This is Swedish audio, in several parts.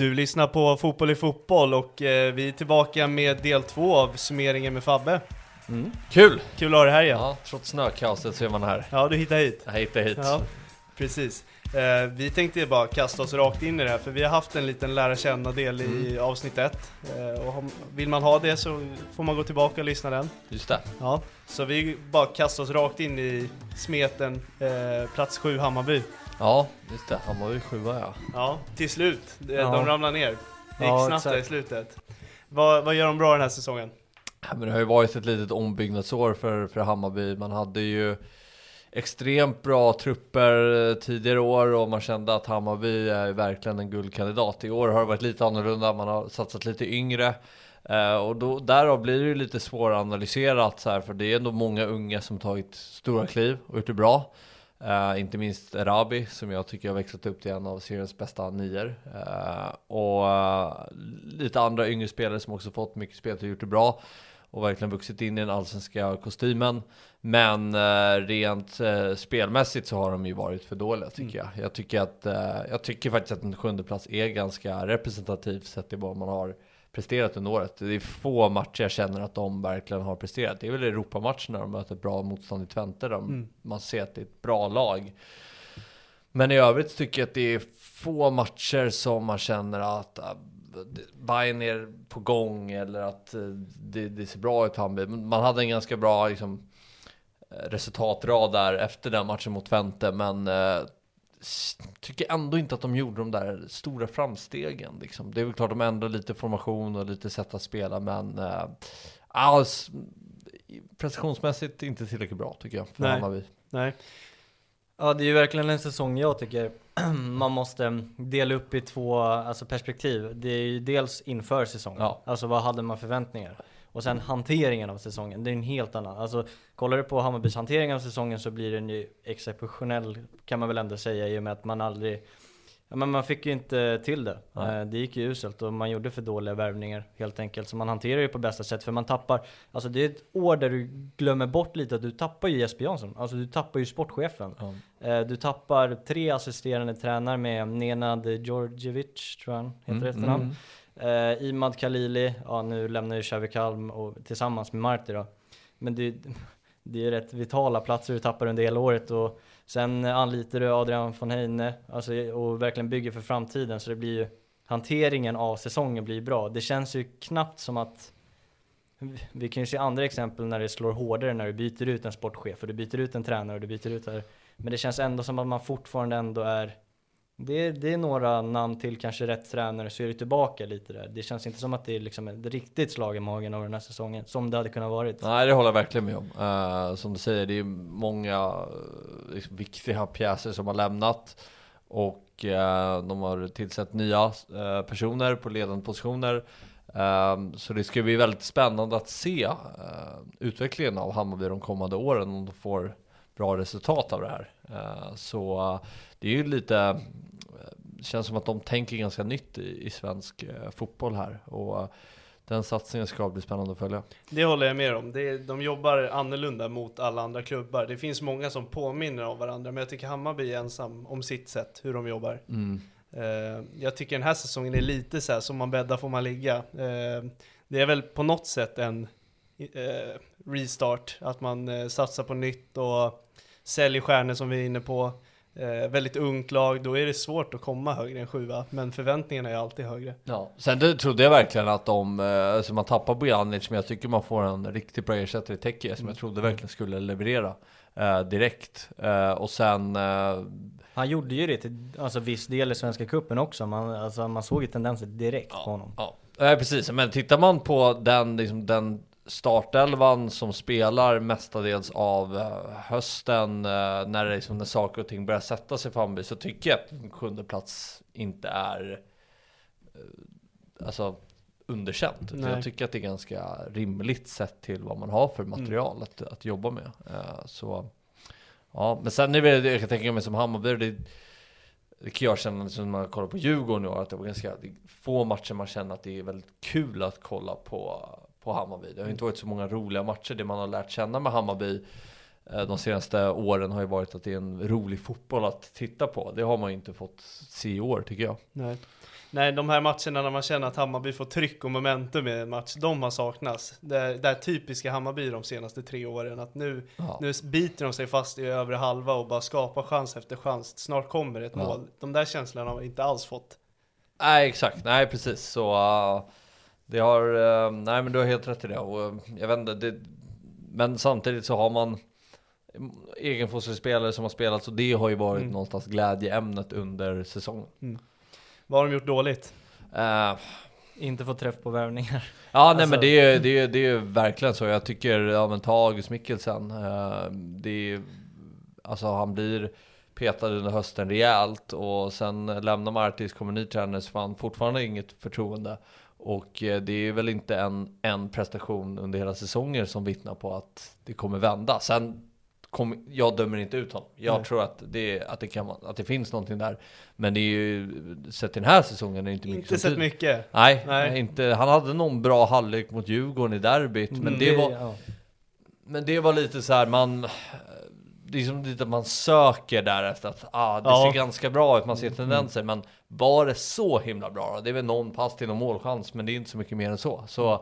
Du lyssnar på Fotboll i fotboll och eh, vi är tillbaka med del två av summeringen med Fabbe. Mm. Kul! Kul att ha dig här igen. Ja, trots snökaoset så är man här. Ja, du hittar hit. Jag hittar hit. Ja, precis. Eh, vi tänkte bara kasta oss rakt in i det här för vi har haft en liten lära känna-del i Mm. avsnitt ett. Eh, och vill man ha det så får man gå tillbaka och lyssna den. Just det. Ja, så vi bara kastar oss rakt in i smeten, eh, plats sju Hammarby. Ja, just det. Hammarby sjua ja. Ja, till slut. De, Ja. de ramlar ner. Det gick Ja, snabbt där i slutet. Vad, vad gör de bra den här säsongen? Ja, Men det har ju varit ett litet ombyggnadsår för, för Hammarby. Man hade ju extremt bra trupper eh, tidigare år och man kände att Hammarby är verkligen en guldkandidat. I år har det varit lite annorlunda, man har satsat lite yngre. Eh, och då, därav blir det ju lite svåranalyserat så här, för det är ändå många unga som tagit stora kliv och gjort det bra. Eh, inte minst Erabi som jag tycker har växlat upp till en av seriens bästa nior. Eh, och eh, lite andra yngre spelare som också fått mycket spel och gjort det bra. Och verkligen vuxit in i den allsvenska kostymen. Men rent spelmässigt så har de ju varit för dåliga tycker jag. Jag tycker, att, jag tycker faktiskt att en sjunde plats är ganska representativ sett till vad man har presterat under året. Det är få matcher jag känner att de verkligen har presterat. Det är väl Europamatcherna de möter bra motstånd i Twente där Mm. man ser att det är ett bra lag. Men i övrigt tycker jag att det är få matcher som man känner att äh, Bayern är på gång eller att eh, det, det ser bra ut. Men Man hade en ganska bra liksom, resultatrad där efter den matchen mot Twente men s- tycker ändå inte att de gjorde de där stora framstegen. Liksom. Det är väl klart de ändrade lite formation och lite sätt att spela men eh, alls, prestationsmässigt inte tillräckligt bra tycker jag för Nej. Hammarby. Nej. Ja, det är ju verkligen en säsong jag tycker man måste dela upp i två alltså perspektiv. Det är ju dels inför säsongen, Ja. alltså vad hade man förväntningar? Och sen hanteringen av säsongen, det är en helt annan. Alltså kollar du på Hammarbys hantering av säsongen så blir den ju exceptionell kan man väl ändå säga i och med att man aldrig men man fick ju inte till det. Nej. Eh, Det gick ju uselt och man gjorde för dåliga värvningar helt enkelt. Så man hanterar ju på bästa sätt för man tappar, alltså det är ett år där du glömmer bort lite att du tappar ju Jesper Jansson. Alltså du tappar ju sportchefen. Eh, Du tappar tre assisterande tränare med Nenad Djordjevic, tror jag han heter Mm, efternamn. Eh, Imad Khalili, ja nu lämnar ju Xavi Kalm och, tillsammans med Marti då. Men det, det är rätt vitala platser du tappar under hela året och sen anlitar du Adrian von Heine alltså, och verkligen bygger för framtiden så det blir ju hanteringen av säsongen blir bra. Det känns ju knappt som att vi kan ju se andra exempel när det slår hårdare när du byter ut en sportchef och du byter ut en tränare och du byter ut det. Men det känns ändå som att man fortfarande ändå är det är, det är några namn till kanske rätt tränare så är du tillbaka lite där. Det känns inte som att det är liksom ett riktigt slag i magen av den här säsongen som det hade kunnat varit. Nej, det håller jag verkligen med om. Uh, som du säger, det är många eh, liksom, viktiga pjäser som har lämnat. Och uh, de har tillsatt nya uh, personer på ledande positioner. Ehm, så det ska bli väldigt spännande att se utvecklingen av Hammarby de kommande åren om de får bra resultat av det här. Så det är ju lite, känns som att de tänker ganska nytt i, i svensk eh, fotboll här. Och eh, den satsningen ska bli spännande att följa. Det håller jag med om. Är, de jobbar annorlunda mot alla andra klubbar. Det finns många som påminner om varandra, men jag tycker Hammarby är ensam om sitt sätt, hur de jobbar. Mm. Eh, jag tycker den här säsongen är lite så här, som man bäddar får man ligga. Eh, det är väl på något sätt en restart, att man satsar på nytt och säljer stjärnor som vi är inne på. Eh, väldigt ungt lag, då är det svårt att komma högre än sjua, men förväntningarna är alltid högre. Ja, sen det trodde jag verkligen att de, eh, alltså man tappar Bojanic, men jag tycker man får en riktigt bra ersättare i Teke som jag trodde verkligen skulle leverera eh, direkt. Eh, och sen, eh, Han gjorde ju det till alltså, viss del i Svenska Cupen också. Man, alltså, man såg ju tendenser direkt på honom. ja, eh, precis, men tittar man på den, liksom, den startelvan som spelar mestadels av eh, hösten eh, när, det liksom, när saker och ting börjar sätta sig för Hammarby så tycker jag att sjunde plats inte är eh, alltså underkänt. Jag tycker att det är ganska rimligt sett till vad man har för material att, att jobba med. Så ja, men sen är det, jag kan tänka mig som Hammarby, det, det kan jag känna som när man kollar på Djurgården i år, att det var ganska få matcher man känner att det är väldigt kul att kolla på, på Hammarby. Det har inte varit så många roliga matcher. Det man har lärt känna med Hammarby eh, de senaste åren har ju varit att det är en rolig fotboll att titta på. Det har man ju inte fått se i år tycker jag. Nej. Nej, de här matcherna när man känner att Hammarby får tryck och momentum i en match, de har saknats. Det det är typiska Hammarby de senaste tre åren, att nu, Ja. nu biter de sig fast i övre halva och bara skapar chans efter chans. Snart kommer ett Ja. mål. De där känslorna har vi inte alls fått. Nej exakt, nej precis så uh, Det har, uh, nej men du har helt rätt i det och uh, jag vet inte det, Men samtidigt så har man Egenfosterspelare som har spelat så det har ju varit Mm. någonstans glädjeämnet under säsongen Vad har de gjort dåligt? Eh, Inte få träff på värvningar. Ja nej Alltså- men det är, det, är, det är verkligen så. Jag tycker, ja men ta August Mikkelsen. eh, det är, alltså han blir petad under hösten rejält och sen lämnar Martis, kommer ny tränare så får han fortfarande inget förtroende. Och eh, det är väl inte en, en prestation under hela säsongen som vittnar på att det kommer vända. Sen kom, jag dömer inte ut honom. Jag Nej. tror att det, att, det kan, att det finns någonting där. Men det är ju, sett den här säsongen är det inte mycket Inte sett tyder- mycket. Nej, Nej. Inte, han hade någon bra halvlek mot Djurgården i derbyt, men, det var, ja. men det var lite så här man det är som lite att man söker där efter att ah, det Ja. ser ganska bra ut, man ser tendenser, men var det så himla bra? Det är väl någon pass till någon målchans, men det är inte så mycket mer än så. Så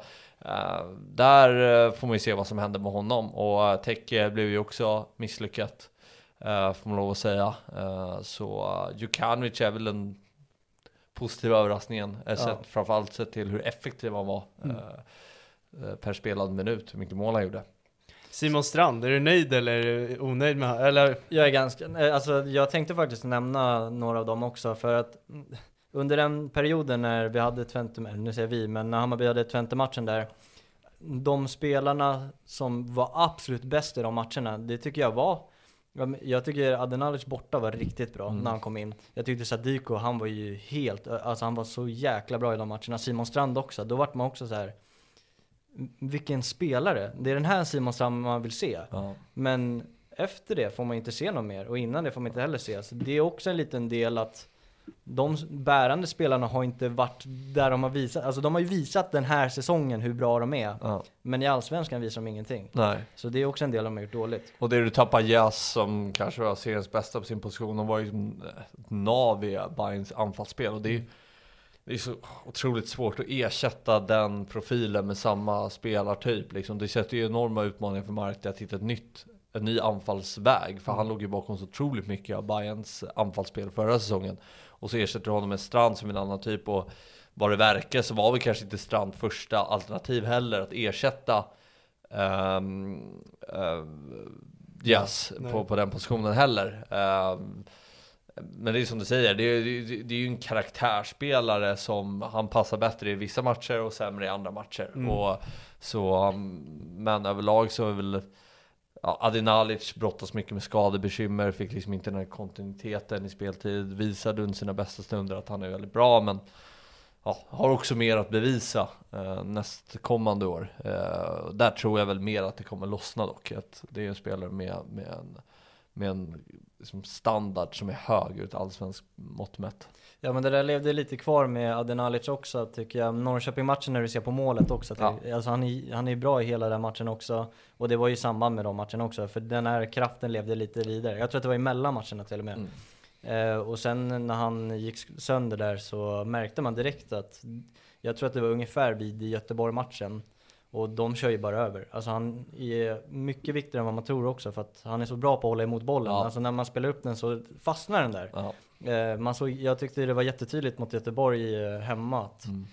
eh, där eh, får man ju se vad som händer med honom. Och uh, Teke blev ju också misslyckat, uh, får man lov att säga. Eh, så uh, Djukanovic är väl den positiva överraskningen, uh, sett, framförallt sett till hur effektiv han var Mm. per spelad minut, hur mycket mål han gjorde. Simon Strand, är du nöjd eller onöjd med? Eller? Jag är ganska, eh, alltså jag tänkte faktiskt nämna några av dem också för att under den perioden när vi hade Twente, nu säger vi, men när Hammarby hade Twente-matchen där De spelarna som var absolut bäst i de matcherna, det tycker jag var jag tycker Adenalic borta var riktigt bra Mm. när han kom in. Jag tyckte Sadiko, han var ju helt, alltså han var så jäkla bra i de matcherna. Simon Strand också, då vart man också så här. Vilken spelare! Det är den här Simon Strand man vill se. Ja. Men efter det får man inte se något mer och innan det får man inte heller se. Så det är också en liten del att de bärande spelarna har inte varit där de har visat, alltså de har ju visat den här säsongen hur bra de är. Ja. Men i Allsvenskan visar de ingenting. Nej. Så det är också en del de har gjort dåligt. Och det du tappar Jas som kanske var seriens bästa på sin position. och var ju som ett nav i Bayerns anfallsspel. Och det är det är så otroligt svårt att ersätta den profilen med samma spelartyp. Liksom. Det sätter ju enorma utmaningar för Marti att hitta ett nytt, en ny anfallsväg. För han låg ju bakom så otroligt mycket av Bayerns anfallsspel förra säsongen. Och så ersätter du honom med Strand som en annan typ. Och vad det verkar så var väl kanske inte Strand första alternativ heller att ersätta um, Yes, Nej. på, på den positionen heller. Ehm, men det är som du säger, det är, det, är- ju en karaktärsspelare som han passar bättre i vissa matcher och sämre i andra matcher. Mm. Och, så, um, men överlag så är väl ja, Adinalic brottas mycket med skadebekymmer, fick liksom inte den här kontinuiteten i speltid. Visade under sina bästa stunder att han är väldigt bra, men ja, har också mer att bevisa eh, nästkommande år. Eh, där tror jag väl mer att det kommer lossna dock. Att det är en spelare med, med, en, med en liksom, standard som är hög ur ett allsvenskt mått mätt. Ja men det där levde lite kvar med Adenalic också tycker jag. Norrköping-matchen när du ser på målet också. Ja. alltså han, är, han är bra i hela den matchen också. Och det var ju i samband med de matcherna också. För den här kraften levde lite vidare. Jag tror att det var emellan matcherna till och med. Mm. Eh, och sen när han gick sönder där så märkte man direkt att jag tror att det var ungefär vid Göteborg-matchen och de kör ju bara över. Alltså han är mycket viktigare än vad man tror också för att han är så bra på att hålla emot bollen. Ja. Alltså när man spelar upp den så fastnar den där. Ja. Eh, man såg, jag tyckte det var jättetydligt mot Göteborg eh, hemma att Mm.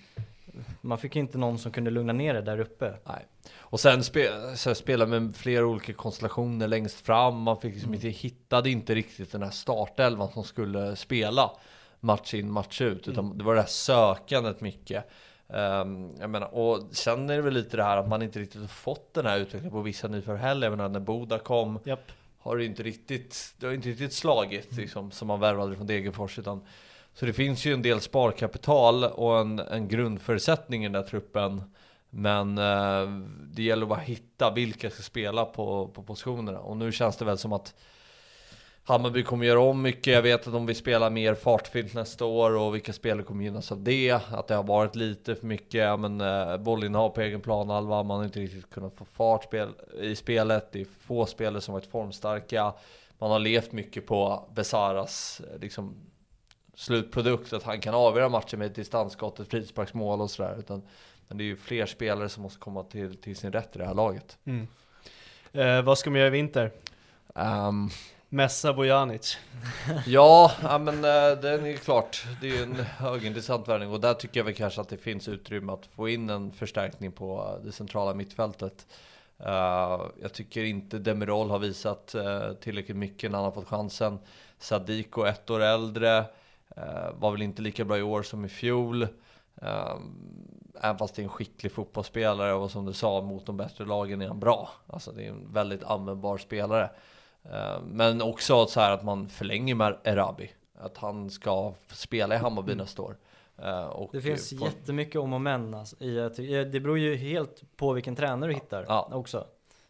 man fick inte någon som kunde lugna ner det där uppe. Nej. Och sen spe, så spela med flera olika konstellationer längst fram. Man fick liksom inte, hittade inte riktigt den här startelvan som skulle spela match in match ut. Utan det var det här sökandet mycket. Ehm, jag menar, och sen är det väl lite det här att man inte riktigt har fått den här utvecklingen på vissa nyförvärv heller. Jag menar när Boda kom Japp. har det inte riktigt, det har inte riktigt slagit liksom, som man värvade från Degerfors. Utan, så det finns ju en del sparkapital och en, en grundförutsättning i den där truppen. Men eh, det gäller att bara hitta vilka ska spela på, på positionerna. Och nu känns det väl som att Hammarby kommer göra om mycket. Jag vet att de vill spela mer fartfyllt nästa år och vilka spelare kommer gynnas av det. Att det har varit lite för mycket men, eh, bollinnehav på egen planhalva. Man har inte riktigt kunnat få fart spel, i spelet. Det är få spelare som varit formstarka. Man har levt mycket på Besaras eh, liksom, slutprodukt. Att han kan avgöra matchen med ett distansskott, ett frisparksmål och sådär. Men det är ju fler spelare som måste komma till, till sin rätt i det här laget. Mm. Eh, vad ska man göra i vinter? Ehm, Messa Bojanic. Ja, ja men eh, den det är klart. Det är ju en högintressant värvning och där tycker jag väl kanske att det finns utrymme att få in en förstärkning på eh, det centrala mittfältet. Eh, jag tycker inte Demirol har visat tillräckligt mycket när han har fått chansen. Sadiko, ett år äldre, var väl inte lika bra i år som i fjol. Även fast det är en skicklig fotbollsspelare och som du sa, mot de bättre lagen är han bra. Alltså det är en väldigt användbar spelare. Eh, Men också så här att man förlänger med Erabi. Att han ska spela i Hammarby nästa år. Eh, Och Det finns få- jättemycket om och men alltså, ja, Det beror ju helt på vilken tränare du hittar Ja. också.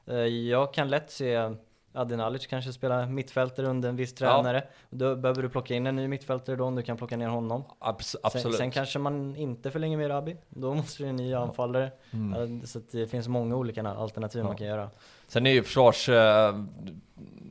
Eh, Jag kan lätt se Adenalic kanske spela mittfältare under en viss tränare. Då behöver du plocka in en ny mittfältare då om du kan plocka ner honom. Abs- Sen, absolut. sen kanske man inte förlänger med Rabi. Då måste du en ny anfallare. Mm. Ja, Så det finns många olika alternativ man kan göra. Sen är ju försvarslinjen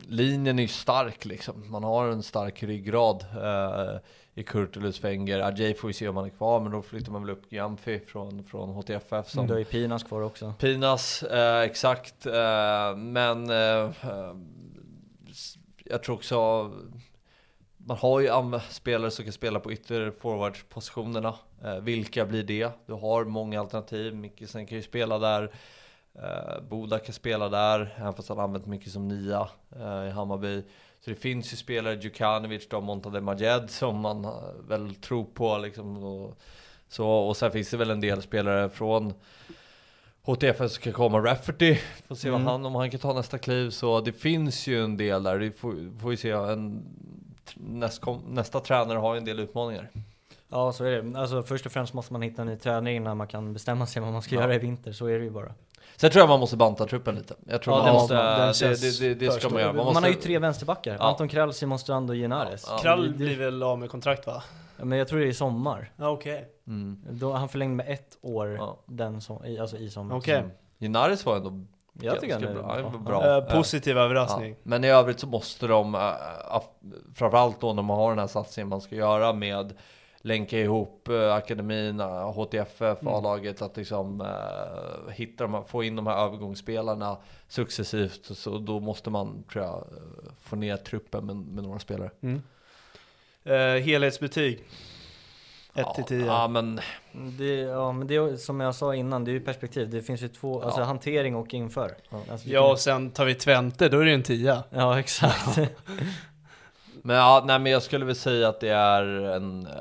linjen är stark liksom. Man har en stark ryggrad eh, i Kurtulus Wenger. Ajay får vi se om han är kvar, men då flyttar man väl upp Giamfi från, från HTFF som Du har ju Pinas kvar också. Pinas, eh, exakt. Eh, men eh, eh, jag tror också man har ju spelare som kan spela på ytter forwardspositionerna. Eh, vilka blir det? Du har många alternativ. Mikkelsen kan ju spela där. Eh, Boda kan spela där, även fast han använt mycket som nia eh, i Hammarby. Så det finns ju spelare, Djukanovic, då, Montade Majed som man eh, väl tror på liksom. Och, så, och sen finns det väl en del spelare från HTFF som kan komma, Rafferty, får se vad Mm. han, om han kan ta nästa kliv. Så det finns ju en del där, det får, får vi se. En, nästkom, nästa tränare har ju en del utmaningar. Ja, så är det. Alltså först och främst måste man hitta en ny tränare innan man kan bestämma sig vad man ska Ja. göra i vinter. Så är det ju bara. Sen tror jag man måste banta truppen lite. Jag tror Ja, man det måste, man. Det, det, det, det ska man göra. Man, Man, måste, har ju tre vänsterbackar. Ja. Anton Krall, Simon Strand och Genares. Ja. Krall blir väl av med kontrakt va? Ja, men jag tror det är i sommar. Ja, okej. Mm. Då, han förlängde med ett år Ja. den som, i, alltså i sommar. Okej. Mm. Genaris var ändå Jag tycker han är bra. Bra. bra. Eh, positiv överraskning. Ja. Men i övrigt så måste de, äh, framförallt då när man har den här satsningen man ska göra med länka ihop äh, akademin, HTFF, Mm. A-laget, att liksom äh, hitta de här, få in de här övergångsspelarna successivt. Så då måste man, tror jag, äh, få ner truppen med, med några spelare. Mm. Eh, helhetsbetyg? 1 till 10. Ja, men Det, ja, men det är som jag sa innan, det är ju perspektiv. Det finns ju två, alltså Ja. hantering och inför. Ja. Alltså, Ja, kan- och sen tar vi Twente, då är det en 10. ja exakt. Men ja, nej men jag skulle väl säga att det är en eh,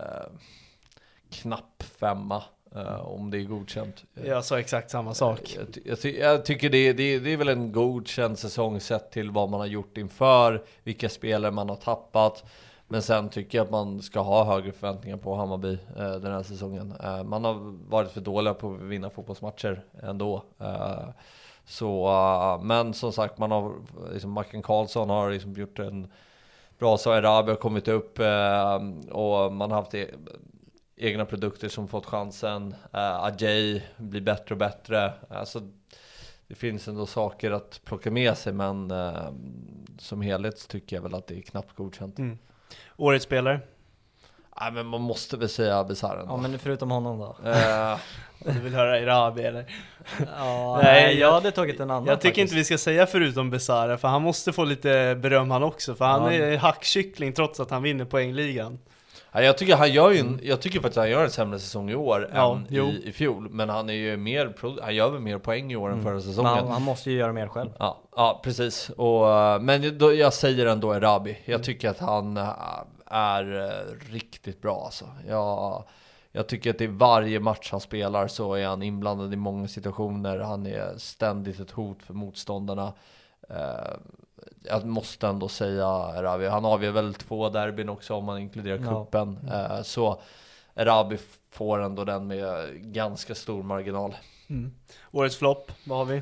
knapp femma eh, om det är godkänt. Jag sa exakt samma sak. Jag, jag, ty- jag tycker det, är- det, det är väl en godkänd säsong sett till vad man har gjort inför, vilka spelare man har tappat. Men sen tycker jag att man ska ha högre förväntningar på Hammarby eh, den här säsongen. Eh, man har varit för dåliga på att vinna fotbollsmatcher ändå. Eh, Så, uh, men som sagt, man har, liksom Mackan Karlsson har liksom gjort en bra och Erabi har kommit upp eh, och man har haft e egna produkter som fått chansen. Uh, Ajay blir bättre och bättre. Alltså, det finns ändå saker att plocka med sig, men eh, som helhet tycker jag väl att det är knappt godkänt. Mm. Årets spelare? Nej men man måste väl säga Abisaren. Ja men förutom honom då? Uh, du vill höra Erabi eller? ja, nej, jag hade tagit en annan Jag tycker faktiskt. inte vi ska säga förutom Besara, för han måste få lite beröm han också, för han Ja. är hackkyckling trots att han vinner poängligan. Ja, jag tycker han gör ju en, jag tycker faktiskt han gör en sämre säsong i år Ja, än jo. i, i fjol. Men han är ju mer, han gör väl mer poäng i år än Mm. förra Men säsongen. han, han måste ju göra mer själv. Ja, ja precis. Och, eh, men då, jag säger ändå Erabi. Jag Mm. tycker att han eh, är eh, riktigt bra alltså. Jag, jag tycker att i varje match han spelar så är han inblandad i många situationer. Han är ständigt ett hot för motståndarna. Eh, jag måste ändå säga Erabi. Han avgör väl två derbyn också om man inkluderar cupen. Eh, så Erabi får ändå den med ganska stor marginal. Mm. Årets flopp, vad har vi?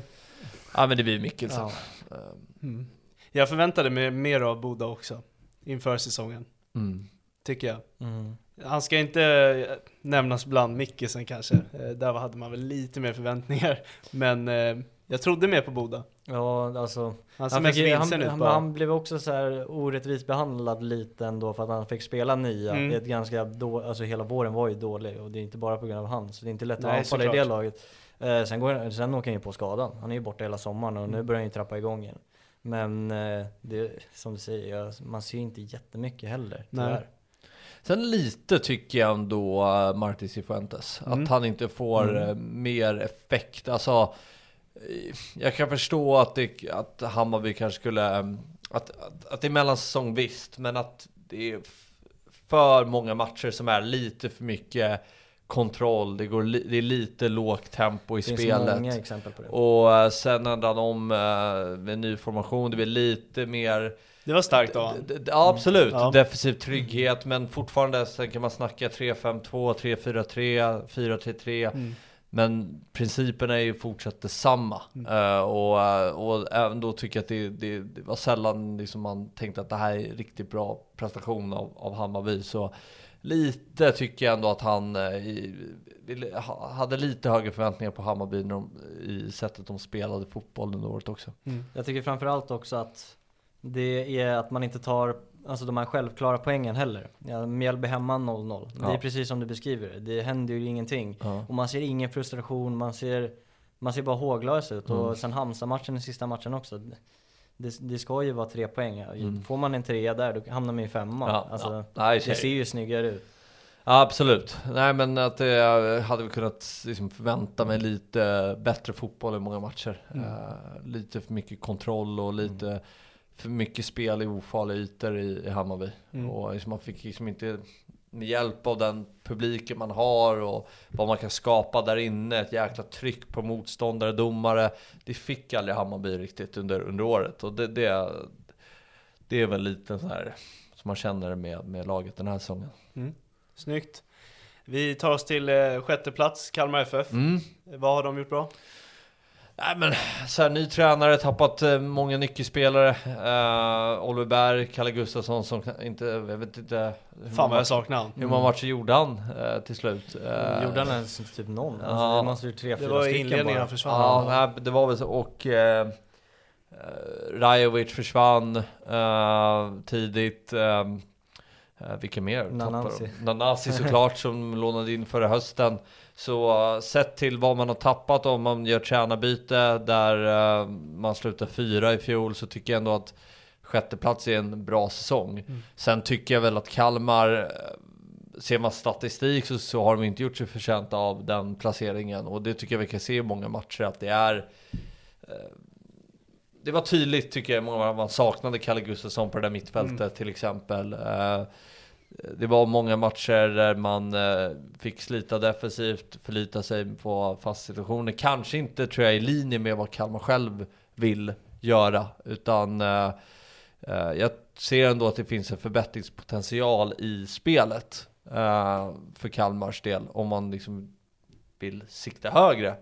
Ja men det blir Mikkelsen. Ja. Mm. Jag förväntade mig mer av Boda också, inför säsongen, Mm. tycker jag. Mm. Han ska inte eh, nämnas bland Mickelsen kanske, Eh, där hade man väl lite mer förväntningar. Men eh, jag trodde mer på Boda. Ja, alltså. Han Han, fick, han, ut han, han blev också så här orättvist behandlad lite ändå för att han fick spela nia. Mm. Det är ett ganska då, alltså hela våren var ju dålig och det är inte bara på grund av han. Så det är inte lätt att Nej, anfalla i det laget. Eh, sen, går, sen åker han ju på skadan. Han är ju borta hela sommaren och nu Mm. börjar han ju trappa igång igen. Men eh, det, som du säger, man ser ju inte jättemycket heller Nej. tyvärr. Sen lite tycker jag ändå uh, Martin Cifuentes, Mm. att han inte får Mm. eh, mer effekt. Alltså, eh, jag kan förstå att, det, att Hammarby kanske skulle, eh, att, att, att det är mellansäsong visst, men att det är för många matcher som är lite för mycket kontroll, det, går li, det är lite lågt tempo i Det finns spelet. många exempel på det. Och eh, sen ändrar han om eh, med ny formation, det blir lite mer Det var starkt av D- Ja absolut, Ja. defensiv trygghet men fortfarande sen kan man snacka 3-5-2, 3-4-3, 4-3-3 Mm. Men principen är ju fortsatt detsamma Mm. Eh, och, eh, och även då tycker jag att det, det, det var sällan liksom man tänkte att det här är riktigt bra prestation av, av Hammarby så Lite tycker jag ändå att han eh, i, hade lite högre förväntningar på Hammarby de, i sättet de spelade fotboll under året också. Mm. Jag tycker framförallt också att det är att man inte tar alltså de här självklara poängen heller. Ja, Mjällby hemma 0-0. Det är Ja. precis som du beskriver det. Det händer ju ingenting. Ja. Och man ser ingen frustration, man ser, man ser bara håglös ut. Mm. Och sen Halmstad-matchen, den sista matchen också. Det, det ska ju vara tre poäng. Mm. Får man en trea där, då hamnar man i femma. Ja, alltså, ja. Nej, Det ser ju snyggare ut. Ja, absolut. Nej, men att jag hade väl kunnat liksom förvänta mig lite bättre fotboll i många matcher. Mm. Eh, lite för mycket kontroll och lite för mycket spel i ofarliga ytor i, i Hammarby. Mm. Och liksom man fick liksom inte med hjälp av den publiken man har och vad man kan skapa där inne, ett jäkla tryck på motståndare, domare. Det fick aldrig Hammarby riktigt under, under året och det, det, det är väl lite så här som man känner med, med laget den här säsongen. Mm. Snyggt. Vi tar oss till eh, sjätte plats, Kalmar FF. Mm. Vad har de gjort bra? Nej men så här, ny tränare, tappat eh, många nyckelspelare. Uh, Oliver Berg, Kalle Gustafsson som inte, jag vet inte. hur Fan många vad jag saknar han. Hur många matcher gjorde han eh, till slut? Eh, Gjorde han ens typ någon? Alltså, ja. det måste ju tre, Det fyra var i stycken inledningen bara. han försvann. Ja, nej, det var väl så. Och eh, eh, Rajovic försvann eh, tidigt. Eh, eh, vilka mer? Nanasi. De? Nanasi såklart som lånade in förra hösten. Så sett till vad man har tappat om man gör tränarbyte där eh, man slutar fyra i fjol så tycker jag ändå att sjätteplats är en bra säsong. Sen tycker jag väl att Kalmar eh, Ser man statistik så, så har de inte gjort sig förtjänta av den placeringen och det tycker jag vi kan se i många matcher att det är eh, Det var tydligt tycker jag, många man saknade Kalle Gustafsson på det där mittfältet till exempel. Det var många matcher där man eh, fick slita defensivt, förlita sig på fast situationer. Kanske inte tror jag i linje med vad Kalmar själv vill göra, utan eh, eh, jag ser ändå att det finns en förbättringspotential i spelet för Kalmars del om man liksom vill sikta högre.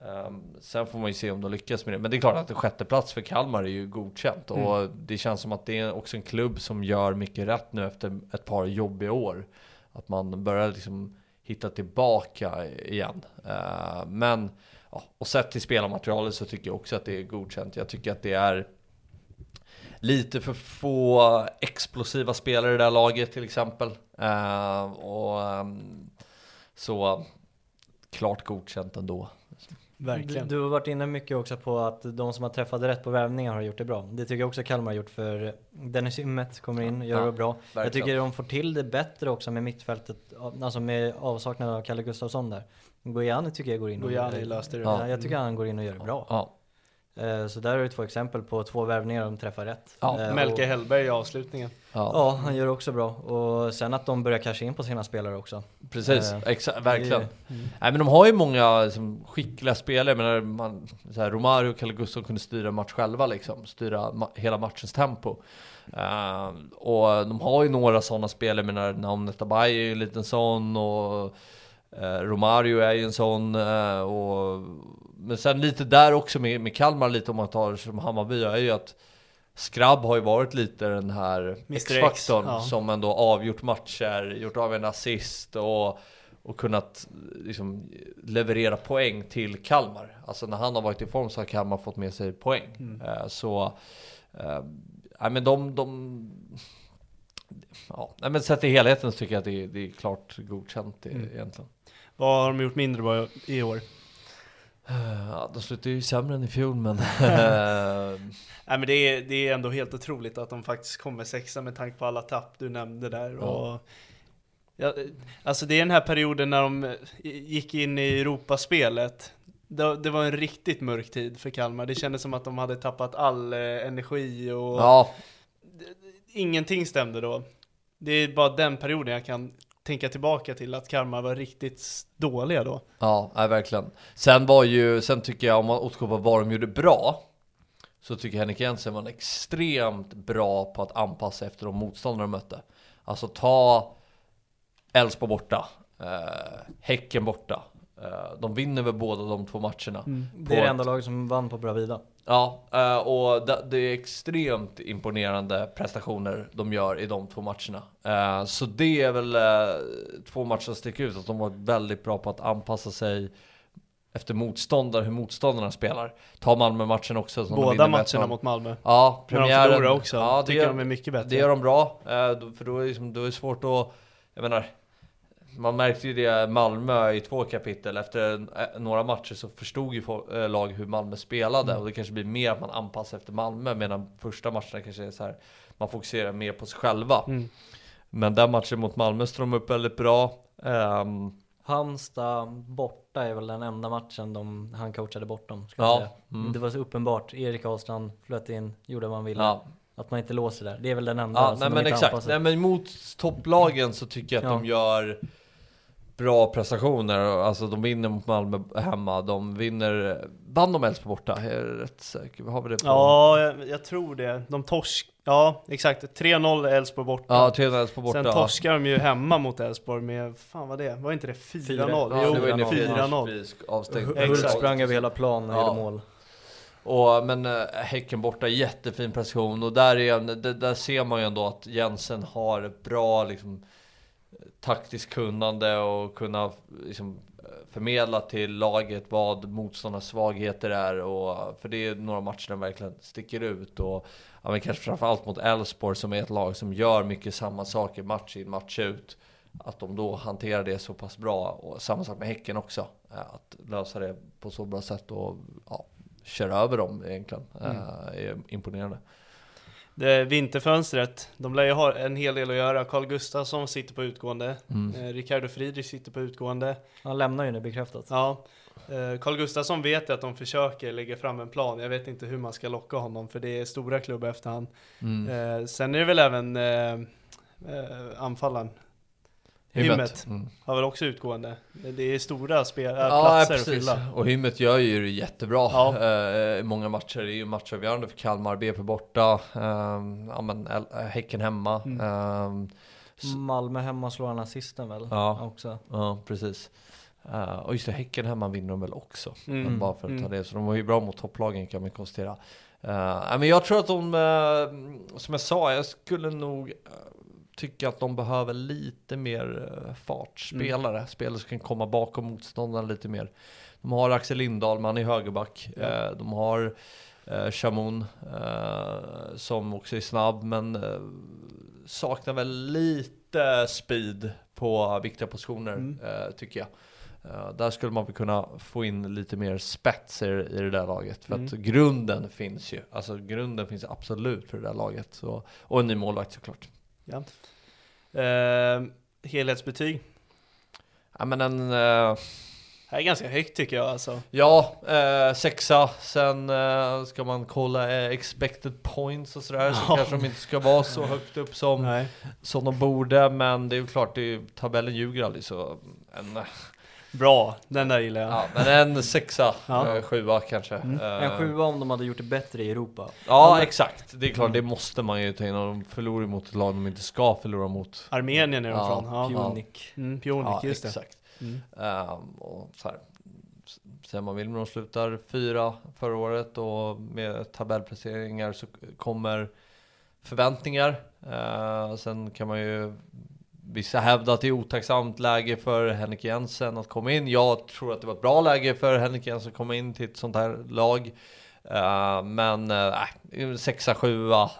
Ehm, sen får man ju se om de lyckas med det. Men det är klart att en sjätte plats för Kalmar är ju godkänt. Mm. Och det känns som att det är också en klubb som gör mycket rätt nu efter ett par jobbiga år. Att man börjar liksom hitta tillbaka igen. Ehm, men, ja, och sett till spelarmaterialet så tycker jag också att det är godkänt. Jag tycker att det är lite för få explosiva spelare i det här laget till exempel. Ehm, och ehm, så klart godkänt ändå. Verkligen. Du, du har varit inne mycket också på att de som har träffat rätt på värvningar har gjort det bra. Det tycker jag också Kalmar har gjort för Dennis Ymmet kommer in och gör Ja, det bra. Jag verkligen. tycker de får till det bättre också med mittfältet, alltså med avsaknad av Kalle Gustafsson där. Gojani tycker jag går in och Gojani löste det. Ja, jag tycker han går in och gör det bra. Ja, Eh, Så där har du två exempel på två värvningar de träffar rätt. Ja, Eh, Melke Hellberg i avslutningen. Ja. Ja, han gör det också bra. Och sen att de börjar casha in på sina spelare också. Precis, Eh, exa- verkligen. det- Nej men de har ju många liksom, skickliga spelare, menar, man, så här, Romario och Kalle Gustafsson kunde styra match själva liksom, styra ma- hela matchens tempo. Eh, och de har ju några sådana spelare, menar Naum Netabay är ju en liten sån och eh, Romario är ju en sån. Eh, och, men sen lite där också med, med Kalmar lite om man tar som Hammarby är ju att Skrabb har ju varit lite den här X-faktorn ja. som ändå avgjort matcher, gjort av en assist och, och kunnat liksom, leverera poäng till Kalmar. Alltså när han har varit i form så har Kalmar fått med sig poäng. Mm. Eh, så, eh, nej men de, de Ja, men sett i helheten så tycker jag att det är, det är klart godkänt Mm. egentligen. Vad har de gjort mindre bra i år? Eh, Ja, de slutade ju sämre än i fjol men... Nej men det är, det är ändå helt otroligt att de faktiskt kommer sexa med tanke på alla tapp du nämnde där. Ja. Och, ja, alltså det är den här perioden när de eh, gick in i Europaspelet. Det, det var en riktigt mörk tid för Kalmar. Det kändes som att de hade tappat all eh, energi och ja, ingenting stämde då. Det är bara den perioden jag kan tänka tillbaka till att Kalmar var riktigt dåliga då. Ja, nej, verkligen. Sen var ju, sen tycker jag om man återgår på vad de gjorde bra, så tycker jag Henrik Jensen var extremt bra på att anpassa efter de motståndare de mötte. Alltså ta Elfsborg borta, eh, Häcken borta. Eh, de vinner väl båda de två matcherna. Det är det enda laget som vann på Bravida. Ja, eh, och det, är extremt imponerande prestationer de gör i de två matcherna. Eh, Så det är väl eh, två matcher som sticker ut, att de var väldigt bra på att anpassa sig efter motståndare, hur motståndarna spelar. Ta Malmö-matchen också. Som de Båda med matcherna 1-0. mot Malmö. Ja, de premiären. förlorar också. Ja, det tycker gör, de är mycket bättre. det gör de bra. För då är, liksom, då är det svårt att, jag menar, man märkte ju det i Malmö i två kapitel. Efter eh, några matcher så förstod ju eh, lag hur Malmö spelade. Och det kanske blir mer att man anpassar efter Malmö. Medan första matcherna kanske är så här, man fokuserar mer på sig själva. Mm. Men den matchen mot Malmö ström upp väldigt bra. Ehm, Halmstad borta är väl den enda matchen de, han coachade bort dem. Ja, säga. mm. Det var så uppenbart. Erik Ahlstrand flöt in, gjorde vad han ville. ja, Att man inte låser där. Det är väl den enda ja som nej de men inte exakt. anpassar. Nej men mot topplagen så tycker jag att Ja. de gör bra prestationer. Alltså de vinner mot Malmö hemma. De vinner, vann de Elfsborg borta? Jag är rätt säker. Har vi det på? Ja, jag, jag tror det. De torsk... Ja, exakt. 3-0 Elfsborg borta. Ja, 3 Elfsborg borta. Sen torskar de ju hemma mot Elfsborg med, fan vad det? Var inte det 4-0? Fyra. Ja, Jo, det var inne i 4-0. fri- avstängd. Hult sprang över hela planen och Ja. gjorde mål. Och, men äh, Häcken borta, jättefin prestation. Och där, är, där ser man ju ändå att Jensen har ett bra liksom, taktiskt kunnande och kunna liksom, förmedla till laget vad motståndarnas svagheter är. Och, för det är några matcher som verkligen sticker ut. Och ja, men kanske framförallt mot Elfsborg som är ett lag som gör mycket samma saker match in match ut. Att de då hanterar det så pass bra. Och samma sak med Häcken också. eh, Att lösa det på så bra sätt och ja, köra över dem egentligen. eh, är imponerande. Det vinterfönstret, de lär ju ha en hel del att göra. Carl Gustafsson sitter på utgående. Mm. Eh, Ricardo Friedrich sitter på utgående. Han lämnar ju nu bekräftat. Ja. Eh, Carl Gustafsson vet att de försöker lägga fram en plan. Jag vet inte hur man ska locka honom för det är stora klubbar efter han. Mm. Eh, sen är det väl även eh, eh, anfallaren. Hymmet. Mm. Har väl också utgående. Det är stora spel, äh, Ja, platser att precis. fylla. Och Hymmet gör ju det jättebra Ja. eh, i många matcher. Är ju matchavgörande för Kalmar, BP borta, ehm, ja, men, eh, Häcken hemma. Mm. s- Malmö hemma slår han assisten väl? Ja. Också. ja, precis. Eh, och just det, Häcken hemma vinner de väl också. Mm. Men Bara för att ta Mm. det. Så de var ju bra mot topplagen kan man konstatera. Eh, nej, men jag tror att de, eh, som jag sa, jag skulle nog eh, tycka att de behöver lite mer uh, fartspelare. Spelare som kan komma bakom motståndaren lite mer. De har Axel Lindahl, man är högerback. Eh, de har uh, Chamoun eh, som också är snabb men eh, saknar väl lite speed på viktiga positioner Mm. eh, tycker jag. Eh, där skulle man kunna få in lite mer spets i, i det där laget. För att Mm. grunden finns ju. Alltså grunden finns absolut för det där laget. Så, och en ny målvakt såklart. Ja. Eh, helhetsbetyg. Ja men en... eh, Det här är ganska högt tycker jag alltså. Ja, eh, sexa. Sen eh, ska man kolla eh, expected points och sådär. Så Ja. kanske de inte ska vara så högt upp som, Nej. som de borde. Men det är ju klart, det är, ju- tabellen ljuger aldrig. Så en, eh, Bra, den där gillar jag. ja, men en sexa, Ja. eh, sjua kanske. Mm. Eh, En sjua om de hade gjort det bättre i Europa. Ja, exakt. Det är klart, det måste man ju ta in. Och de förlorar mot ett lag de inte ska förlora mot. Armenien är de Ja, från. Ja. Punic. Mm, Pionik, Ja, just det. exakt. Mm. Ehm, och så här, s- säga man vill, men de slutar fyra förra året och med tabellplaceringar så kommer förväntningar. Uh, sen kan man ju Vissa hävdar att det är otacksamt läge för Henrik Jensen att komma in. Jag tror att det var ett bra läge för Henrik Jensen att komma in till ett sånt här lag. Eh, men uh, sexa, sjua, uh,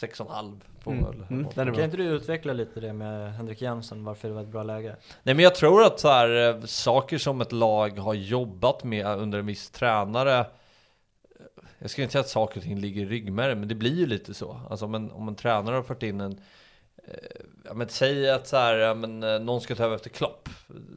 sex och en halv. Mm, mm, Kan inte du utveckla lite det med Henrik Jensen, varför det var ett bra läge? Nej men jag tror att så här, eh, saker som ett lag har jobbat med under en viss tränare eh, Jag ska inte säga att saker och ting ligger i ryggmärgen men det blir ju lite så Alltså om en, om en tränare har fört in en eh, Ja men säg att så här, ja, men, eh, någon ska ta över efter Klopp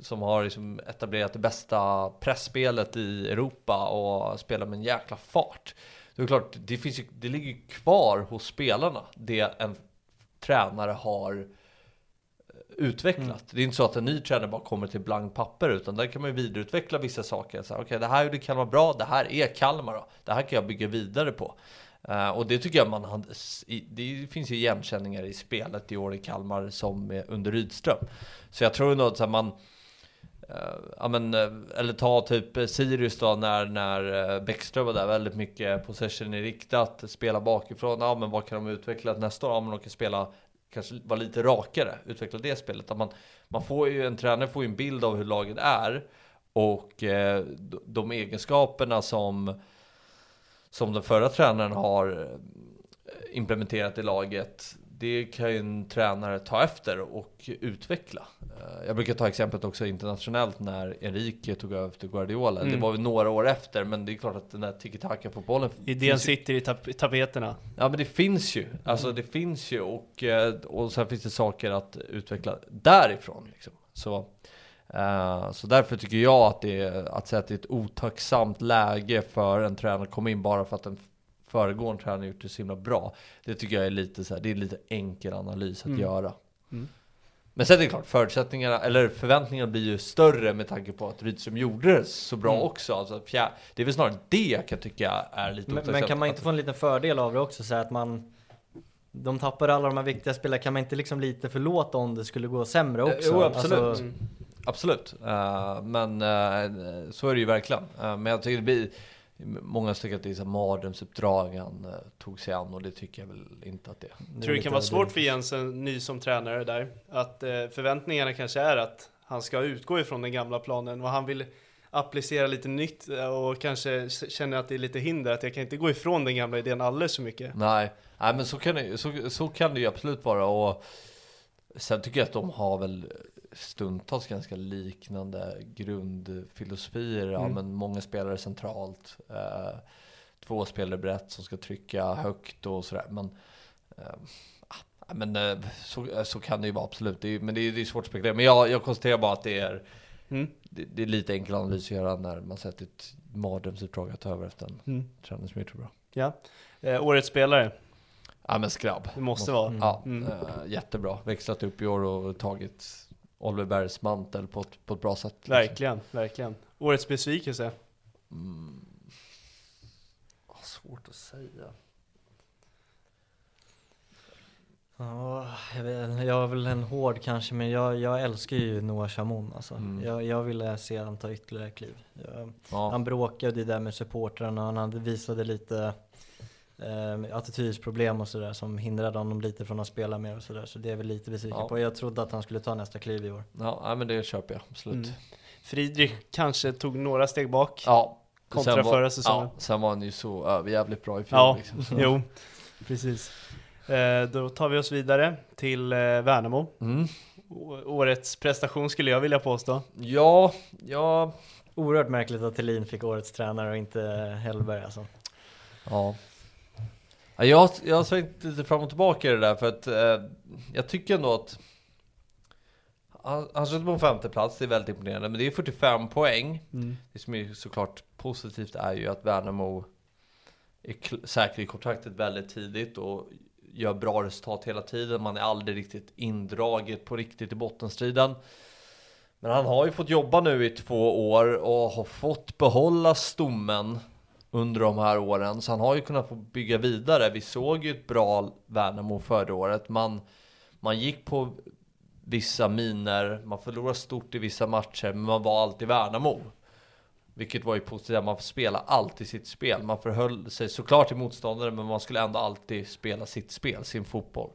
Som har liksom etablerat det bästa pressspelet i Europa och spelar med en jäkla fart Det är klart, det, finns ju, det ligger ju kvar hos spelarna Det en tränare har utvecklat. Det är inte så att en ny tränare bara kommer till blankt papper utan där kan man ju vidareutveckla vissa saker. Okej, det här gjorde Kalmar bra, det här är Kalmar då. Det här kan jag bygga vidare på. Uh, och det tycker jag man hade, det finns ju igenkänningar i spelet i år i Kalmar som är under Rydström. Så jag tror nog att så här, man eh, ja, men, uh, eller ta typ eh, Sirius då när, när Bäckström var där, väldigt mycket possession är riktat, spela bakifrån, ja men vad kan de utveckla nästa år? Ja men de kan spela kanske vara lite rakare, utveckla det spelet. Att man, man får ju, en tränare får ju en bild av hur laget är och de, de egenskaperna som, som den förra tränaren har eh, implementerat i laget det kan ju en tränare ta efter och utveckla. Eh, Jag brukar ta exemplet också internationellt när Enrique tog över efter Guardiola. Mm. Det var väl några år efter, men det är klart att den där tiki-taka-fotbollen Idén sitter i tap tapeterna. Ja men det finns ju, alltså det finns ju och, eh, och sen finns det saker att utveckla därifrån liksom. Så, eh, så därför tycker jag att det är, att säga att det är ett otacksamt läge för en tränare att komma in bara för att en föregående tränare gjort det så himla bra. Det tycker jag är lite så här, det är lite enkel analys att Mm. göra. Mm. Men sen är det klart, förutsättningarna, eller förväntningarna blir ju större med tanke på att Rydström gjorde det så bra Mm. också. Alltså, fjär, det är väl snarare det jag kan tycka är lite Men, men kan man inte få en liten fördel av det också? Så att man de tappar alla de här viktiga spelarna, kan man inte liksom lite förlåta om det skulle gå sämre också? Jo, absolut. Alltså, Mm. Absolut, Eh, men eh, så är det ju verkligen. Eh, men jag tycker det blir Många tycker att det är så mardrömsuppdrag han tog sig an och det tycker jag väl inte att det är. det Tror det lite kan vara svårt för Jensen, ny som tränare där, att förväntningarna kanske är att han ska utgå ifrån den gamla planen och han vill applicera lite nytt och kanske känner att det är lite hinder, att jag kan inte gå ifrån den gamla idén alldeles så mycket. Nej, nej men så kan, det, så, så kan det ju absolut vara och sen tycker jag att de har väl stundtals ganska liknande grundfilosofier. Ja, Mm. men många spelare centralt, eh, två spelare brett som ska trycka högt och sådär. Men, eh, men eh, så, så kan det ju vara absolut. Det är, men det är, det är svårt att spekulera. Men jag, jag konstaterar bara att det är, Mm. det, det är lite enkel analys att göra när man sett ett mardrömsuppdrag att ta över efter en Mm. tränare som gjort det bra. Ja. Eh, årets spelare, Ja men skrabb. det måste vara. Mm. Ja, Mm. eh, jättebra. Växlat upp i år och tagit Oliver Bergs mantel på ett, på ett bra sätt. liksom. Verkligen, verkligen. Årets besvikelse. Mm. Ah, svårt att säga. Ja, jag, vet, jag är väl en hård kanske, men jag, jag älskar ju Noah Chamon alltså. Mm. Jag, jag ville se han ta ytterligare kliv. Jag, Ja. Han bråkade där med supportrarna, han hade visade lite eh, attitydsproblem och sådär som hindrade honom lite från att spela mer och sådär. Så det är väl lite besviken Ja. på. Jag trodde att han skulle ta nästa kliv i år. Ja, nej, men det köper jag absolut. Mm. Friedrich kanske tog några steg bak. Ja. Kontra Sen var- förra säsongen. Ja, sen var han ju så överjävligt bra i fjol. Ja, Liksom. jo, precis. Eh, då tar vi oss vidare till eh, Värnamo. Mm. Årets prestation skulle jag vilja påstå. Ja, ja, Oerhört märkligt att Thelin fick årets tränare och inte Hellberg alltså. Ja. Ja, Jag, jag har svängt lite fram och tillbaka i det där för att eh, jag tycker ändå att han, han slutar på en femte plats, det är väldigt imponerande, men det är 45 poäng. Det som är såklart positivt är ju att Värnamo är säker i kontraktet väldigt tidigt och gör bra resultat hela tiden. Man är aldrig riktigt indraget på riktigt i bottenstriden. Men han har ju fått jobba nu i två år och har fått behålla stommen under de här åren. Så han har ju kunnat få bygga vidare. Vi såg ju ett bra Värnamo förra året. Man, man gick på vissa miner, man förlorade stort i vissa matcher, men man var alltid Värnamo. Vilket var ju positivt, man spelade alltid sitt spel. Man förhöll sig såklart till motståndare, men man skulle ändå alltid spela sitt spel, sin fotboll.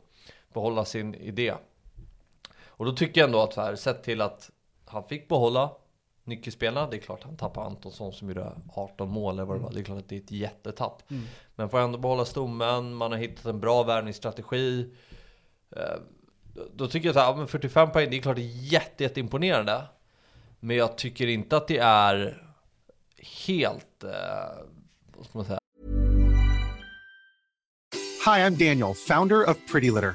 Behålla sin idé. Och då tycker jag ändå att så här, sett till att han fick behålla nyckelspelarna, det är klart han tappar Antonsson som gjorde 18 mål eller vad det var. Det är klart att det är ett jättetapp. Men får ändå behålla stommen, man har hittat en bra värvningsstrategi. Eh, Då tycker jag att ja, men 45 poäng, det är klart det är jätte, jätteimponerande. Men jag tycker inte att det är helt, eh, vad ska man säga, Hi, I'm Daniel, founder of Pretty Litter.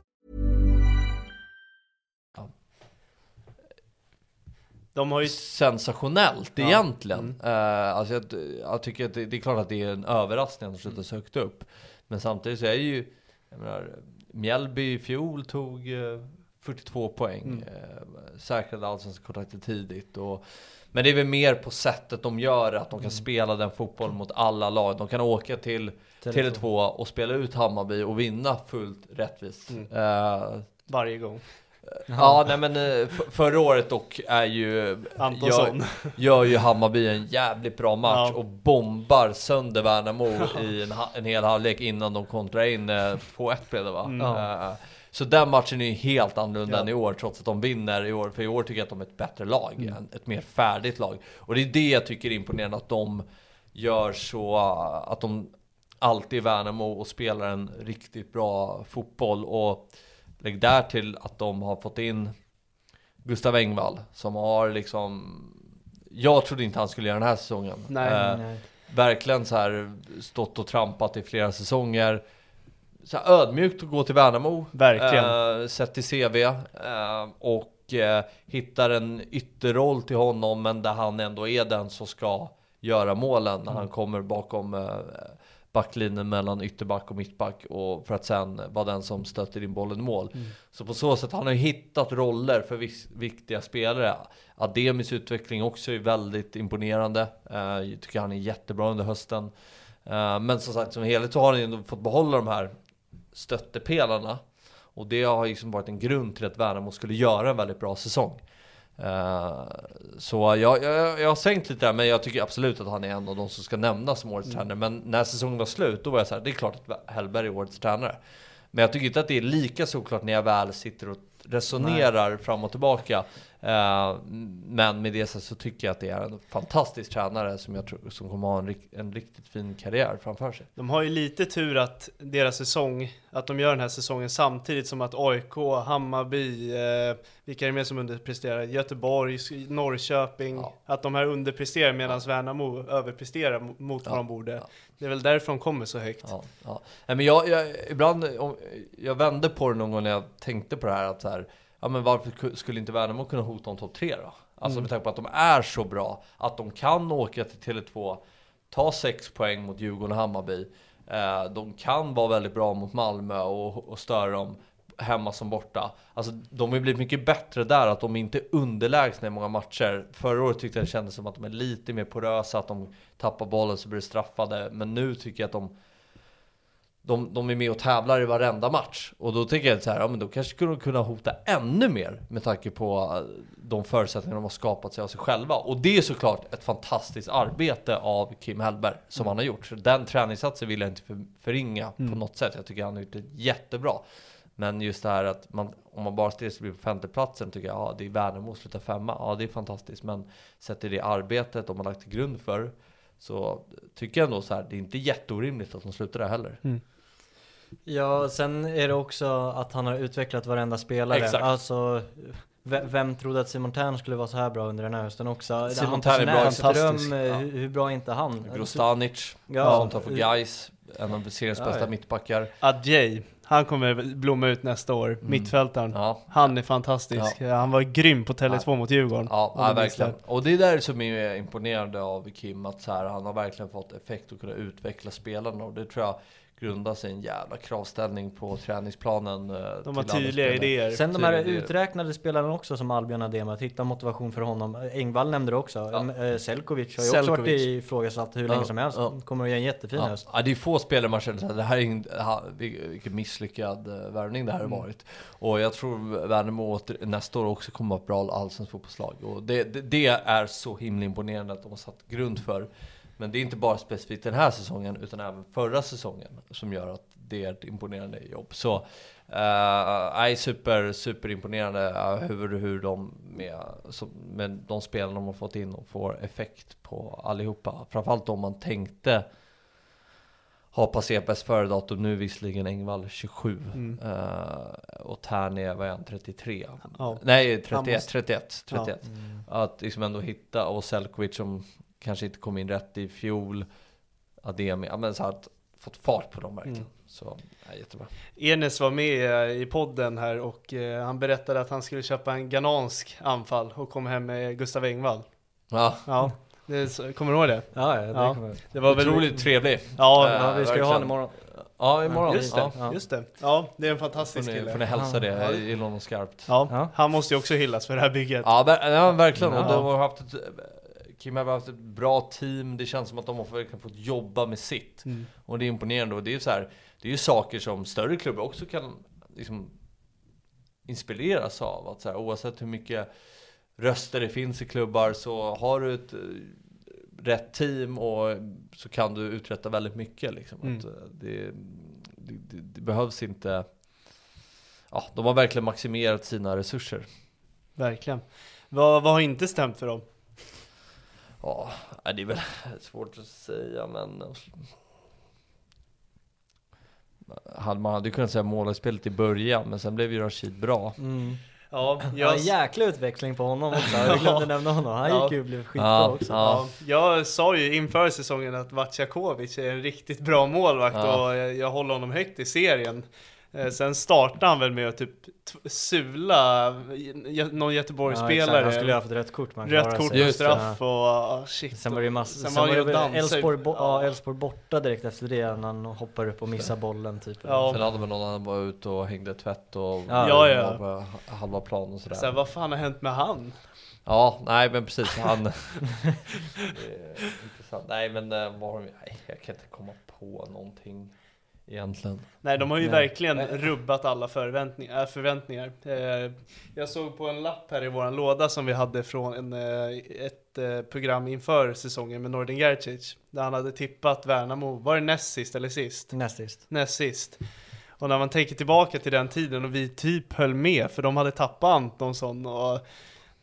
De har ju... sensationellt Ja. egentligen. Eh, alltså jag, jag tycker att det, det är klart att det är en överraskning att de slutar så högt upp. Men samtidigt så är ju, jag menar, Mjällby i fjol tog eh, 42 poäng. Mm. Eh, säkrade allsvenska kontraktet tidigt. Och, men det är väl mer på sättet de gör att de kan spela den fotbollen mot alla lag. De kan åka till Tele2. Tele2 och spela ut Hammarby och vinna fullt rättvist. Eh, Varje gång. Ja, nej men eh, förra året dock är ju... Antonsson. Gör, gör ju Hammarby en jävligt bra match Ja. och bombar sönder Värnamo i en, en hel halvlek innan de kontrar in eh, 2-1 blev det va? Eh, Så den matchen är ju helt annorlunda Ja. än i år trots att de vinner i år. För i år tycker jag att de är ett bättre lag, en- ett mer färdigt lag. Och det är det jag tycker är imponerande att de gör så, att de alltid är Värnamo och spelar en riktigt bra fotboll. Och lägg där till att de har fått in Gustav Engvall som har liksom Jag trodde inte han skulle göra den här säsongen. Nej. Eh, Nej. verkligen så här stått och trampat i flera säsonger. Så ödmjukt att gå till Värnamo. Verkligen. Eh, sett till CV. Eh, och eh, hittar en ytterroll till honom men där han ändå är den som ska göra målen när han kommer bakom eh, backlinjen mellan ytterback och mittback och för att sen vara den som stöter in bollen i mål. Så på så sätt han har ju hittat roller för vis- viktiga spelare. Ademis utveckling också är väldigt imponerande. Eh, jag tycker han är jättebra under hösten. Eh, men som sagt som helhet så har han ändå fått behålla de här stöttepelarna. Och det har liksom varit en grund till att Värnamo skulle göra en väldigt bra säsong. Eh, så jag, jag, jag har sänkt lite där, men jag tycker absolut att han är en av de som ska nämnas som årets tränare. Men när säsongen var slut, då var jag så här, det är klart att Hellberg är årets tränare. Men jag tycker inte att det är lika såklart när jag väl sitter och resonerar fram och tillbaka. Eh, men med det så, så tycker jag att det är en fantastisk tränare som jag tror som kommer ha en, en riktigt fin karriär framför sig. De har ju lite tur att deras säsong, att de gör den här säsongen samtidigt som att AIK, Hammarby, eh, vilka är det mer som underpresterar? Göteborg, Norrköping, Ja. att de här underpresterar medan Värnamo överpresterar mo- mot vad Ja. de borde. Ja. Det är väl därför de kommer så högt. Ja, ja. Men jag, jag, ibland, om, jag vände på det någon gång när jag tänkte på det här att så här, ja men varför ku- skulle inte Värnamo kunna hota om topp tre då? Alltså Mm. med tanke på att de är så bra, att de kan åka till Tele2, ta sex poäng mot Djurgården och Hammarby. Eh, de kan vara väldigt bra mot Malmö och, och störa dem hemma som borta. Alltså de har ju blivit mycket bättre där, att de inte är underlägsna i många matcher. Förra året tyckte jag det kändes som att de är lite mer porösa, att de tappar bollen så blir det straffade. Men nu tycker jag att de de, de är med och tävlar i varenda match. Och då tycker jag så här, ja men då kanske skulle de kunna hota ännu mer med tanke på eh, de förutsättningar de har skapat sig av sig själva. Och det är såklart ett fantastiskt arbete av Kim Hellberg som han har gjort. Så den träningssatsen vill jag inte för, förringa på något sätt. Jag tycker han har gjort det jättebra. Men just det här att man, om man bara stirrar sig på femteplatsen tycker jag, ja det är Värnamo slutar femma. Ja det är fantastiskt. Men sett i det arbetet de har lagt till grund för så tycker jag ändå så här, det är inte jätteorimligt att de slutar där heller. Ja, sen är det också att han har utvecklat varenda spelare. Exakt. Alltså, ve- vem trodde att Simon Tern skulle vara så här bra under den här hösten också? Simon Tern är bra, fantastisk. eh, Ja. hur, hur bra är inte han? Grostanic, Ja. som tar för Gais, en av seriens Ja, bästa ja. mittbackar. Adjei, han kommer blomma ut nästa år, mittfältaren. Mm. Ja, Han är fantastisk. Han var grym på Tele2 mot Djurgården. ja, ja verkligen. Och det är där som är imponerande av Kim, att så här, han har verkligen fått effekt och kunna utveckla spelarna. Och det tror jag i en jävla kravställning på träningsplanen. eh, De har tydliga idéer. Sen de här uträknade spelarna också som Albion Adema, att hitta motivation för honom. Engvall nämnde det också. Ja. Ja. Selkovic har ju också varit ifrågasatt hur länge Ja, som helst. ja. Kommer att göra en jättefin Ja. höst. ja, det är få spelare man känner att det här är vil- vilken misslyckad eh, värvning det här har Mm. varit. Och jag tror Värnamo nästa år också kommer att vara ett bra allsvenskt fotbollslag. Och det, det, det är så himla imponerande att de har satt grund för. Men det är inte bara specifikt den här säsongen, utan även förra säsongen som gör att det är ett imponerande jobb. Så, uh, super, super imponerande eh, hur, hur de med, med de spelarna de har fått in och får effekt på allihopa. Framförallt om man tänkte har passerat bäst före-datum nu visserligen Engvall 27 Mm. eh, och Tärne var han 33 Ja. Nej Han 31, måste- 31, 31 Att liksom ändå hitta och Selkovic som kanske inte kom in rätt i fjol Ademi, ja men så att fått fart på dem verkligen Mm. Så, ja, jättebra Enes var med eh, i podden här och eh, han berättade att han skulle köpa en ghanansk anfall och kom hem med Gustav Engvall. Ja, Ja, det kommer du ihåg det? Ja, ja, det Ja. kommer Det var väl... otroligt trevlig Ja, Eh, Ja, vi ska ju ha den imorgon. Ja, imorgon just det. ja. Just det. Ja, det är en Får fantastisk ni, kille. får ni hälsa det, Ja. jag gillar honom skarpt Ja, Ja. han måste ju också hyllas för det här bygget. Ja, ver- ja verkligen. Och de har haft ett, Kim har haft ett bra team. Det känns som att de har fått jobba med sitt. Mm. Och det är imponerande. Och det är så här, det är ju saker som större klubbar också kan liksom inspireras av. Att så här, oavsett hur mycket röster det finns i klubbar så har du ett eh, rätt team och så kan du uträtta väldigt mycket. Liksom. Mm. Eh, det, det, det, det behövs inte... Ja, de har verkligen maximerat sina resurser. Verkligen. Vad, vad har inte stämt för dem? Ja, det är väl svårt att säga men Man hade kunnat säga målvaktsspelet i början men sen blev ju Rashid bra Mm. Ja, Ja, jag, en jäkla utväxling på honom också, jag glömde nämna honom. Han Ja. gick ju och blev skitbra Ja, också. ja. ja, jag sa ju inför säsongen att Vatjakovic är en riktigt bra målvakt Ja. och jag, jag håller honom högt i serien. Eh, Sen startade han väl med att typ sula någon Ja, Göteborgsspelare. exakt. Han skulle ha fått rött kort man Rött kort sig. det. straff och ah, shit. Sen var det ju massa, Sen sen, var var han det och. Elfsborg, bo- ja, Ja. Borta direkt efter det när han hoppar upp och missar bollen typ. Ja. Sen hade väl någon annan var ute och hängde tvätt och Ja. Ja, ja. var på halva plan och sådär Så här, vad fan har hänt med han? Ja, nej men precis han Intressant, nej men eh, vad har de, nej jag kan inte komma på någonting egentligen Nej, de har ju Nej. verkligen rubbat alla förväntningar. Äh, förväntningar. Eh, jag såg på en lapp här i våran låda som vi hade från en, eh, ett eh, program inför säsongen med Nordin Gercic. Där han hade tippat Värnamo, var det näst sist eller sist? Näst sist. Näst sist. Och när man tänker tillbaka till den tiden och vi typ höll med, för de hade tappat Antonsson och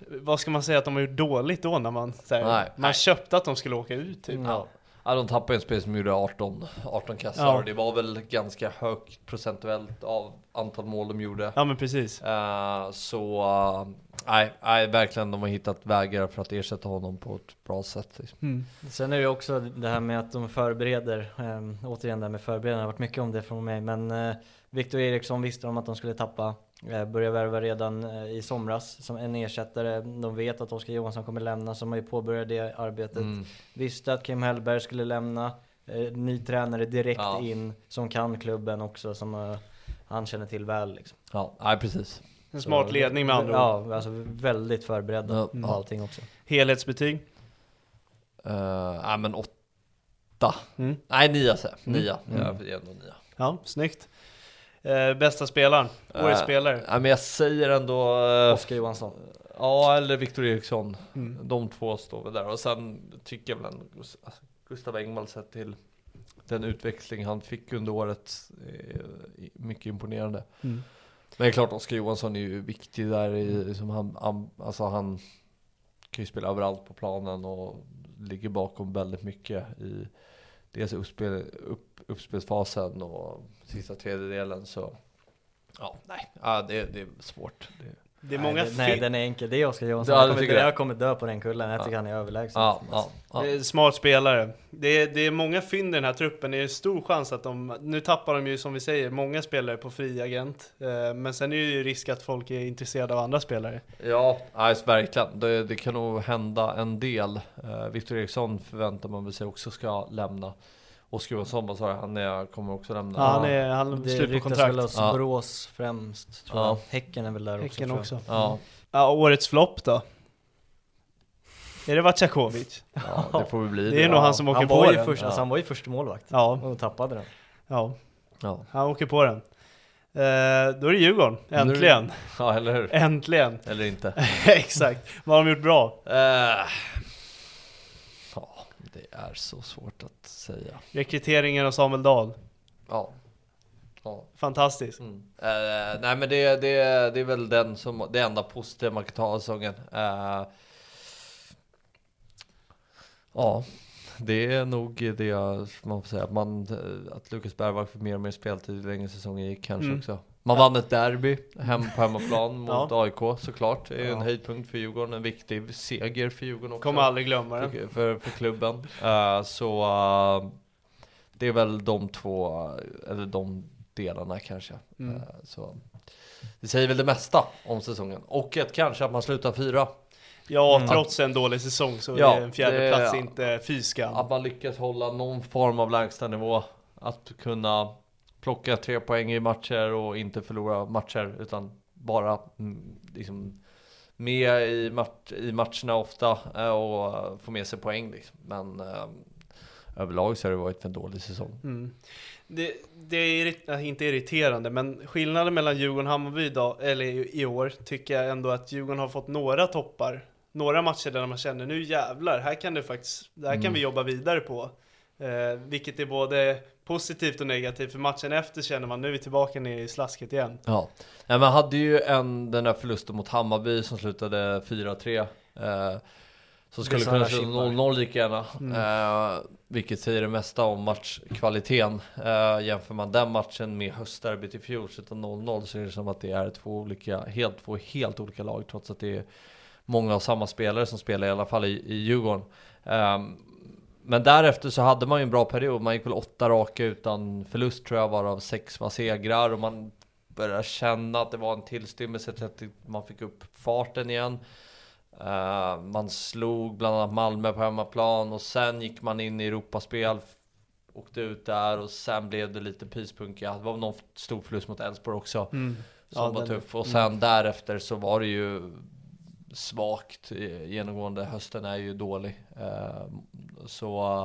vad ska man säga att de har gjort dåligt då när man, här, Nej, man nej. köpte att de skulle åka ut typ. Ja. Ja, de tappade en spelare som gjorde 18, 18 kassar Ja. och det var väl ganska högt procentuellt av antal mål de gjorde. Ja men precis. Eh, så eh, nej, nej, verkligen de har hittat vägar för att ersätta honom på ett bra sätt. Liksom. Mm. Sen är det ju också det här med att de förbereder, ähm, återigen det här med förberedande, det har varit mycket om det från mig, men äh, Viktor Eriksson visste de att de skulle tappa, började värva redan äh, i somras som en ersättare. De vet att Oskar Johansson kommer lämna, så de har ju påbörjat det arbetet. Mm. Visste att Kim Hellberg skulle lämna, äh, ny tränare direkt Ja. in, som kan klubben också, som han känner till väl liksom. Ja, nej precis. En Så- smart ledning med andra ord. Ja, alltså väldigt förberedda Ja. på allting också. Helhetsbetyg? Uh, nej men åtta. Mm. Nej nio säger jag. Mm. Nia. Mm. Ja, är ändå nia. Ja, snyggt. Eh, bästa spelaren? Årets Eh, spelare? Nej men jag säger ändå... eh, Oskar Johansson. Ja, eller Viktor Eriksson. Mm. De två står väl där. Och sen tycker jag väl ändå alltså, Gustav Engvall sett till den utväxling han fick under året. är mycket imponerande. Mm. Men det är klart Oskar Johansson är ju viktig där. I, som han, han, alltså han kan ju spela överallt på planen och ligger bakom väldigt mycket i dels uppspel, upp, uppspelsfasen och sista tredjedelen. Så ja, nej, ja, det, det är svårt. Det, Det är nej, många det, nej, den är enkel. Det är Oskar Johansson. Ja, jag, kommer jag kommer dö på den kullen. Jag tycker han är överlägsen. ja, ja, ja. Det är Smart spelare. Det är, det är många fynd i den här truppen. Det är stor chans att de, nu tappar de ju som vi säger många spelare på fri agent. Eh, Men sen är det ju risk att folk är intresserade av andra spelare. Ja, alltså, verkligen. Det, det kan nog hända en del. Uh, Viktor Eriksson förväntar man väl sig också ska lämna. Oskar Johansson, vad sa jag? Han är, kommer också lämna. Ja, han är, han Det slut på ryktas kontrakt. väl hos Ja. Borås främst, tror Ja. jag. Häcken är väl där Häcken också. också. Ja, Ja, årets flopp då? Är det Vatjakovic? ja, det får väl bli Det är nog han som åker han på var den. först, Ja. alltså, han var ju första målvakt Ja, och tappade den. ja, Ja. han åker på den. Eh, då är det Djurgården, Nu är det- äntligen! ja, eller hur? Äntligen! Eller inte. Exakt! Vad har de gjort bra? Ja, det är så svårt att säga. Rekryteringen av Samuel Dahl. Ja. ja. Fantastiskt. Mm. Eh, nej men det, det, det är väl den som, det enda positiva man kan ta av säsongen. Eh, ja, det är nog det jag- man får säga. Att, man, att Lukas Bergvall fick mer och mer speltid ju längre säsongen gick kanske Mm. också. Man vann ett derby hem på hemmaplan mot Ja. AIK såklart. Det är ju en Ja. höjdpunkt för Djurgården, en viktig seger för Djurgården också. Kommer aldrig glömma den. för, för, för klubben. Eh, så eh, det är väl de två, eh, eller de delarna kanske. Mm. Eh, så det säger väl det mesta om säsongen. Och att kanske att man slutar fyra. Ja, Mm. trots en dålig säsong så Ja, är en fjärde det- plats inte fy. Att man lyckas hålla någon form av lägstanivå. Att kunna plocka tre poäng i matcher och inte förlora matcher utan bara mm, liksom med i, mat- i matcherna ofta eh, och eh, få med sig poäng liksom. Men eh, överlag så har det varit en dålig säsong. Mm. Det, det är inte irriterande, men skillnaden mellan Djurgården och Hammarby idag, eller i, i år, tycker jag ändå att Djurgården har fått några toppar. Några matcher där man känner nu jävlar, här kan det faktiskt, det här kan Mm. vi jobba vidare på. Eh, vilket är både positivt och negativt, för matchen efter känner man nu är vi tillbaka ner i slasket igen. Ja, Nej, man hade ju en, den där förlusten mot Hammarby som slutade 4-3. Eh, som skulle kunna sluta chippar. 0-0 lika gärna. Mm. Eh, vilket säger det mesta om matchkvaliteten. Eh, jämför man den matchen med höstderbyt i fjol, sluta 0-0, så är det som att det är två olika, helt, två helt olika lag. Trots att det är många av samma spelare som spelar i alla fall i, i Djurgården. Ehm, men därefter så hade man ju en bra period. Man gick väl åtta raka utan förlust tror jag, varav sex var segrar. Och man började känna att det var en tillstymmelse till att man fick upp farten igen. Eh, man slog bland annat Malmö på hemmaplan och sen gick man in i Europaspel. Åkte ut där och sen blev det lite pyspunka. Det var någon stor förlust mot Elfsborg också. Som Ja, var tuff. Och sen därefter så var det ju svagt eh, genomgående. Hösten är ju dålig. Eh, så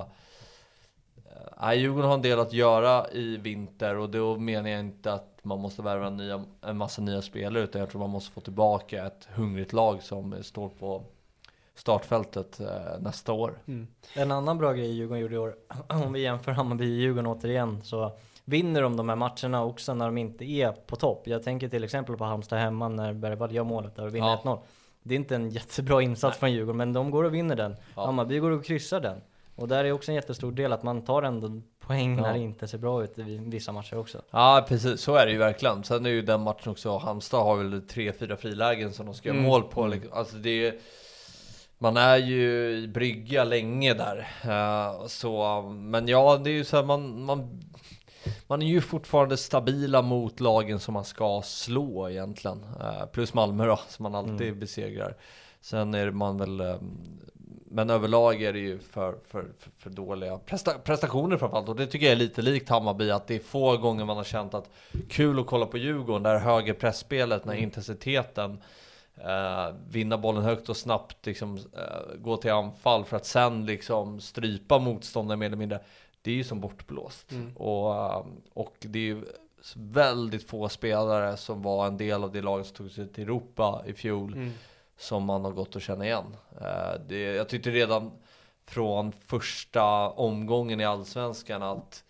eh, Nej, Djurgården har en del att göra i vinter och då menar jag inte att man måste värva nya, en massa nya spelare utan jag tror man måste få tillbaka ett hungrigt lag som står på startfältet nästa år. Mm. En annan bra grej Djurgården gjorde i år, om vi jämför Hammarby och Djurgården återigen, så vinner de de här matcherna också när de inte är på topp. Jag tänker till exempel på Halmstad hemma när Bergvall gör målet där och vinner Ja. 1-0. Det är inte en jättebra insats från Djurgården, men de går och vinner den. Ja. Hammarby går och kryssar den. Och där är också en jättestor del att man tar ändå poäng när Ja. det inte ser bra ut i vissa matcher också. Ja precis, så är det ju verkligen. Sen är ju den matchen också, Halmstad har väl tre, fyra frilägen som de ska göra Mm. mål på. liksom. Alltså det är, man är ju i brygga länge där. Eh, så, men ja, det är ju så här, man, man, man är ju fortfarande stabila mot lagen som man ska slå egentligen. Eh, plus Malmö då, som man alltid besegrar. Sen är man väl eh, men överlag är det ju för, för, för, för dåliga presta, prestationer framförallt. Och det tycker jag är lite likt Hammarby, att det är få gånger man har känt att kul att kolla på Djurgården, där höger pressspelet, när intensiteten, eh, vinna bollen högt och snabbt, liksom, eh, gå till anfall för att sen liksom strypa motståndare mer eller mindre. Det är ju som bortblåst. Mm. Och, eh, och det är ju väldigt få spelare som var en del av det laget som tog sig till Europa i fjol Mm. som man har gått att känna igen. Eh, det, jag tyckte redan från första omgången i Allsvenskan att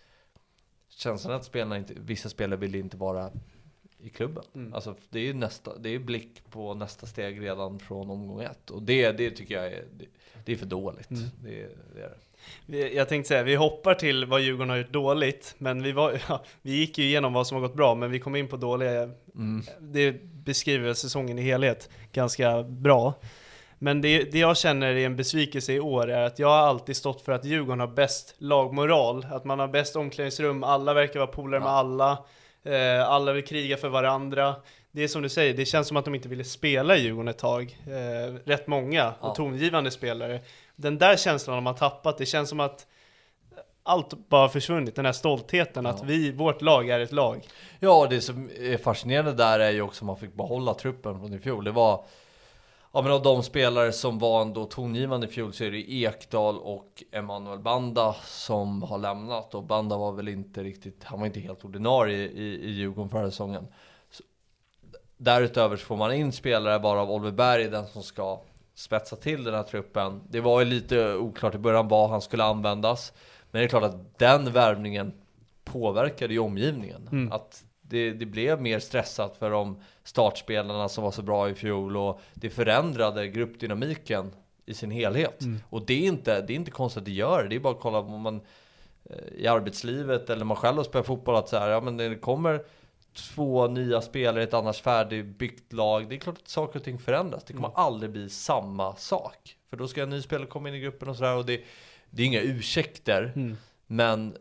känslan att spelarna inte, vissa spelare vill inte vara i klubben. Mm. Alltså det är ju nästa, det är blick på nästa steg redan från omgång ett. Och det, det tycker jag är, det, det är för dåligt. Mm. Det, det är det. Jag tänkte säga, vi hoppar till vad Djurgården har gjort dåligt, men vi, var, ja, vi gick ju igenom vad som har gått bra, men vi kom in på dåliga, Mm. det beskriver säsongen i helhet ganska bra. Men det, det jag känner är en besvikelse i år är att jag har alltid stått för att Djurgården har bäst lagmoral, att man har bäst omklädningsrum, alla verkar vara polare med Ja. alla, eh, alla vill kriga för varandra. Det är som du säger, det känns som att de inte ville spela i Djurgården ett tag. Eh, rätt många och Ja. tongivande spelare. Den där känslan har man tappat, det känns som att allt bara har försvunnit, den här stoltheten att Ja. vi, vårt lag är ett lag. Ja, det som är fascinerande där är ju också att man fick behålla truppen från i fjol. Det var, ja men av de spelare som var ändå tongivande i fjol så är det Ekdal och Emanuel Banda som har lämnat. Och Banda var väl inte riktigt, han var inte helt ordinarie i, i Djurgården förra säsongen. Så, därutöver så får man in spelare bara av Oliver Berg, den som ska spetsa till den här truppen. Det var ju lite oklart i början var han skulle användas. Men det är klart att den värvningen påverkade ju omgivningen. Mm. Att det, det blev mer stressat för de startspelarna som var så bra i fjol och det förändrade gruppdynamiken i sin helhet. Mm. Och det är, inte, det är inte konstigt att det gör det. Det är bara att kolla om man eh, i arbetslivet eller man själv har spelat fotboll att så här, ja men det kommer två nya spelare i ett annars färdigbyggt lag. Det är klart att saker och ting förändras. Det kommer Mm. aldrig bli samma sak. För då ska en ny spelare komma in i gruppen och sådär och det, det är inga ursäkter. Mm. Men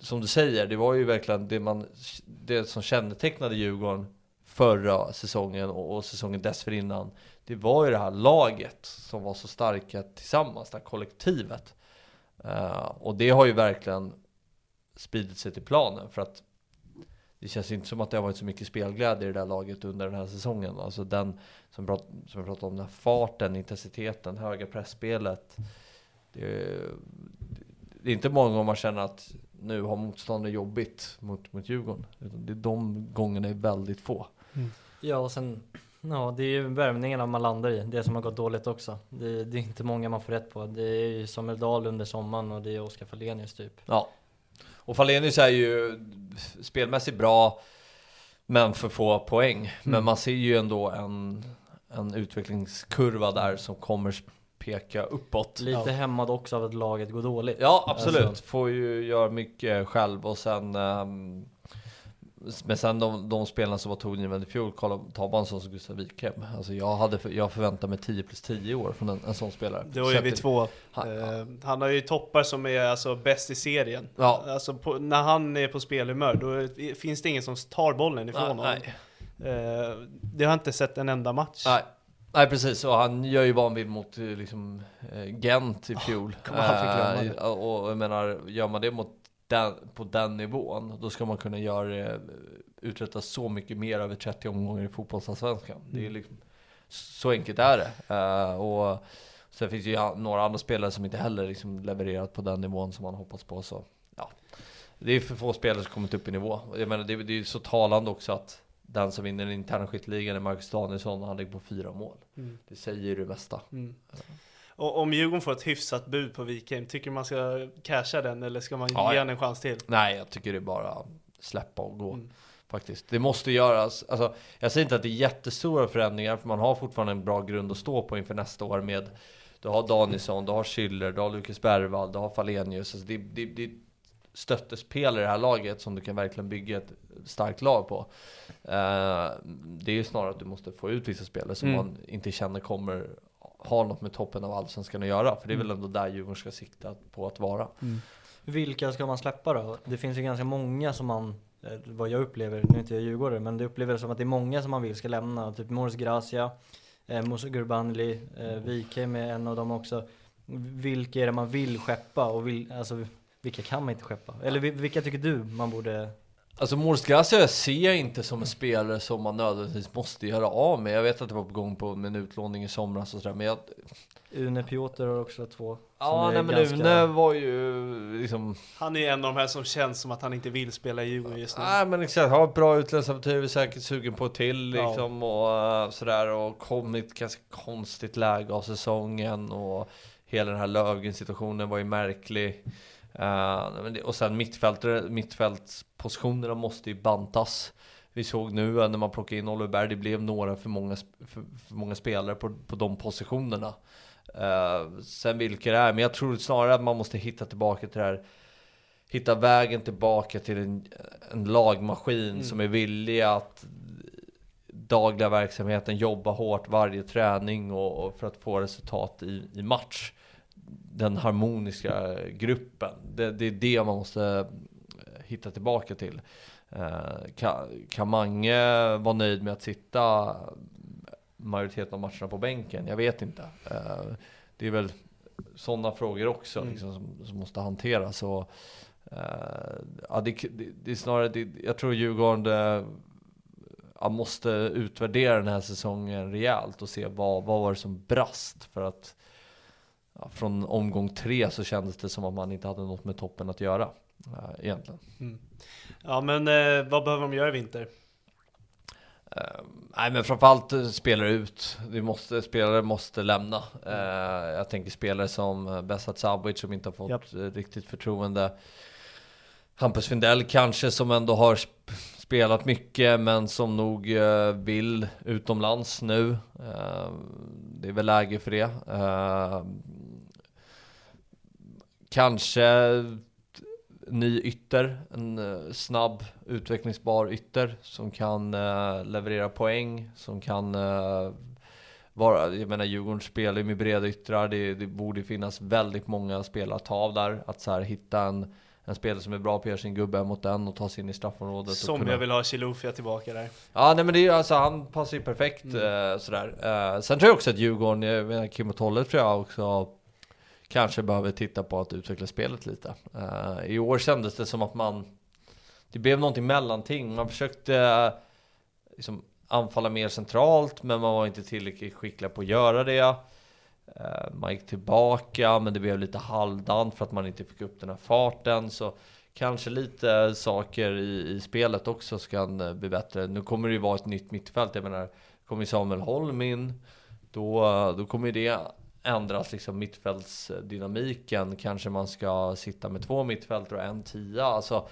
som du säger, det var ju verkligen det, man, det som kännetecknade Djurgården förra säsongen och, och säsongen dessförinnan. Det var ju det här laget som var så starka tillsammans, det här kollektivet. Eh, och det har ju verkligen spridit sig till planen för att det känns inte som att det har varit så mycket spelglädje i det där laget under den här säsongen. Alltså den som, prat, som jag pratade om, den här farten, intensiteten, höga pressspelet. Det, är- det är inte många gånger man känner att nu har motståndare jobbigt mot, mot Djurgården. Utan det är de gångerna är väldigt få. Ja, och sen, ja, det är ju värvningarna man landar i, det som har gått dåligt också. Det, det är inte många man får rätt på. Det är ju Samuel Dahl under sommaren och det är Oskar Fallenius typ. Ja. Och Falenius är ju spelmässigt bra, men för få poäng. Men man ser ju ändå en, en utvecklingskurva där som kommer peka uppåt. Lite hämmad också av att laget går dåligt. Ja, absolut. Alltså, Får ju göra mycket själv och sen ehm, men sen de, de spelarna som var tongivande i fjol, en sån som Gustav Wikhem. Alltså jag, hade, jag förväntar mig 10 plus 10 år från en, en sån spelare. Det var ju vi två. Han- Eh, han har ju toppar som är alltså bäst i serien. Ja. Alltså på, när han är på spelhumör, då finns det ingen som tar bollen ifrån honom. nej, Eh, det har jag inte sett en enda match. nej. Nej precis, och han gör ju vad han vill mot eh, liksom, Gent i fjol. aldrig glömma Eh, och, och jag menar, gör man det mot den, på den nivån, då ska man kunna göra det, uträtta så mycket mer över 30 omgångar i fotbollsallsvenskan. Det är Mm. liksom, så enkelt är det. Eh, och sen finns det ju några andra spelare som inte heller liksom levererat på den nivån som man hoppats på. Så, ja. Det är för få spelare som kommit upp i nivå. Jag menar, det, är- det är ju så talande också att den som vinner den interna skytteligan är Marcus Danielsson och han ligger på fyra mål. Mm. Det säger ju det mesta. Mm. Och om Djurgården får ett hyfsat bud på Wikheim, tycker man ska casha den eller ska man Ja, ge han en chans till? Nej, jag tycker det är bara släppa och gå. Mm. Faktiskt. Det måste göras. Alltså, jag säger inte att det är jättestora förändringar, för man har fortfarande en bra grund att stå på inför nästa år med du har Danielsson, du har Schüller, du har Lukas Bergvall, du har Falenius. Alltså det, det, det är stöttespelare i det här laget som du kan verkligen bygga ett starkt lag på. Eh, det är ju snarare att du måste få ut vissa spelare som Mm. man inte känner kommer ha något med toppen av allsvenskan att göra. För det är väl Mm. ändå där Djurgården ska sikta på att vara. Vilka ska man släppa då? Det finns ju ganska många som man, eh, vad jag upplever, nu är inte jag djurgårdare, men det upplever som att det är många som man vill ska lämna. Typ Morris Gracia, eh, Musa Gurbanli, eh, Wikheim är en av dem också. Vilka är det man vill skeppa och vill, alltså vilka kan man inte skeppa? Eller vi- vilka tycker du man borde Alltså Morris Gracia ser jag inte som en spelare som man nödvändigtvis måste göra av med. Jag vet att det var på gång på en utlåning i somras och sådär, men jag... Une Piotr har också två. Ja, som är nej men ganska- Une var ju liksom... Han är ju en av de här som känns som att han inte vill spela i Djurgården just nu. Nej men exakt, har ett bra utländskt är säkert sugen på ett till Ja. liksom och eh, sådär och kommit ganska konstigt läge av säsongen och hela den här Löfgren situationen var ju märklig. Det- och sen mittfältspositionerna måste ju bantas. Vi såg nu eh, när man plockade in Oliver Berg, det blev några för många, för, för många spelare på, på de positionerna. Eh, sen vilka det är, men jag tror snarare att man måste hitta tillbaka till det här Hitta vägen tillbaka till en, en lagmaskin Mm. som är villig att dagliga verksamheten jobba hårt varje träning och, och för att få resultat i, i match. Den harmoniska gruppen. Det, det är det man måste eh, hitta tillbaka till. Eh, kan, kan Mange vara nöjd med att sitta majoriteten av matcherna på bänken? Jag vet inte. Eh, det är väl sådana frågor också Mm. liksom, som, som måste hanteras. Och, ja, det, det, det är snarare, det, jag tror Djurgården eh, ja, måste utvärdera den här säsongen rejält och se vad, vad var det som brast. För att ja, från omgång tre så kändes det som att man inte hade något med toppen att göra. eh, egentligen. Mm. Ja men eh, vad behöver de göra i vinter? Eh, nej men framförallt eh, spelare ut. Vi måste, spelare måste lämna. Eh, jag tänker spelare som Besat Sabic som inte har fått eh, riktigt förtroende. Hampus Findell kanske som ändå har spelat mycket men som nog eh, vill utomlands nu. Eh, det är väl läge för det. Eh, kanske ny ytter, en snabb utvecklingsbar ytter som kan leverera poäng, som kan vara, jag menar Djurgården spelar ju med breda yttrar, det, det borde finnas väldigt många spelare att ta av där, att så här hitta en, en spelare som är bra på att göra sin gubbe mot den och ta sig in i straffområdet. och Som kunna- jag vill ha Chilufya tillbaka där. Ja nej men det är alltså, han passar ju perfekt Mm. eh, sådär. Eh, sen tror jag också att Djurgården, jag menar Kim och Tolle tror jag också kanske behöver titta på att utveckla spelet lite. Eh, I år kändes det som att man, det blev någonting mellanting. Man försökte eh, liksom anfalla mer centralt men man var inte tillräckligt skicklig på att göra det. Eh, man gick tillbaka men det blev lite halvdant för att man inte fick upp den här farten. Så kanske lite saker i, i spelet också ska eh, bli bättre. Nu kommer det ju vara ett nytt mittfält. Jag menar, kommer Samuel Holm in, då, eh, då kommer ju det ändras liksom mittfältsdynamiken. Kanske man ska sitta med två mittfältare och en tia. Alltså,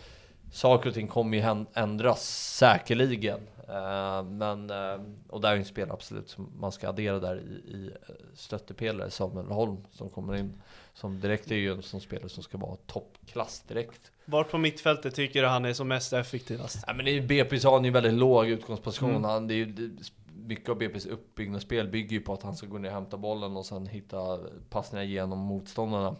saker och ting kommer ju ändras säkerligen. Eh, men, eh, och där är ju en spelare absolut som man ska addera där i, i eh, stöttepelare, Samuel Holm som kommer in. Som direkt är ju en sån spelare som ska vara toppklass direkt. Vart på mittfältet tycker du han är som mest effektivast? Ja, men i BP så har han ju väldigt låg utgångsposition. Mm. Han, det är ju, det, mycket av BP's uppbyggnadsspel bygger ju på att han ska gå ner och hämta bollen och sen hitta passningar genom motståndarna.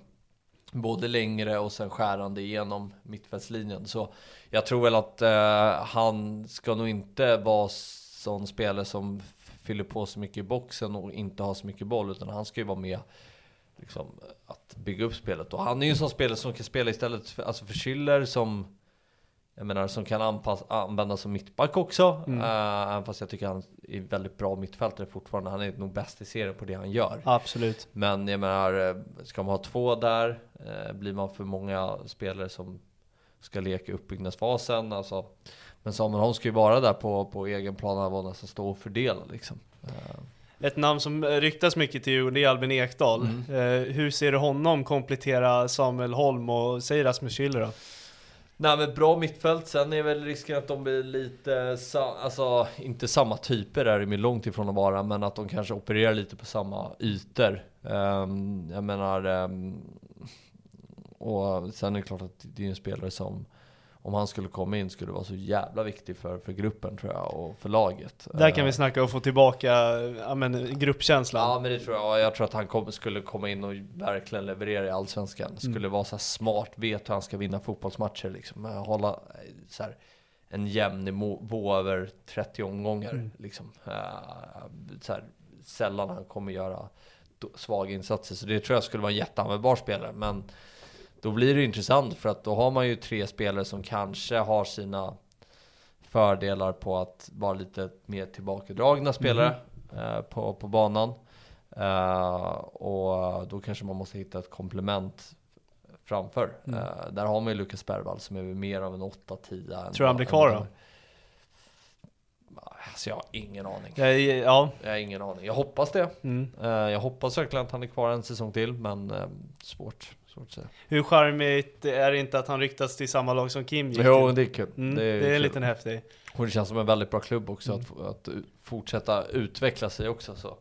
Både längre och sen skärande igenom mittfältslinjen. Så jag tror väl att eh, han ska nog inte vara sån spelare som fyller på så mycket i boxen och inte har så mycket boll. Utan han ska ju vara med liksom, att bygga upp spelet. Och han är ju en sån spelare som kan spela istället för, alltså för Schüller som jag menar som kan anpass, användas som mittback också. Mm. Eh, även fast jag tycker han är väldigt bra mittfältare fortfarande. Han är nog bäst i serien på det han gör. Absolut. Men jag menar, eh, ska man ha två där? Eh, blir man för många spelare som ska leka uppbyggnadsfasen? Alltså, men Samuel Holm ska ju vara där på, på egen plan, han var nästan stå och fördela liksom. Ett namn som ryktas mycket till Djurgården, det är Albin Ekdal. Mm. Hur ser du honom komplettera Samuel Holm och säg Rasmus Schüller då? Nej men bra mittfält, sen är väl risken att de blir lite, sa- alltså inte samma typer är de ju långt ifrån att vara, men att de kanske opererar lite på samma ytor. Um, jag menar, um, och sen är det klart att det är en spelare som, om han skulle komma in, skulle vara så jävla viktig för, för gruppen tror jag, och för laget. Där kan Eh, vi snacka och få tillbaka ja, men, gruppkänslan. Ja men det tror jag, jag tror att han kom, skulle komma in och verkligen leverera i Allsvenskan. Mm. Skulle vara så smart, vet hur han ska vinna fotbollsmatcher liksom. Eh, Hålla eh, så här, en jämn nivå över 30 omgångar Mm. liksom. Eh, så här, sällan han kommer göra svaga insatser. Så det tror jag skulle vara en jätteanvändbar spelare. Men då blir det intressant för att då har man ju tre spelare som kanske har sina fördelar på att vara lite mer tillbakadragna spelare eh, på, på banan. Eh, och då kanske man måste hitta ett komplement framför. Mm. Eh, där har man ju Lukas Bergvall som är mer av en 8-10. än Tror du han blir kvar då? vad- Alltså jag har ingen aning. Ja, ja. Jag har ingen aning. Jag hoppas det. Mm. Eh, jag hoppas verkligen att han är kvar en säsong till, men eh, svårt. Svårt att säga. Hur charmigt är det inte att han ryktas till samma lag som Kim gick Jo, till? det är kul. Mm, Det det är är, en kul. liten häftig. Och det känns som en väldigt bra klubb också Mm. att, att fortsätta utveckla sig också. Så.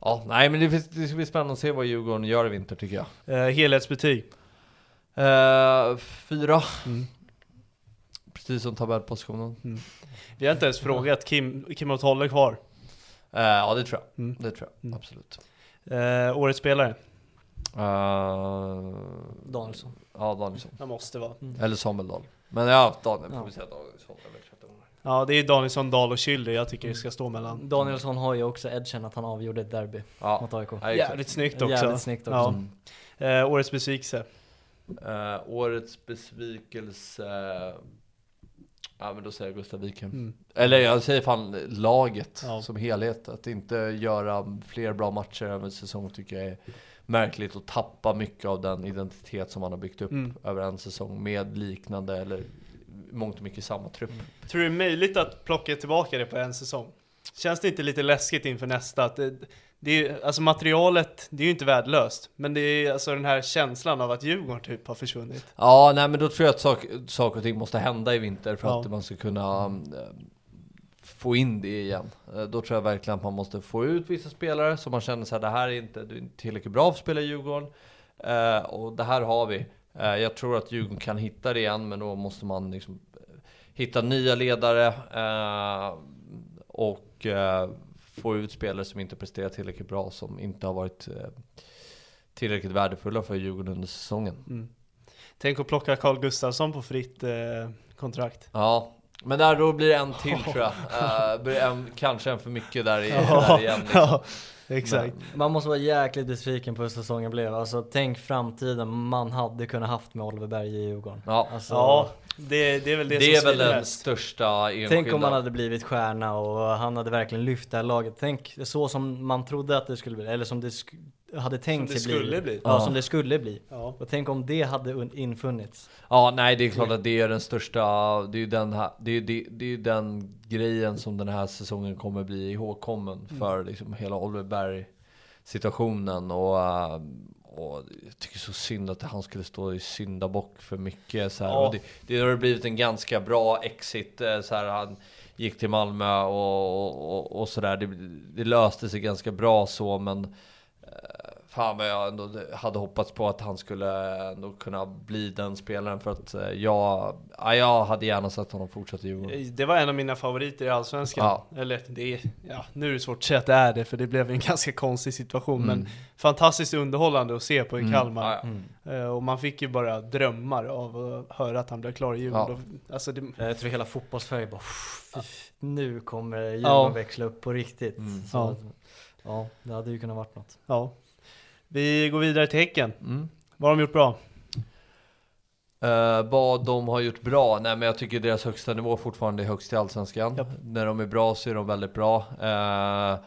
Ja, nej men det, det ska bli spännande att se vad Djurgården gör i vinter tycker jag. Eh, helhetsbetyg. Eh, fyra. Mm. Precis som tabellpositionen. Vi har inte ens frågat Kim, Kim och Tolle kvar. Eh, ja det tror jag. Mm. Det tror jag, Mm. absolut. Eh, årets spelare. Uh, Danielsson. Ja, Danielsson. Det måste vara. Eller Samuel Dahl. Men ja, Daniel får Ja. vi säga Danielsson. över 13 år. Ja, det är Danielsson, Dahl och Schüller jag tycker det ska stå mellan. Danielsson har ju också edgen att han avgjorde ett derby Ja, mot AIK. ja. Jävligt snyggt också. Jävligt snyggt också. Ja. Eh, årets besvikelse. Eh, årets besvikelse... Ja men då säger jag Gustav Wikheim. Mm. Eller jag säger fan laget Ja. som helhet. Att inte göra fler bra matcher över en säsong tycker jag är märkligt. Och tappa mycket av den identitet som man har byggt upp Mm. över en säsong med liknande eller mångt och mycket samma trupp. Tror du det är möjligt att plocka tillbaka det på en säsong? Känns det inte lite läskigt inför nästa? Att det, det är, alltså materialet, det är ju inte värdelöst. Men det är alltså den här känslan av att Djurgården typ har försvunnit. Ja, nej men då tror jag att sak, saker och ting måste hända i vinter för Ja. att man ska kunna eh, få in det igen. Eh, då tror jag verkligen att man måste få ut vissa spelare som man känner så här, det här är inte, du är inte tillräckligt bra för att spela i Djurgården. Eh, och det här har vi. Eh, jag tror att Djurgården kan hitta det igen, men då måste man liksom eh, hitta nya ledare eh, och eh, få ut spelare som inte presterar tillräckligt bra, som inte har varit tillräckligt värdefulla för Djurgården under säsongen. Mm. Tänk att plocka Carl Gustafsson på fritt kontrakt. Ja, men där då blir det en till tror jag. Uh, blir en, kanske en för mycket där, i, där igen. Liksom. ja, exakt. Man måste vara jäkligt besviken på hur säsongen blev. Alltså tänk framtiden man hade kunnat haft med Oliver Berg i Djurgården. Ja. Alltså, Ja, det, det är väl det, Det, som är väl den mest. största enskilda. Tänk om han hade blivit stjärna och han hade verkligen lyft det här laget. Tänk så som man trodde att det skulle bli, eller som det sk- hade tänkt Som det sig bli. skulle bli. Ja, Ja. som det skulle bli. Ja. Och tänk om det hade un- infunnits. Ja, nej det är klart att det är den största, det är ju den, här, det är, det, det är den grejen som den här säsongen kommer bli ihågkommen för liksom hela Oliver Berg situationen och, äh, och jag tycker så synd att han skulle stå i syndabock för mycket så här. Ja. Och det, det har blivit en ganska bra exit eh, så här, han gick till Malmö och, och, och sådär. Det, det löste sig ganska bra så men eh, Fan vad jag ändå hade hoppats på att han skulle ändå kunna bli den spelaren för att eh, jag, ja, jag hade gärna sett honom fortsätta i Djurgården. Det var en av mina favoriter i Allsvenskan. Ja. Eller det är, ja, nu är det svårt att säga att det är det, för det blev en ganska konstig situation. Mm. Men fantastiskt underhållande att se på i Mm. Kalmar. Ja, ja. Eh, Och man fick ju bara drömmar av att höra att han blev klar i Djurgården. Alltså det, Jag tror hela fotbollssverige bara "Fy, Nu kommer Djurgården Ja. växla upp på riktigt. Mm. Så, Ja. ja, det hade ju kunnat varit något. ja. Vi går vidare till Häcken. Mm. Vad har de gjort bra? Eh, vad de har gjort bra? Nej men jag tycker deras högsta nivå fortfarande är högst i Allsvenskan. Japp. När de är bra så är de väldigt bra. Uh,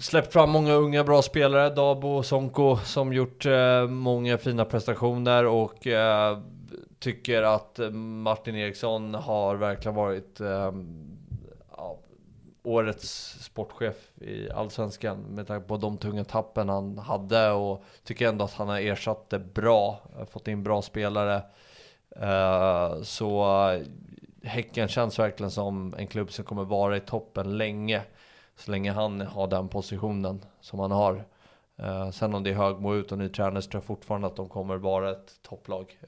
släppt fram många unga bra spelare, Dabo och Sonko, som gjort eh, många fina prestationer och eh, tycker att Martin Eriksson har verkligen varit eh, årets sportchef i Allsvenskan med tanke på de tunga tappen han hade och tycker ändå att han har ersatt det bra, fått in bra spelare. Eh, så eh, Häcken känns verkligen som en klubb som kommer vara i toppen länge. Så länge han har den positionen som han har. Eh, sen om det är Högmo ut och ny tränare så tror jag fortfarande att de kommer vara ett topplag.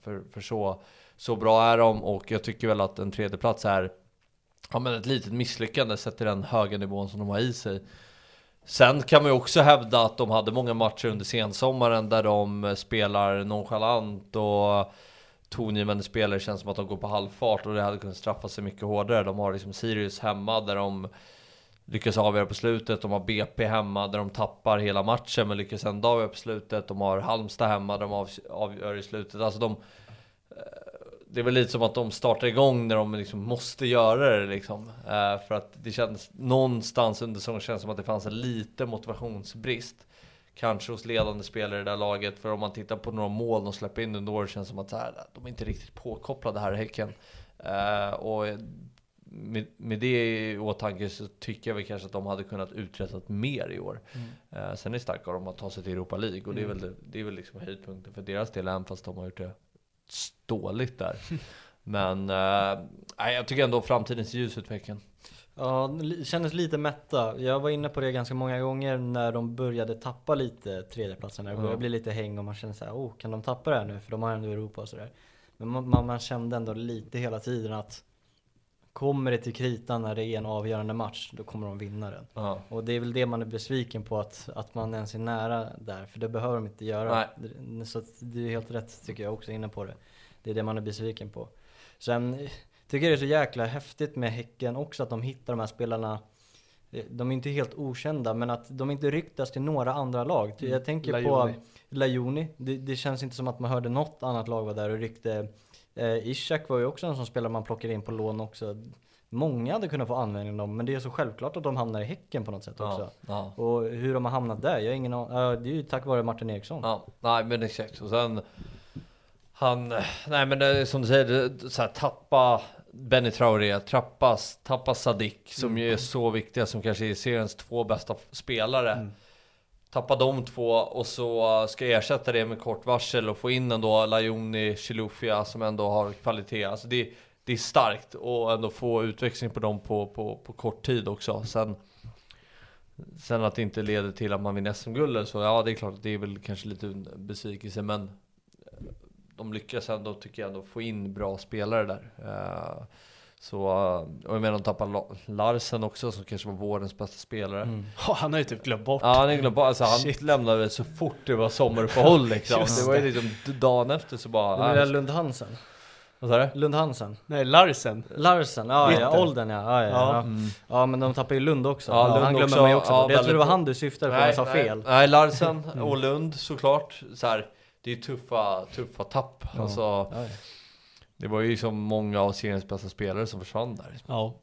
För, för så, så bra är de och jag tycker väl att en tredjeplats är ja, men ett litet misslyckande sett till den höga nivån som de har i sig. Sen kan man ju också hävda att de hade många matcher under sensommaren där de eh, spelar nonchalant och tongivande spelare känns som att de går på halvfart och det hade kunnat straffa sig mycket hårdare. De har liksom Sirius hemma där de lyckas avgöra på slutet. De har BP hemma där de tappar hela matchen men lyckas ändå avgöra på slutet. De har Halmstad hemma där de avgör i slutet. Alltså de... Eh, det är väl lite som att de startar igång när de liksom måste göra det liksom. Eh, för att det känns någonstans under säsongen känns som att det fanns en lite motivationsbrist. Kanske hos ledande spelare i det där laget. För om man tittar på några mål de släpper in under året känns det som att här, de är inte riktigt påkopplade här i Häcken. Uh, och med, med, det i åtanke så tycker jag väl kanske att de hade kunnat uträttat mer i år. Mm. Uh, sen är det starkt av dem att ta sig till Europa League och mm. det är väl, det är väl liksom höjdpunkten för deras del, även fast de har gjort det ståligt där. Men uh, jag tycker ändå framtidens ljusutveckling. Ja, det kändes lite mätta. Jag var inne på det ganska många gånger när de började tappa lite tredjeplatsen. Det började bli lite häng och man kände såhär, oh, kan de tappa det här nu? För de har ändå Europa och sådär. Men man, man, man, kände ändå lite hela tiden att kommer det till kritan när det är en avgörande match, då kommer de vinna den. Ja. Och det är väl det man är besviken på, att, att man ens är nära där. För det behöver de inte göra. Nej. Så det är helt rätt tycker jag också inne på det. Det är det man är besviken på. Sen tycker det är så jäkla häftigt med Häcken också att de hittar de här spelarna eh, de är inte helt okända, men att de inte ryktas till några andra lag. Mm. Jag tänker Lajoni. på Lajoni. Det, det, känns inte som att man hörde något annat lag vara där och ryckte. Eh, Ishak var ju också en sån spelare man plockar in på lån också. Många hade kunnat få användning av dem, men det är så självklart att de hamnar i Häcken på något sätt också. Ja. Och hur de har hamnat där, jag har ingen aning. Det är ju tack vare Martin Eriksson. Ja, nej men exakt. Och sen han, nej men det, som du säger, så här, tappa Benny Traoré, trappas, tappa Sadik som mm. ju är så viktiga som kanske är seriens två bästa spelare. Mm. Tappa de två och så ska jag ersätta det med kort varsel och få in ändå Lajoni, Chilufya som ändå har kvalitet. Alltså det, det är starkt och ändå få utväxling på dem på, på, på kort tid också. Sen, sen att det inte leder till att man vinner SM-guld så ja det är klart det är väl kanske lite besvikelse men eh, de lyckas ändå, tycker jag, ändå få in bra spelare där. Eh, så, och jag menar de tappar Larsen också som kanske var vårens bästa spelare. Mm. Oh, han har ju typ glömt bort. Ja han har glömt bort, alltså han Shit. lämnade så fort det var sommaruppehåll liksom. det var ju liksom dagen efter så bara... Det är Lund Hansen. Vad sa du? Lund Hansen. Nej, Larsen. Larsen, ja, ja åldern ja. Ja, ja, ja. Mm. ja men de tappar ju Lund också. Ja, Lund han glömmer också, mig också. Ja, jag tror det var han du syftade på när jag sa fel. Nej, Larsen och Lund såklart. Så här, det är tuffa, tuffa tapp. Ja. Alltså, ja. Det var ju som många av seriens bästa spelare som försvann där. Ja.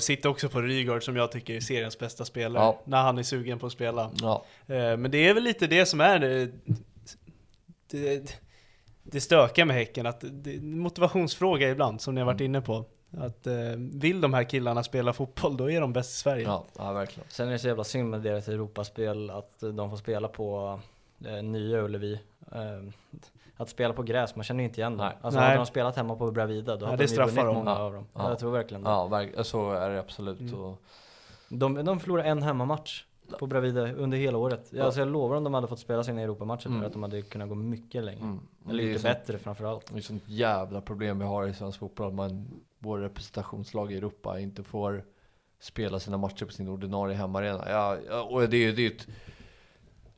Sitter också på Rygaard som jag tycker är seriens bästa spelare. Ja. När han är sugen på att spela. Ja. Eh, men det är väl lite det som är det, det, det stökiga med Häcken. Att det motivationsfråga ibland som ni har varit mm. inne på. Att eh, vill de här killarna spela fotboll, då är de bäst i Sverige. Ja, ja verkligen. Sen är det så jävla synd med deras Europaspel att de får spela på eh, nya Ullevi. Ehm, att spela på gräs, man känner ju inte igen dem. Alltså Nej. hade de spelat hemma på Bravida då hade de ju vunnit många ja. av dem. Ja. Jag tror verkligen det. Ja, så är det absolut. Mm. De, de förlorade en hemmamatch på Bravida under hela året. Ja. Alltså jag lovar om de hade fått spela sina Europamatcher mm. att de hade kunnat gå mycket längre. Mm. Eller lite bättre framförallt. Det är ett sånt jävla problem vi har i svensk fotboll. Att man, våra representationslag i Europa inte får spela sina matcher på sin ordinarie hemmaarena. Ja, och det är ju ett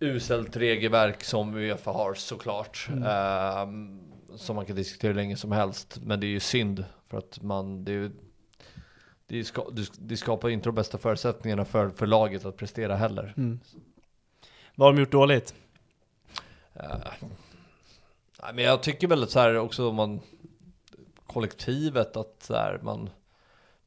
uselt regelverk som Uefa har såklart. Mm. Uh, som man kan diskutera hur länge som helst. Men det är ju synd för att man, det, är, det, ska, det skapar inte de bästa förutsättningarna för, för laget att prestera heller. Mm. Vad har de gjort dåligt? Uh, men jag tycker väl så här också om man kollektivet att så här, man,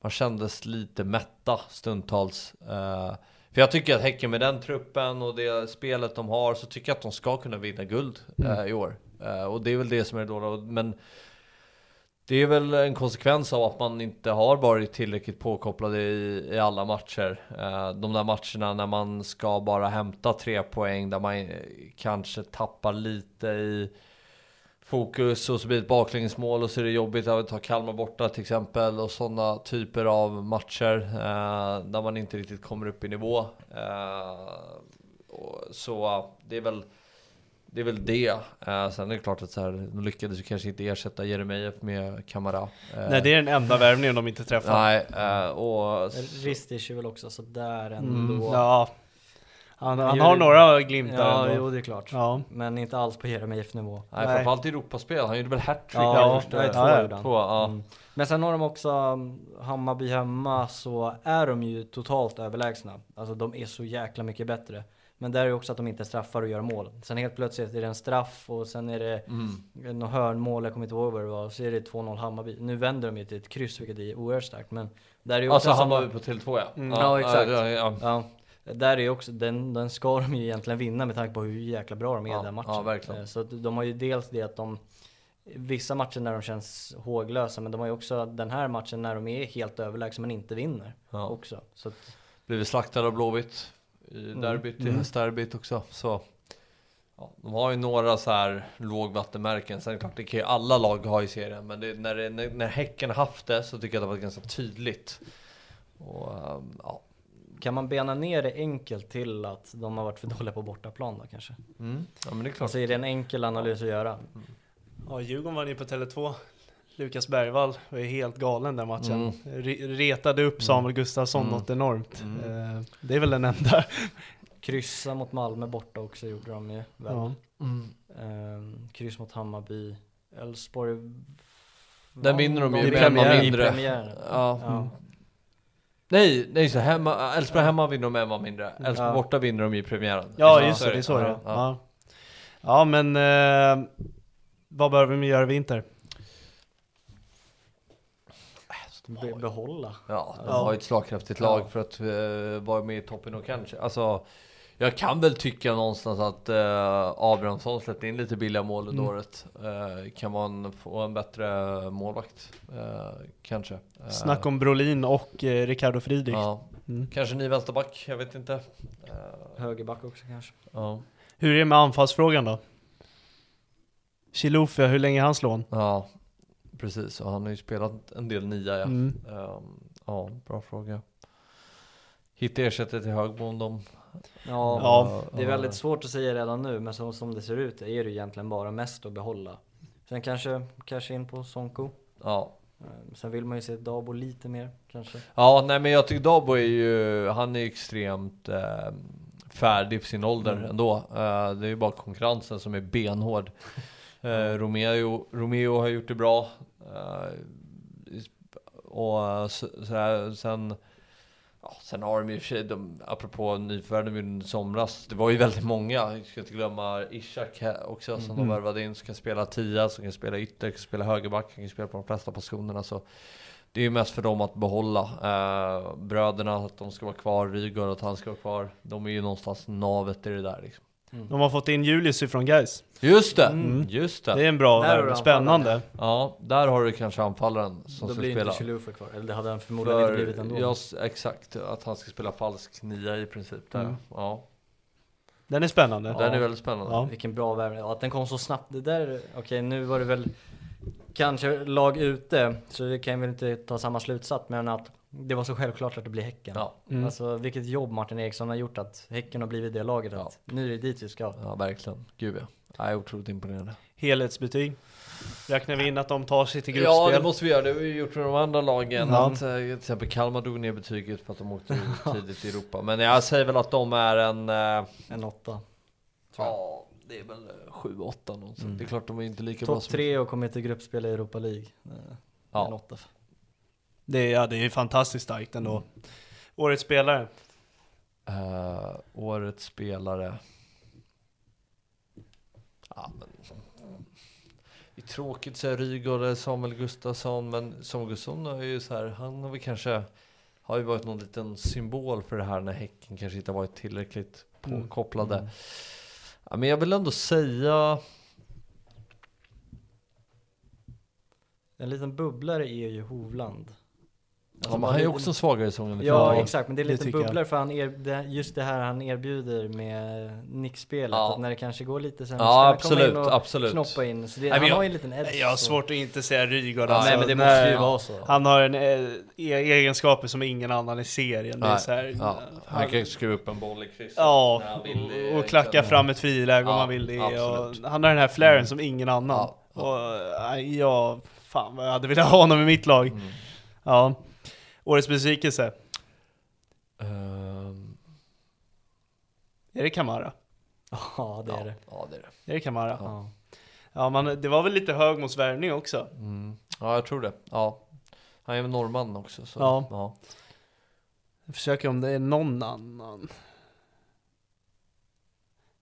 man kändes lite mätta stundtals. Uh, för jag tycker att Häcken med den truppen och det spelet de har så tycker jag att de ska kunna vinna guld mm. äh, i år. Äh, och det är väl det som är det dåliga. Men Det är väl en konsekvens av att man inte har varit tillräckligt påkopplade i, i alla matcher. Eh, de där matcherna när man ska bara hämta tre poäng, där man kanske tappar lite i fokus och så blir det ett baklängesmål och så är det jobbigt att ta Kalmar borta till exempel och sådana typer av matcher eh, där man inte riktigt kommer upp i nivå. Eh, och, så det är väl det är väl det. Eh, sen är det klart att så här, de lyckades ju kanske inte ersätta Jeremejeff med Kamara. Eh, Nej, det är den enda värvningen de inte träffar. Nej, eh, och... Ristic är väl också sådär ändå. Mm, ja. Han, han Han har gjorde- några glimtar Ja, ändå. jo det är klart. Ja. Men inte alls på Jeremejeff nivå. Nej, framförallt i Europaspel. Han gjorde väl hattrick Ja, första. ja, två ja, två, ja. Mm. Men sen har de också um, Hammarby hemma så är de ju totalt överlägsna. Alltså de är så jäkla mycket bättre. Men där är också att de inte straffar och gör mål. Sen helt plötsligt är det en straff och sen är det Mm. något hörnmål, jag kommer inte ihåg vad det var. Och så är det 2-0 Hammarby. Nu vänder de ju till ett kryss vilket är oerhört starkt. Men där är ju Alltså också han samma- var på Tele2 ja. Mm. Ja, exakt. Ja, ja, Ja. Där är också, den, den ska de ju egentligen vinna med tanke på hur jäkla bra de är i Ja, den matchen. ja. Eh, Så de har ju dels det att de Vissa matcher när de känns håglösa men de har ju också den här matchen när de är helt överlägsna men inte vinner Ja. också. Så att, Blivit slaktade av Blåvitt i Mm. derbyt, i Mm. höstderbyt också. Så ja, de har ju några så här lågvattenmärken. Sen klart, det kan ju alla lag ha i serien. Men det, när, det, när, Häcken haft det så tycker jag att det var ganska tydligt. Och, ehm, ja. Kan man bena ner det enkelt till att de har varit för dåliga på bortaplan då kanske? Mm. ja, men det är klart. Alltså är det en enkel analys att göra? Ja, Djurgården var ju på Tele2. Lukas Bergvall var ju helt galen den matchen. Mm. Re- retade upp Samuel Gustafsson Mm. något enormt. Mm. Eh, Det är väl den enda. Kryssa mot Malmö borta också gjorde de ju väl. Ja. Mm. Ehm, kryss mot Hammarby. Elfsborg Den vinner de ju I med premiären. mindre. Ja. Ja. Nej, nej så hemma, Elfsborg hemma vinner de med en man mindre. Elfsborg Ja. borta vinner de i premiären. Ja, Så just det, det är så det är. Ja, ja. Men eh, vad behöver vi göra i vinter? Be- behålla. Ja, de Ja. har ju ett slagkraftigt lag Ja. för att uh, vara med i toppen och kanske, alltså jag kan väl tycka någonstans att uh, Abrahamsson släppte in lite billiga mål under Mm. året. Eh, kan man få en bättre målvakt? Eh, kanske. Uh, Snack om Brolin och eh, Ricardo Friedrich. Ja, Mm. kanske ny vänsterback, jag vet inte. Eh, Högerback också kanske. ja. Hur är det med anfallsfrågan då? Chilufya, hur länge är hans lån? ja, precis. Och han har ju spelat en del nia ja. Mm. Ehm, ja, bra fråga. Hitta ersättare till Högbo om de... Ja, Ja. det är väldigt svårt att säga redan nu, men så, som det ser ut är det ju egentligen bara mest att behålla. Sen kanske casha in på Sonko. Ja, Eh, Sen vill man ju se Dabo lite mer kanske. Ja, nej men jag tycker Dabo är ju, han är extremt eh, färdig för sin ålder Mm. ändå. Eh, det är ju bara konkurrensen som är benhård. Eh, Romeo, Romeo har gjort det bra. Eh, och så, så här, sen, ja, sen har de och för sig, de, apropå nyförvärven i somras, det var ju väldigt många. Jag ska inte glömma Ishak också som Mm. de värvade in, som kan spela tia, som kan spela ytter, kan spela högerback, kan spela på de flesta positionerna. Så det är ju mest för dem att behålla. Eh, bröderna, att de ska vara kvar, Rygaard att han ska vara kvar. De är ju någonstans navet i det där liksom. De har fått in Julius ifrån Gais. Just det! Mm. Just det! Det är en bra Där anfallaren. Spännande. Ja, där har du kanske anfallaren som Då ska blir spela. inte Chilufa kvar, eller det hade han förmodligen inte blivit ändå. ja, s- exakt, att han ska spela falsk nia i princip där. Mm. Ja, Den är spännande. den är väldigt spännande. Ja. Vilken bra värvning. Ja, att den kom så snabbt. Det där, okej nu var det väl kanske lag ute, så vi kan väl inte ta samma slutsats, men att det var så självklart att det blir Häcken. Ja, Mm. Alltså vilket jobb Martin Eriksson har gjort att Häcken har blivit det laget att nu är det dit vi ska. ja verkligen. Gud ja. Jag är otroligt imponerande. Helhetsbetyg. Räknar vi in att de tar sig till gruppspel? Ja, det måste vi göra. Det har vi gjort med de andra lagen. Ja. Att, eh, till exempel Kalmar drog ner betyget för att de åkte tidigt i Europa. Men jag säger väl att de är en... eh, En åtta. Ja, det är väl 7-8 någonstans. Mm. Det är klart de är inte lika bra Topp som... tre och kommer till gruppspel i Europa League. Eh, En Ja. åtta. Det är, ja, det är fantastiskt starkt ändå. Årets spelare? Eh, årets spelare. Ja, men... Det är tråkigt att säga Rygaard eller Samuel Gustafsson, men Samuel Gustafsson har ju så här, han har väl kanske, har ju varit någon liten symbol för det här när Häcken kanske inte har varit tillräckligt Mm. påkopplade. Mm. Ja, men jag vill ändå säga, En liten bubblare är ju Hovland. Alltså, Ja, men han är ju också svagare i säsongen. Ja, Ja, exakt, men det är lite bubblare för han er, det, just det här han erbjuder med nickspelet. Ja. Att när det kanske går lite sen Ja, han absolut, komma in och absolut. knoppa in. Så det, Nej, han jag- har ju en liten edge. Jag har så. svårt att inte säga Rygaard Ja, alltså. Nej men det måste ju vara så. Han har en eh, e- egenskaper som ingen annan i serien. Det är Nej, så här, ja. Han kan ju skruva upp en boll i krysset. Ja, han vill och, och klacka liksom. fram ett friläge om Ja, man vill det. Han har den här flaren som ingen annan. Och äh, ja, fan vad jag hade velat ha honom i mitt lag. Mm. Ja. Årets besvikelse, Ehm, är det Kamara? Ja det är det. ja, det är det. Är det Kamara? Ja. Ja, man, det var väl lite hög mot värvning också. Mm. Ja, jag tror det. Ja. Han är väl norrman också. Så. Ja. ja. Jag försöker om det är någon annan.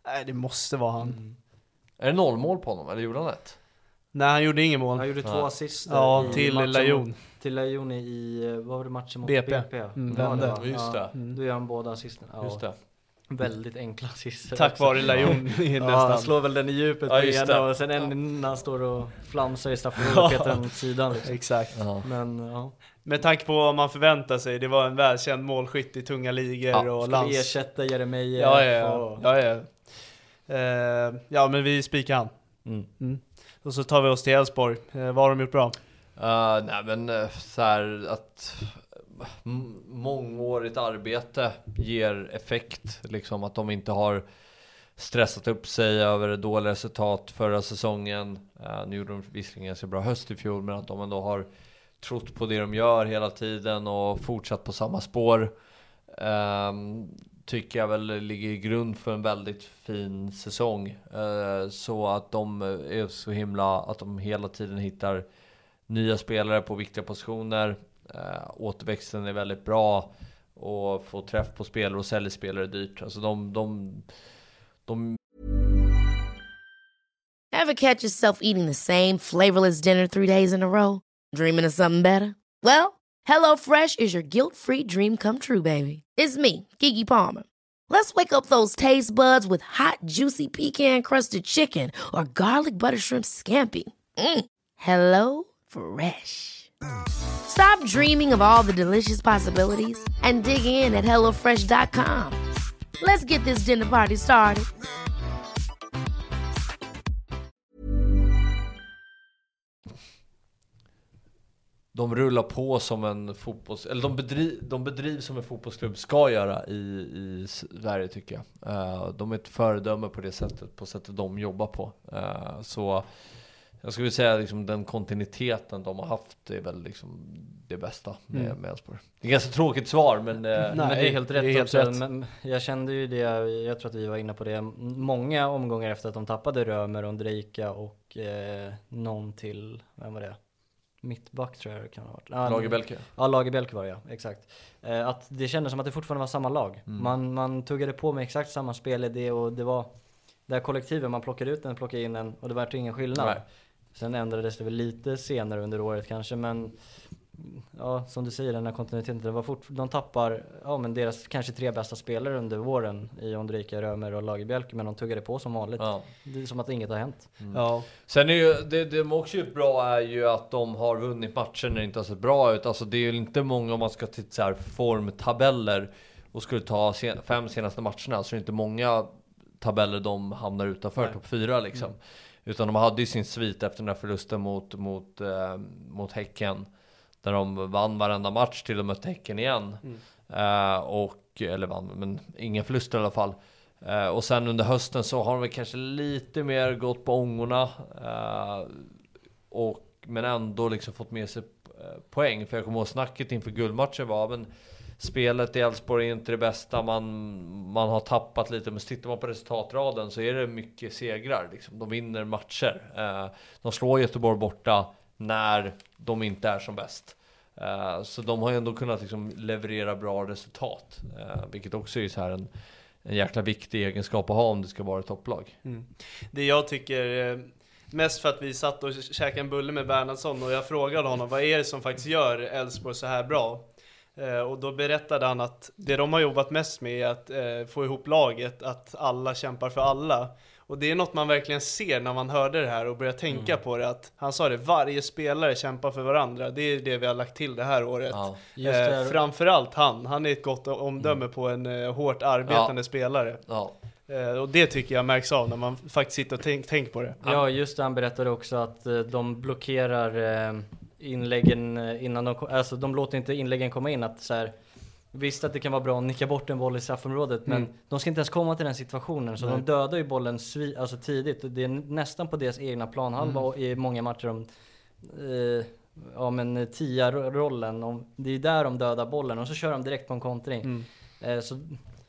Nej, det måste vara han. Mm. Är det nollmål på honom, eller gjorde han ett? Nej, han gjorde ingen mål. Han gjorde två Ja. assister Ja, till Lajon. Till Lajon i, eh, vad var det matchen mot BP. BP? Mm, Ja, vände. det var- Just ja, det. Mm. Då gör han båda assisterna. Ja. Just det. Väldigt enkla assister Tack också. vare Lajon Ja, han nästan. slår väl den i djupet Ja, på just ena det. och sen en när han står och flamsar i straffområdet åt sidan liksom. Exakt. Ja. Men ja, Med tanke på vad man förväntar sig, det var en välkänd målskytt i tunga ligor Ja, och lands... ersätta Jeremejeff Ja, ja, ja. och... ja, ja. Eh, ja, men vi spikar han. Mm. Och så tar vi oss till Elfsborg. Eh, vad har de gjort bra? Uh, nej men eh, så här att mångårigt arbete ger effekt. Liksom att de inte har stressat upp sig över dåliga resultat förra säsongen. Uh, nu gjorde de visserligen ganska bra höst i fjol, men att de ändå har trott på det de gör hela tiden och fortsatt på samma spår. Um, tycker jag väl ligger i grund för en väldigt fin säsong. Uh, så att de är så himla, att de hela tiden hittar nya spelare på viktiga positioner. Eh, återväxten är väldigt bra och få träff på spelare och säljer spelare dyrt. Alltså de, de, de Ever catch yourself eating the same flavorless dinner three days in a row? Dreaming of something better? Well, Hello Fresh is your guilt-free dream come true, baby. It's me, Gigi Palmer. Let's wake up those taste buds with hot, juicy pecan-crusted chicken or garlic butter shrimp scampi. Mm. Hello Fresh. Stop dreaming of all the delicious possibilities and dig in at HelloFresh.com. Let's get this dinner party started. de rullar på som en fotbolls... Eller de, bedriv, de bedrivs som en fotbollsklubb ska göra i, i Sverige tycker jag. Uh, de är ett föredöme på det sättet, på sättet de jobbar på. Uh, så jag skulle säga liksom den kontinuiteten de har haft är väl liksom det bästa med Mm. med Elfsborg. Det är ganska tråkigt svar men... eh, Nej, men det är helt rätt är helt rätt. Men jag kände ju det, jag tror att vi var inne på det, många omgångar efter att de tappade Römer, Ondrejka och eh, någon till, vem var det? Mittback tror jag det kan ha varit. Ja, Lagerbälke. Ja, Lagerbälke var det ja, exakt. Eh, att det kändes som att det fortfarande var samma lag. Mm. Man, man tuggade på med exakt samma spelidé och det var det här kollektivet, man plockade ut den, plockade in den och det var ingen skillnad. Nej. Sen ändrades det väl lite senare under året kanske men Ja, som du säger den här kontinuiteten, det var fort, de tappar ja, men deras kanske tre bästa spelare under våren i Ondrejka, Römer och Lagerbjälke men de tuggade på som vanligt. Ja. Det är som att inget har hänt. Ja. Sen är ju, det, det de också gjort bra är ju att de har vunnit matcher när det inte har sett bra ut. Alltså det är ju inte många om man ska titta så här formtabeller och skulle ta sen, fem senaste matcherna så är det inte många tabeller de hamnar utanför topp fyra liksom. Utan de hade ju sin svit efter den här förlusten mot, mot, eh, mot Häcken. Där de vann varenda match till de mötte Häcken igen. Eh, och, eller vann, men ingen förlust i alla fall. Eh, och sen under hösten så har de väl kanske lite mer gått på ångorna. Eh, och, men ändå liksom fått med sig eh, poäng. För jag kommer ihåg snacket inför guldmatchen var men Spelet i Elfsborg är inte det bästa, man, man har tappat lite. Men tittar man på resultatraden så är det mycket segrar. Liksom. De vinner matcher. Eh, de slår Göteborg borta när de inte är som bäst. Eh, så de har ju ändå kunnat liksom leverera bra resultat. Eh, vilket också är så här en, en jäkla viktig egenskap att ha om det ska vara ett topplag. Mm. Det jag tycker, mest för att vi satt och käkade en bulle med Bernhardsson och jag frågade honom vad är det som faktiskt gör Elfsborg så här bra? Eh, och då berättade han att det de har jobbat mest med är att eh, få ihop laget, att alla kämpar för alla. Och det är något man verkligen ser när man hörde det här och börjar tänka Mm. på det. Att han sa det, varje spelare kämpar för varandra. Det är det vi har lagt till det här året. Ja. Just det Eh, framförallt han. Han är ett gott omdöme på en eh, hårt arbetande spelare. Ja. Eh, och det tycker jag märks av när man faktiskt sitter och tänk, tänk på det. Ja, just det. Han berättade också att eh, de blockerar eh, inläggen eh, innan de, alltså de låter inte inläggen komma in. Att så här, visst att det kan vara bra att nicka bort en boll i straffområdet, men Mm. de ska inte ens komma till den situationen. Så Nej. de dödar ju bollen svi, alltså tidigt. Och Det är nästan på deras egna planhalva och i många matcher. De, eh, ja men tia-rollen, om- det är där de dödar bollen och så kör de direkt på en kontring. Mm. Eh, så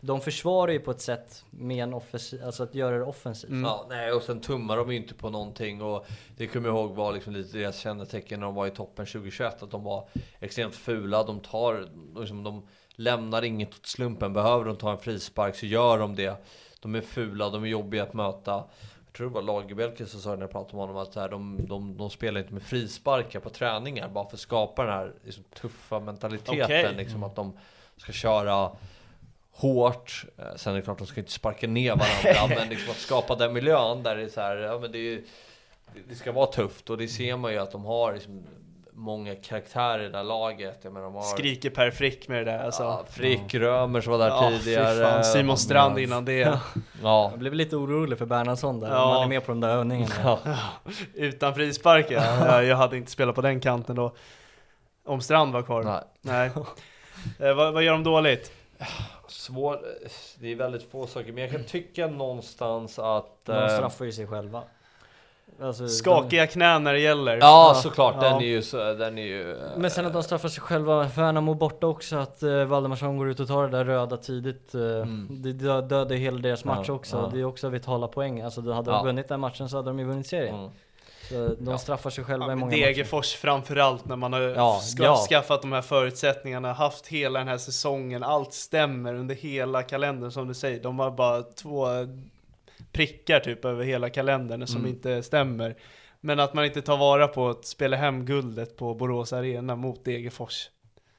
de försvarar ju på ett sätt med en offensiv, alltså att göra det offensivt. Mm. Ja, nej, och sen tummar de ju inte på någonting och det kommer jag ihåg var liksom lite deras kännetecken när de var i toppen 2021 att de var extremt fula. De tar, liksom, de lämnar inget åt slumpen. Behöver de ta en frispark så gör de det. De är fula, de är jobbiga att möta. Jag tror det var Lagerbielke som sa när jag pratade med honom att här, de, de, de spelar inte med frisparkar på träningar bara för att skapa den här liksom, tuffa mentaliteten. Okej. Liksom, att de ska köra hårt. Eh, Sen är det klart, de ska inte sparka ner varandra, men liksom att skapa den miljön där det är så här, ja men det, är, det ska vara tufft och det ser man ju att de har liksom många karaktärer i det här laget. Jag menar, de har Skriker Per Frick med det där alltså. ja, Frick, Römer som var där Ja, tidigare. fan. Simon Strand innan det. Ja. Jag blev lite orolig för Bernhardsson där, Ja. han är med på de där övningarna. Ja. Utan frispark ja. Ja, Jag hade inte spelat på den kanten då. Om Strand var kvar. Nej. Nej. Eh, vad, vad gör de dåligt? Svår, det är väldigt få saker, men jag kan tycka någonstans att... De eh, straffar ju sig själva. Alltså, Skakiga knän när det gäller. Ja, såklart, Ja. den är ju så, den är ju... eh, de, men sen att de straffar sig själva, Värnamo borta också, att uh, Valdemarsson går ut och tar det där röda tidigt. eh, Mm. Det dö, dödar ju hela deras match Ja, också. ja. Det är också vitala poäng. Alltså de hade de Ja. vunnit den matchen så hade de ju vunnit serien. Mm. Så de Ja. straffar sig själva Ja, i många Degerfors framförallt när man har Ja, ska, ja. skaffat de här förutsättningarna, haft hela den här säsongen, allt stämmer under hela kalendern som du säger. De har bara två prickar typ över hela kalendern som Mm. inte stämmer. Men att man inte tar vara på att spela hem guldet på Borås Arena mot Degerfors.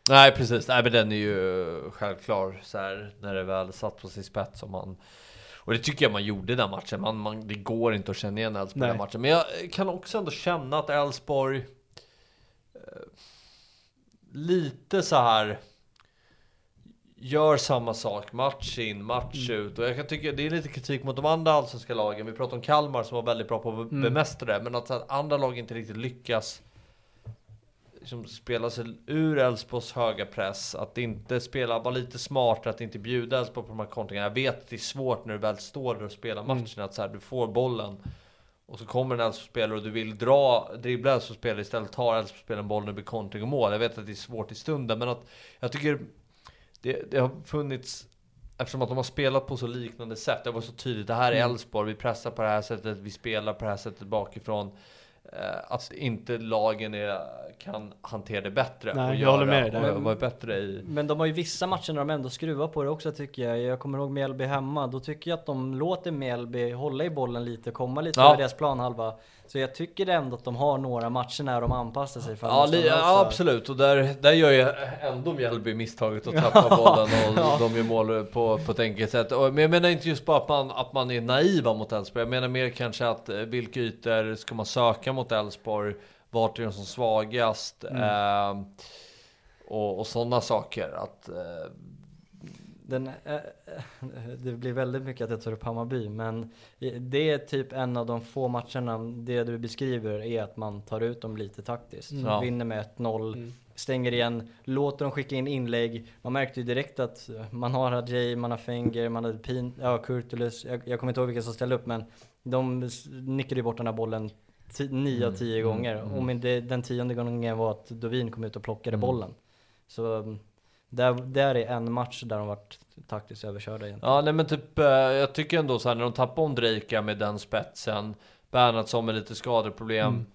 Nej precis, nej men den är ju självklar så här när det väl satt på sin spets och man och det tycker jag man gjorde den matchen. Man, man, det går inte att känna igen Elfsborg i den matchen. Men jag kan också ändå känna att Elfsborg eh, lite så här gör samma sak match in, match Mm. ut. Och jag kan tycka det är lite kritik mot de andra allsvenska lagen. Vi pratar om Kalmar som var väldigt bra på att Mm. bemästra det. Men att här, andra lag inte riktigt lyckas liksom spela sig ur Elfsborgs höga press. Att inte spela, vara lite smartare, att inte bjuda Elfsborg på de här kontringarna. Jag vet att det är svårt när du väl står där och spelar Mm. matchen. Att så här, du får bollen. Och så kommer en Elfsborgsspelare och du vill dra, dribbla Elfsborgsspelare istället tar Elfsborgsspelaren bollen och blir kontring och mål. Jag vet att det är svårt i stunden men att jag tycker det, det har funnits Eftersom att de har spelat på så liknande sätt. Det var så tydligt. Det här är Mm. Elfsborg. Vi pressar på det här sättet. Vi spelar på det här sättet bakifrån. Eh, att inte lagen är, kan hantera det bättre. Nej, och jag håller med dig vara bättre i... Men de har ju vissa matcher när de ändå skruvar på det också tycker jag. Jag kommer ihåg Mjällby hemma. Då tycker jag att de låter Mjällby hålla i bollen lite, komma lite Ja. över deras planhalva. Så jag tycker ändå att de har några matcher när de anpassar sig för Ja, ja absolut, och där, där gör ju ändå Mjällby misstaget att tappa bollen och de gör mål på, på ett enkelt sätt. Och, men jag menar inte just bara att man, att man är naiva mot Elfsborg, jag menar mer kanske att eh, vilka ytor ska man söka mot Elfsborg? Vart är de som svagast? Eh, och, och sådana saker. Att, eh, Den, eh, det blir väldigt mycket att jag tar upp Hammarby, men det är typ en av de få matcherna, det du beskriver är att man tar ut dem lite taktiskt. Ja. Vinner med 1-0, Mm. stänger igen, låter dem skicka in inlägg. Man märkte ju direkt att man har Hadjei, man har Fenger, man hade Pin, ja Kurtulus, jag, jag kommer inte ihåg vilka som ställde upp men de nickade ju bort den här bollen 9 av 10 Mm, gånger. mm. Och men det, den tionde gången var att Dovin kom ut och plockade Mm. bollen. Så mm, där, där är en match där de varit taktiskt överkörda egentligen. Ja, nej men typ, eh, jag tycker ändå så här när de tappar Ondrejka med den spetsen, Bernhardsson med lite skadeproblem.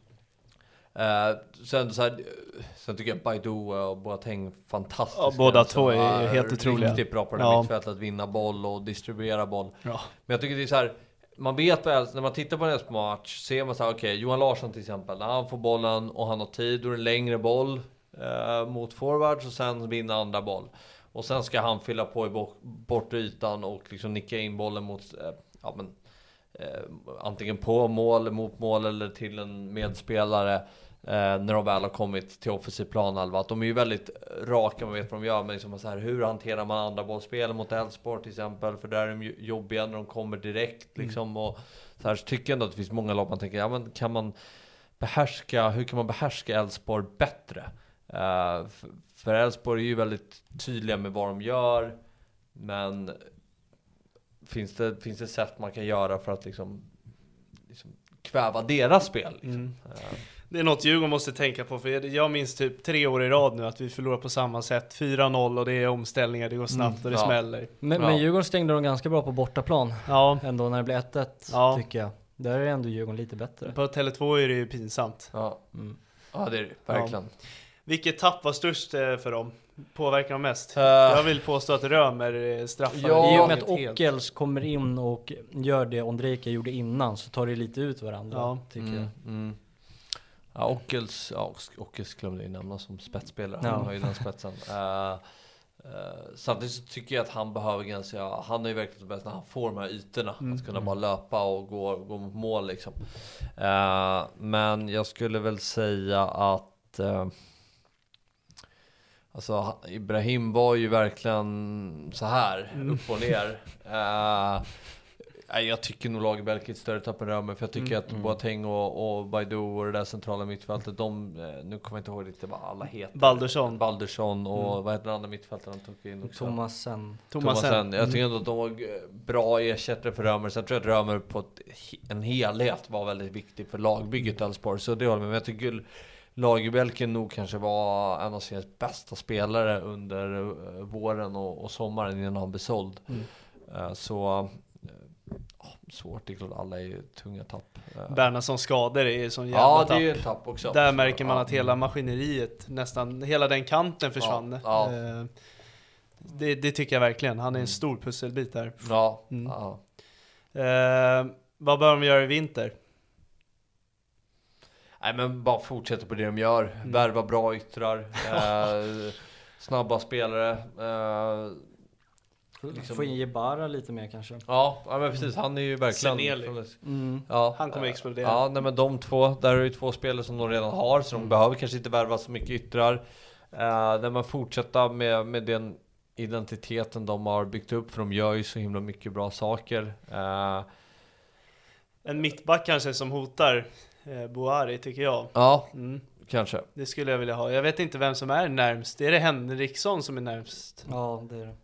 Eh, sen, så här, sen tycker jag Baidu och Boateng fantastiska. Ja, båda två är helt otroliga. Riktigt bra på det här Ja. mittfältet, att vinna boll och distribuera boll. Ja. Men jag tycker det är så här. Man vet Elfsborg, när man tittar på en Elfsborg-match, ser man så här, okej, Johan Larsson till exempel, när han får bollen och han har tid, då är det en längre boll eh, mot forwards och sen vinna andra boll. Och sen ska han fylla på i bo- bortre ytan och liksom nicka in bollen mot, eh, ja men, antingen på mål, mot mål eller till en medspelare eh, när de väl har kommit till offensiv planhalva. Att de är ju väldigt raka, man vet vad de gör, men liksom så här, hur hanterar man andra bollspel mot Elfsborg till exempel? För där är de jobbiga när de kommer direkt liksom. Och så här så tycker jag ändå att det finns många lag man tänker, ja men kan man behärska, hur kan man behärska Elfsborg bättre? Uh, för Elfsborg är ju väldigt tydliga med vad de gör, men finns det, finns det sätt man kan göra för att liksom, liksom kväva deras spel? Liksom? Mm. Uh, Det är något Djurgården måste tänka på, för jag minns typ tre år i rad nu att vi förlorar på samma sätt. 4-0 och det är omställningar, det går snabbt och det ja. smäller. Men, Ja. men Djurgården stängde de ganska bra på bortaplan Ja, ändå när det blev 1-1 Ja. tycker jag. Där är ändå Djurgården lite bättre. på Tele2 är det ju pinsamt. ja. Mm. ja, det är det verkligen. Vilket tapp var störst eh, för dem? Påverkar dem mest? Eh, Jag vill påstå att Römer straffar Ja, I och med att helt. Ockels kommer in och gör det Ondrejka gjorde innan så tar det lite ut varandra Ja. tycker Mm, jag. mm. Ja, Ockels, ja, Ockels glömde jag nämna som spetsspelare. Ja. Han har ju den spetsen. Eh, eh, samtidigt så tycker jag att han behöver ganska, han är ju verkligen bäst när han får de här ytorna. Mm. Att kunna bara löpa och gå, gå mot mål liksom. Eh, men jag skulle väl säga att eh, Alltså han- Ibrahim var ju verkligen så här Mm. upp och ner. Nej, jag tycker nog Lagerbielke är ett större tapp än Römer för jag tycker Mm. att Boateng och, och Baidoo och det där centrala mittfältet, de, eh, nu kommer jag inte ihåg riktigt vad alla heter. Baldursson. Baldursson och Mm. vad heter den andra mittfältaren de tog in också? Thomasen. Thomasen. Thomasen. Jag Mm. tycker ändå att de var eh, bra ersättare för Römer. Sen tror jag att Römer på ett, en helhet var väldigt viktig för lagbygget i Elfsborg. Så det håller jag med. Men jag tycker Lagerbielke nog kanske var en av sina bästa spelare under eh, våren och, och sommaren innan han blev såld. Mm. Eh, Så eh, ja, svårt, det är klart alla är ju tunga tapp. Bernhardsson skador är ju sån jävla Ja, det tapp. är ju tapp också. Där märker man Ja. att hela maskineriet, nästan hela den kanten försvann. Ja. Eh, Det, det tycker jag verkligen. Han är en Mm. stor pusselbit där. Ja, Mm. ja. Eh, vad bör de göra i vinter? Nej men bara fortsätta på det de gör. Mm. Värva bra yttrar. Eh, snabba spelare. Eh, Liksom- Få in Jebara lite mer kanske. ja, ja, men precis. Han är ju verkligen... Seneli. Mm. Ja, Han kommer eh, explodera. Ja, nej, men de två. Där är ju två spelare som de redan har. Så de Mm. behöver kanske inte värva så mycket yttrar. När man fortsätter med, med den identiteten de har byggt upp. För de gör ju så himla mycket bra saker. Eh, En mittback kanske som hotar eh, Boari tycker jag. ja, Mm, kanske. det skulle jag vilja ha. Jag vet inte vem som är närmst. Är det Henriksson som är närmst? Ja, det är det.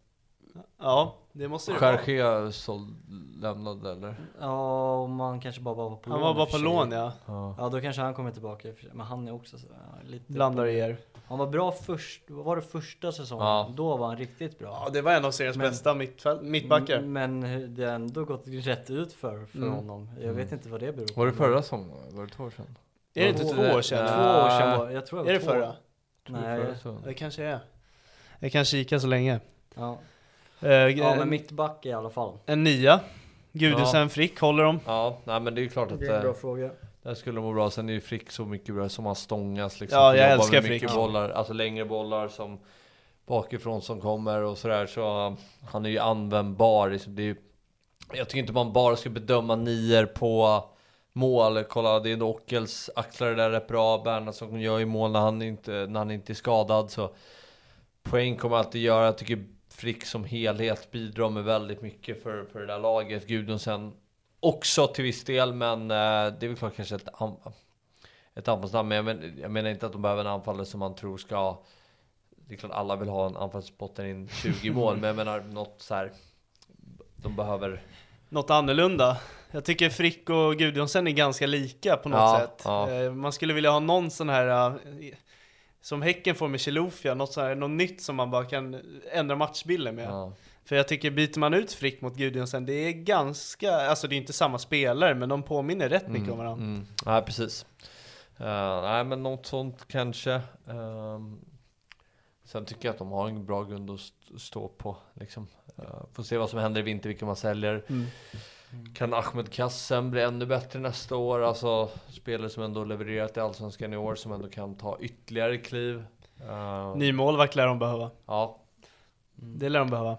Ja, det måste det vara. Skärske såld, lämnade eller? Ja, om man kanske bara var på Han lån var i bara och på lån ja. Ja. Ja, då kanske han kommer tillbaka och. Men han är också så, ja, lite... Blandar i er. Han var bra först, var det första säsongen? Ja. Då var han riktigt bra. Ja, det var en av seriens Men- bästa mittfält, mittbackar. Mm, Men det har ändå gått rätt ut för, för Mm. honom. Jag vet inte vad det beror på. Var det förra säsongen? Var det två år sedan? Är det inte Två- två år sedan? Ja. Två år sedan var Jag tror Är det två. förra? Nej. Förra säsongen. Det kanske är. Jag kan kika så länge. Ja. Eh, ja, en, men mittback i alla fall. en nia. Gudesen Frick håller de. Ja, nej men det är ju klart att Det är en bra eh, fråga. Det skulle må bra. Sen är ju Frick så mycket bra som han stångas liksom. Ja, jag älskar mycket Frick. bollar, alltså längre bollar som bakifrån som kommer och sådär. Så eh, han är ju användbar. Liksom. Det är ju, jag tycker inte man bara ska bedöma nior på mål. Kolla, det är ändå Ockels axlar det där rätt bra. Bernhardsson gör ju mål när han inte, när han inte är skadad. Så poäng kommer alltid göra. Jag tycker Frick som helhet bidrar med väldigt mycket för, för det där laget. Gudjonsen också till viss del, men eh, det är väl klart kanske ett, ett anfallsnamn. Men jag, men jag menar inte att de behöver en anfallare som man tror ska... Det är klart alla vill ha en anfallspotter in 20 mål, men jag menar något så här. De behöver... Något annorlunda. Jag tycker Frick och Gudjonsen är ganska lika på något Ja, sätt. ja. Eh, Man skulle vilja ha någon sån här eh, som Häcken får med Chilufya, något, sån här, något nytt som man bara kan ändra matchbilden med. Ja. För jag tycker byter man ut Frick mot Gudjonsen, det är ganska, alltså det är inte samma spelare, men de påminner rätt mycket om varandra. Mm. Nej, precis. Uh, nej, men något sånt kanske. Ehm, sen tycker jag att de har en bra grund att st- stå på. Liksom. Uh, får se vad som händer i vinter, vilka man säljer. Mm. Kan Ahmed Kassem bli ännu bättre nästa år? Alltså spelare som ändå levererat i Allsvenskan i år, som ändå kan ta ytterligare kliv. Uh, Ny målvakt lär de behöva. Ja, Det lär de behöva.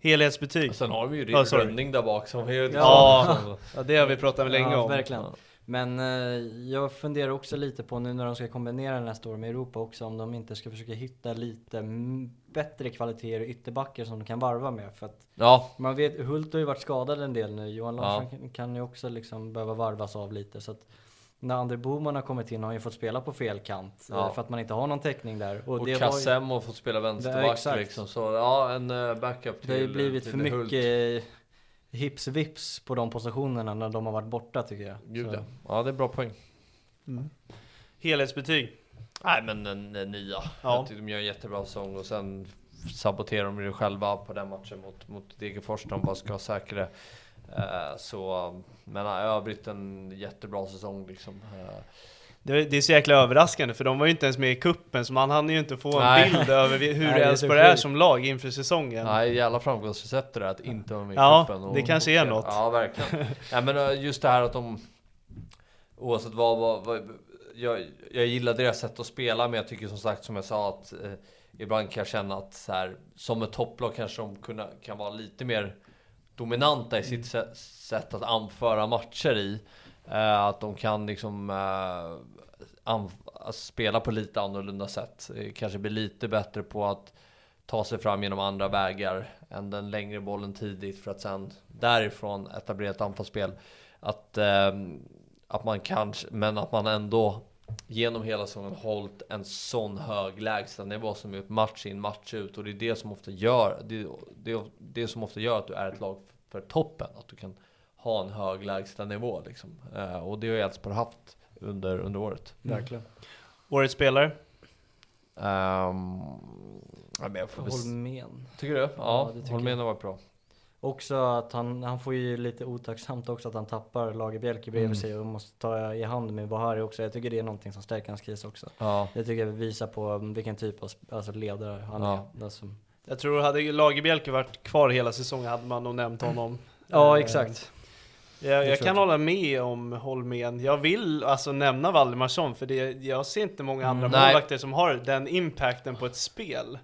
Helhetsbetyg. Sen har de ju Ja, sorry. Rönning där bak som är Ja, ja, det har vi pratat länge ja, om. Verkligen. Men eh, jag funderar också lite på nu när de ska kombinera nästa år med Europa också om de inte ska försöka hitta lite bättre kvaliteter i ytterbackar som de kan varva med. För att Ja, man vet, Hult har ju varit skadad en del nu. Johan Larsson kan, kan ju också liksom behöva varvas av lite. Så att när André Boman har kommit in har han ju fått spela på fel kant. Ja. eh, För att man inte har någon täckning där. och, det var ju- Kassem har fått spela Det vänsterback liksom. Så ja, en eh, backup till Det har ju blivit till för mycket hips vips på de positionerna när de har varit borta tycker jag. Gud ja. ja, det är bra poäng. Helhetsbetyg. Nej men en, en nia. Ja. Jag tycker de gör en jättebra säsong och sen saboterar de ju själva på den matchen mot, mot Degerfors. De bara ska ha säkra det. Eh, så, men övrigt en jättebra säsong liksom. Eh, Det, det är så jäkla överraskande för de var ju inte ens med i kuppen så man hann ju inte få en Nej. bild över hur Nej, är Elfsborg är sjukt. som lag inför säsongen. Nej, jävla framgångsrecept det där att inte vara med i Ja, cupen. det kanske är något. Ja, verkligen. Nej, men eh, just det här att de oavsett vad, vad, vad jag, jag gillar deras sätt att spela, men jag tycker som sagt som jag sa att eh, ibland kan jag känna att så här, som ett topplag kanske de kunna, kan vara lite mer dominanta i sitt sätt att anföra matcher i. Eh, att de kan liksom eh, spela på lite annorlunda sätt. Kanske bli lite bättre på att ta sig fram genom andra vägar än den längre bollen tidigt för att sen därifrån etablera ett anfallsspel. Att, eh, att man kanske, men att man ändå genom hela säsongen hållit en sån hög lägstanivå som gjort match in match ut och det är det som ofta gör det, det, det som ofta gör att du är ett lag för toppen att du kan ha en hög lägstanivå liksom. Eh, och det har Elfsborg haft under, under året. Verkligen. Årets spelare? Um, ja, men jag får Holmén. Tycker du? Ja, Ja, Holmén har varit bra. Också att han, han får ju lite otacksamt också att han tappar Lagerbielke bredvid Mm. sig och måste ta i hand med Bahari också. Jag tycker det är någonting som stärker hans kris också. Ja. Det tycker jag visar på vilken typ av alltså ledare han Ja. är. Alltså, Jag tror hade Lagerbielke varit kvar hela säsongen hade man nog nämnt honom. ja Eh, exakt. Jag, Det jag kan jag. hålla med om Holmén. Jag vill alltså nämna Valdemarsson för det, jag ser inte många andra Mm, målvakter som har den impacten på ett spel.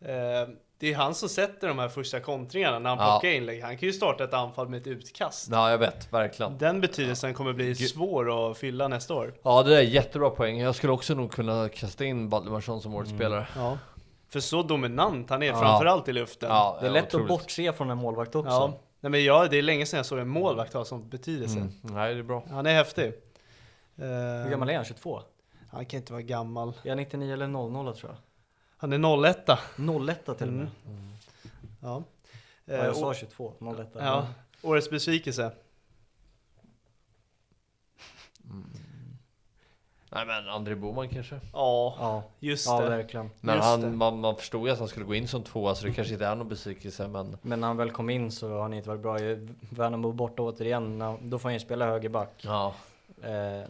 Eh, det är han som sätter de här första kontringarna när han Ja. plockar inlägg. Han kan ju starta ett anfall med ett utkast. Ja, jag vet, verkligen. Den betydelsen kommer bli Gud. svår att fylla nästa år. Ja, det är jättebra poäng. Jag skulle också nog kunna kasta in Valdemarsson som årets spelare. Ja. För så dominant han är, Ja. framförallt i luften. Ja, Det är lätt otroligt. att bortse från en målvakt också. Ja. Nej, men jag, det är länge sedan jag såg en målvakt ha sån betydelse. Mm. Nej, det är bra. Han är häftig. Eh, Hur gammal är han? 22? Han kan inte vara gammal. Är han 99 eller 00 tror jag? Han är 01 01 till och med. Ja. Ja, Eh, jag sa och- 22, 01. ja. Årets besvikelse. Nej, men André Boman kanske. Ja, Ja, just ja det. verkligen. Men Just han, det. man, man förstod ju att han skulle gå in som tvåa, så det kanske inte är någon besvikelse, men Men när han väl kom in så har han inte varit bra. Ju- Värnamo borta återigen, då får han ju spela högerback. ja. Eh,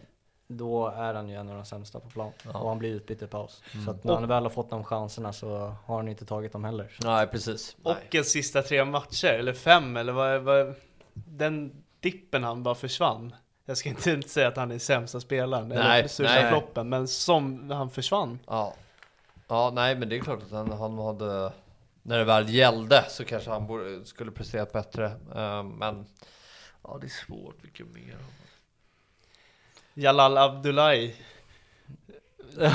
då är han ju en av de sämsta på plan. Ja. Och han blir utbytt i paus. Mm. Så att när han väl har fått de chanserna så har han inte tagit dem heller. Så. Nej, precis. Nej. Och en sista tre matcher, eller fem, eller vad, vad Den dippen han bara försvann. Jag ska inte, inte säga att han är sämsta spelaren, Nej, eller största nej, nej. floppen, men som han försvann. Ja. Ja, nej, men det är klart att han, han hade... När det väl gällde så kanske han borde, skulle presterat bättre. Eh, men ja, det är svårt. Vilken mer? Jalal Abdullahi.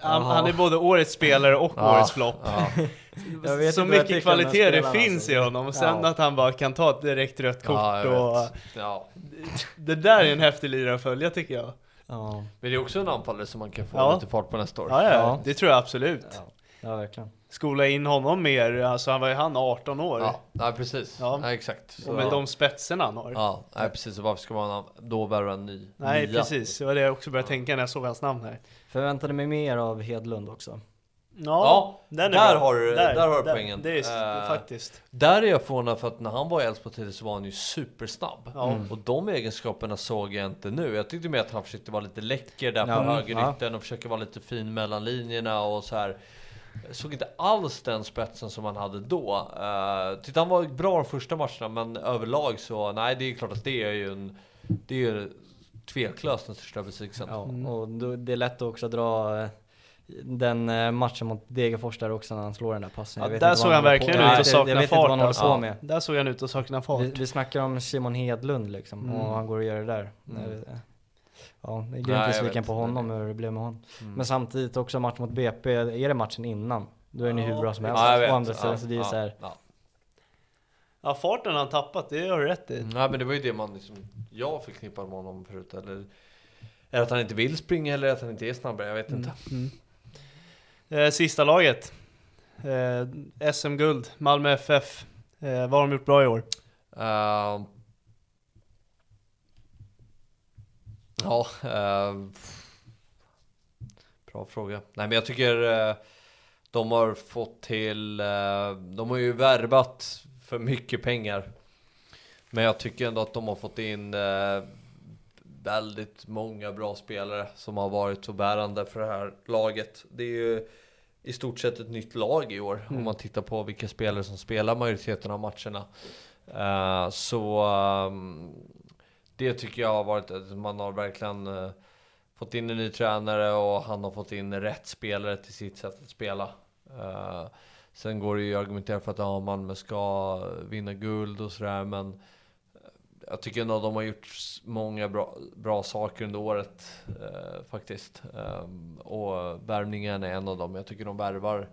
Han, han är både årets spelare och Ja, årets flopp. Ja. Så mycket kvalitet det spelaren, finns alltså. i honom, och sen Ja. att han bara kan ta ett direkt rött kort och... Det där är en häftig lirare att följa tycker jag. Ja, Men det är också en anfallare som man kan få Ja. lite fart på nästa år. Ja, ja, Ja. det tror jag absolut. ja, ja verkligen. Skola in honom mer, alltså han var ju han 18 år. Ja, nej, precis. Ja. Ja. exakt. Så, Och med de spetserna han har. Ja, nej, precis. Så varför ska man då värva en ny? Nej nia? precis, det var det jag också började tänka när jag såg hans namn här. Förväntade mig mer av Hedlund också. Ja, den där bra. har du- där har du poängen. Det är Eh, faktiskt. Där är jag förvånad för att när han var i Elfsborg så var han ju supersnabb. Ja. Mm. Och de egenskaperna såg jag inte nu. Jag tyckte mer att han försökte vara lite läcker där på Ja, högerytten och försöka vara lite fin mellan linjerna och så här. Såg inte alls den spetsen som han hade då. Uh, tyckte han var bra de första matcherna men överlag så, nej det är klart att det är ju en, det är ju tveklöst den största besvikelsen. Ja, Mm. och det är lätt att också dra eh, den eh, matchen mot Degerfors där också när han slår den där passen. Ja, där såg han verkligen ut att det- sakna Jag vet inte vad fart. han håller alltså. med. Där såg han ut att sakna fart. Vi, vi snackar om Simon Hedlund liksom, Mm. och han går och gör det där. Mm. Ja, jag är grymt besviken på honom hur det blev med honom. Mm. Men samtidigt också match mot BP, är det matchen innan? Då är den ju hur bra som helst. Ja, jag vet. Å andra sidan, Ja, så det är ja, så här, ja. Ja, farten har han tappat, det har du rätt i. Nej men det var ju det man liksom, jag förknippade med honom förut eller Är det att han inte vill springa eller att han inte är snabbare? Jag vet inte Mm. Eh, sista laget. Eh, SM-guld, Malmö FF. Eh, vad har de gjort bra i år? Ehm. Ja, ehm, bra fråga. Nej men jag tycker eh, de har fått till, eh, de har ju värvat för mycket pengar. Men jag tycker ändå att de har fått in eh, väldigt många bra spelare som har varit så bärande för det här laget. Det är ju i stort sett ett nytt lag i år om man tittar på vilka spelare som spelar majoriteten av matcherna. Eh, så ehm, det tycker jag har varit att man har verkligen eh, fått in en ny tränare och han har fått in rätt spelare till sitt sätt att spela. Eh, sen går det ju att argumentera för att ja, Malmö ska vinna guld och sådär men eh, jag tycker ändå att de har gjort många bra, bra saker under året eh, faktiskt. Eh, och värvningen är en av dem. Jag tycker de värvar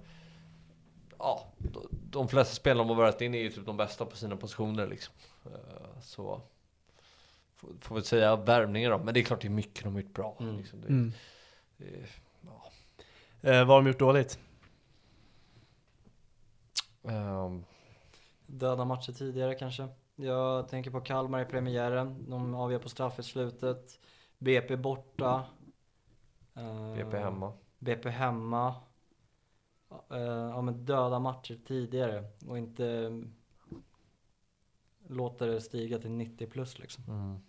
Ja, de, flesta spelare de har värvat in är ju typ de bästa på sina positioner liksom. Eh, så får, får väl säga värvningar då. Men det är klart det är mycket de har gjort bra. Mm. Liksom. Det, Mm. det, ja. Eh, vad har de gjort dåligt? Ehm, döda matcher tidigare kanske. Jag tänker på Kalmar i premiären. De avgör på straff i slutet. BP borta. Eh, BP hemma. BP hemma. Eh, ja men döda matcher tidigare och inte låta det stiga till 90 plus liksom. Mm.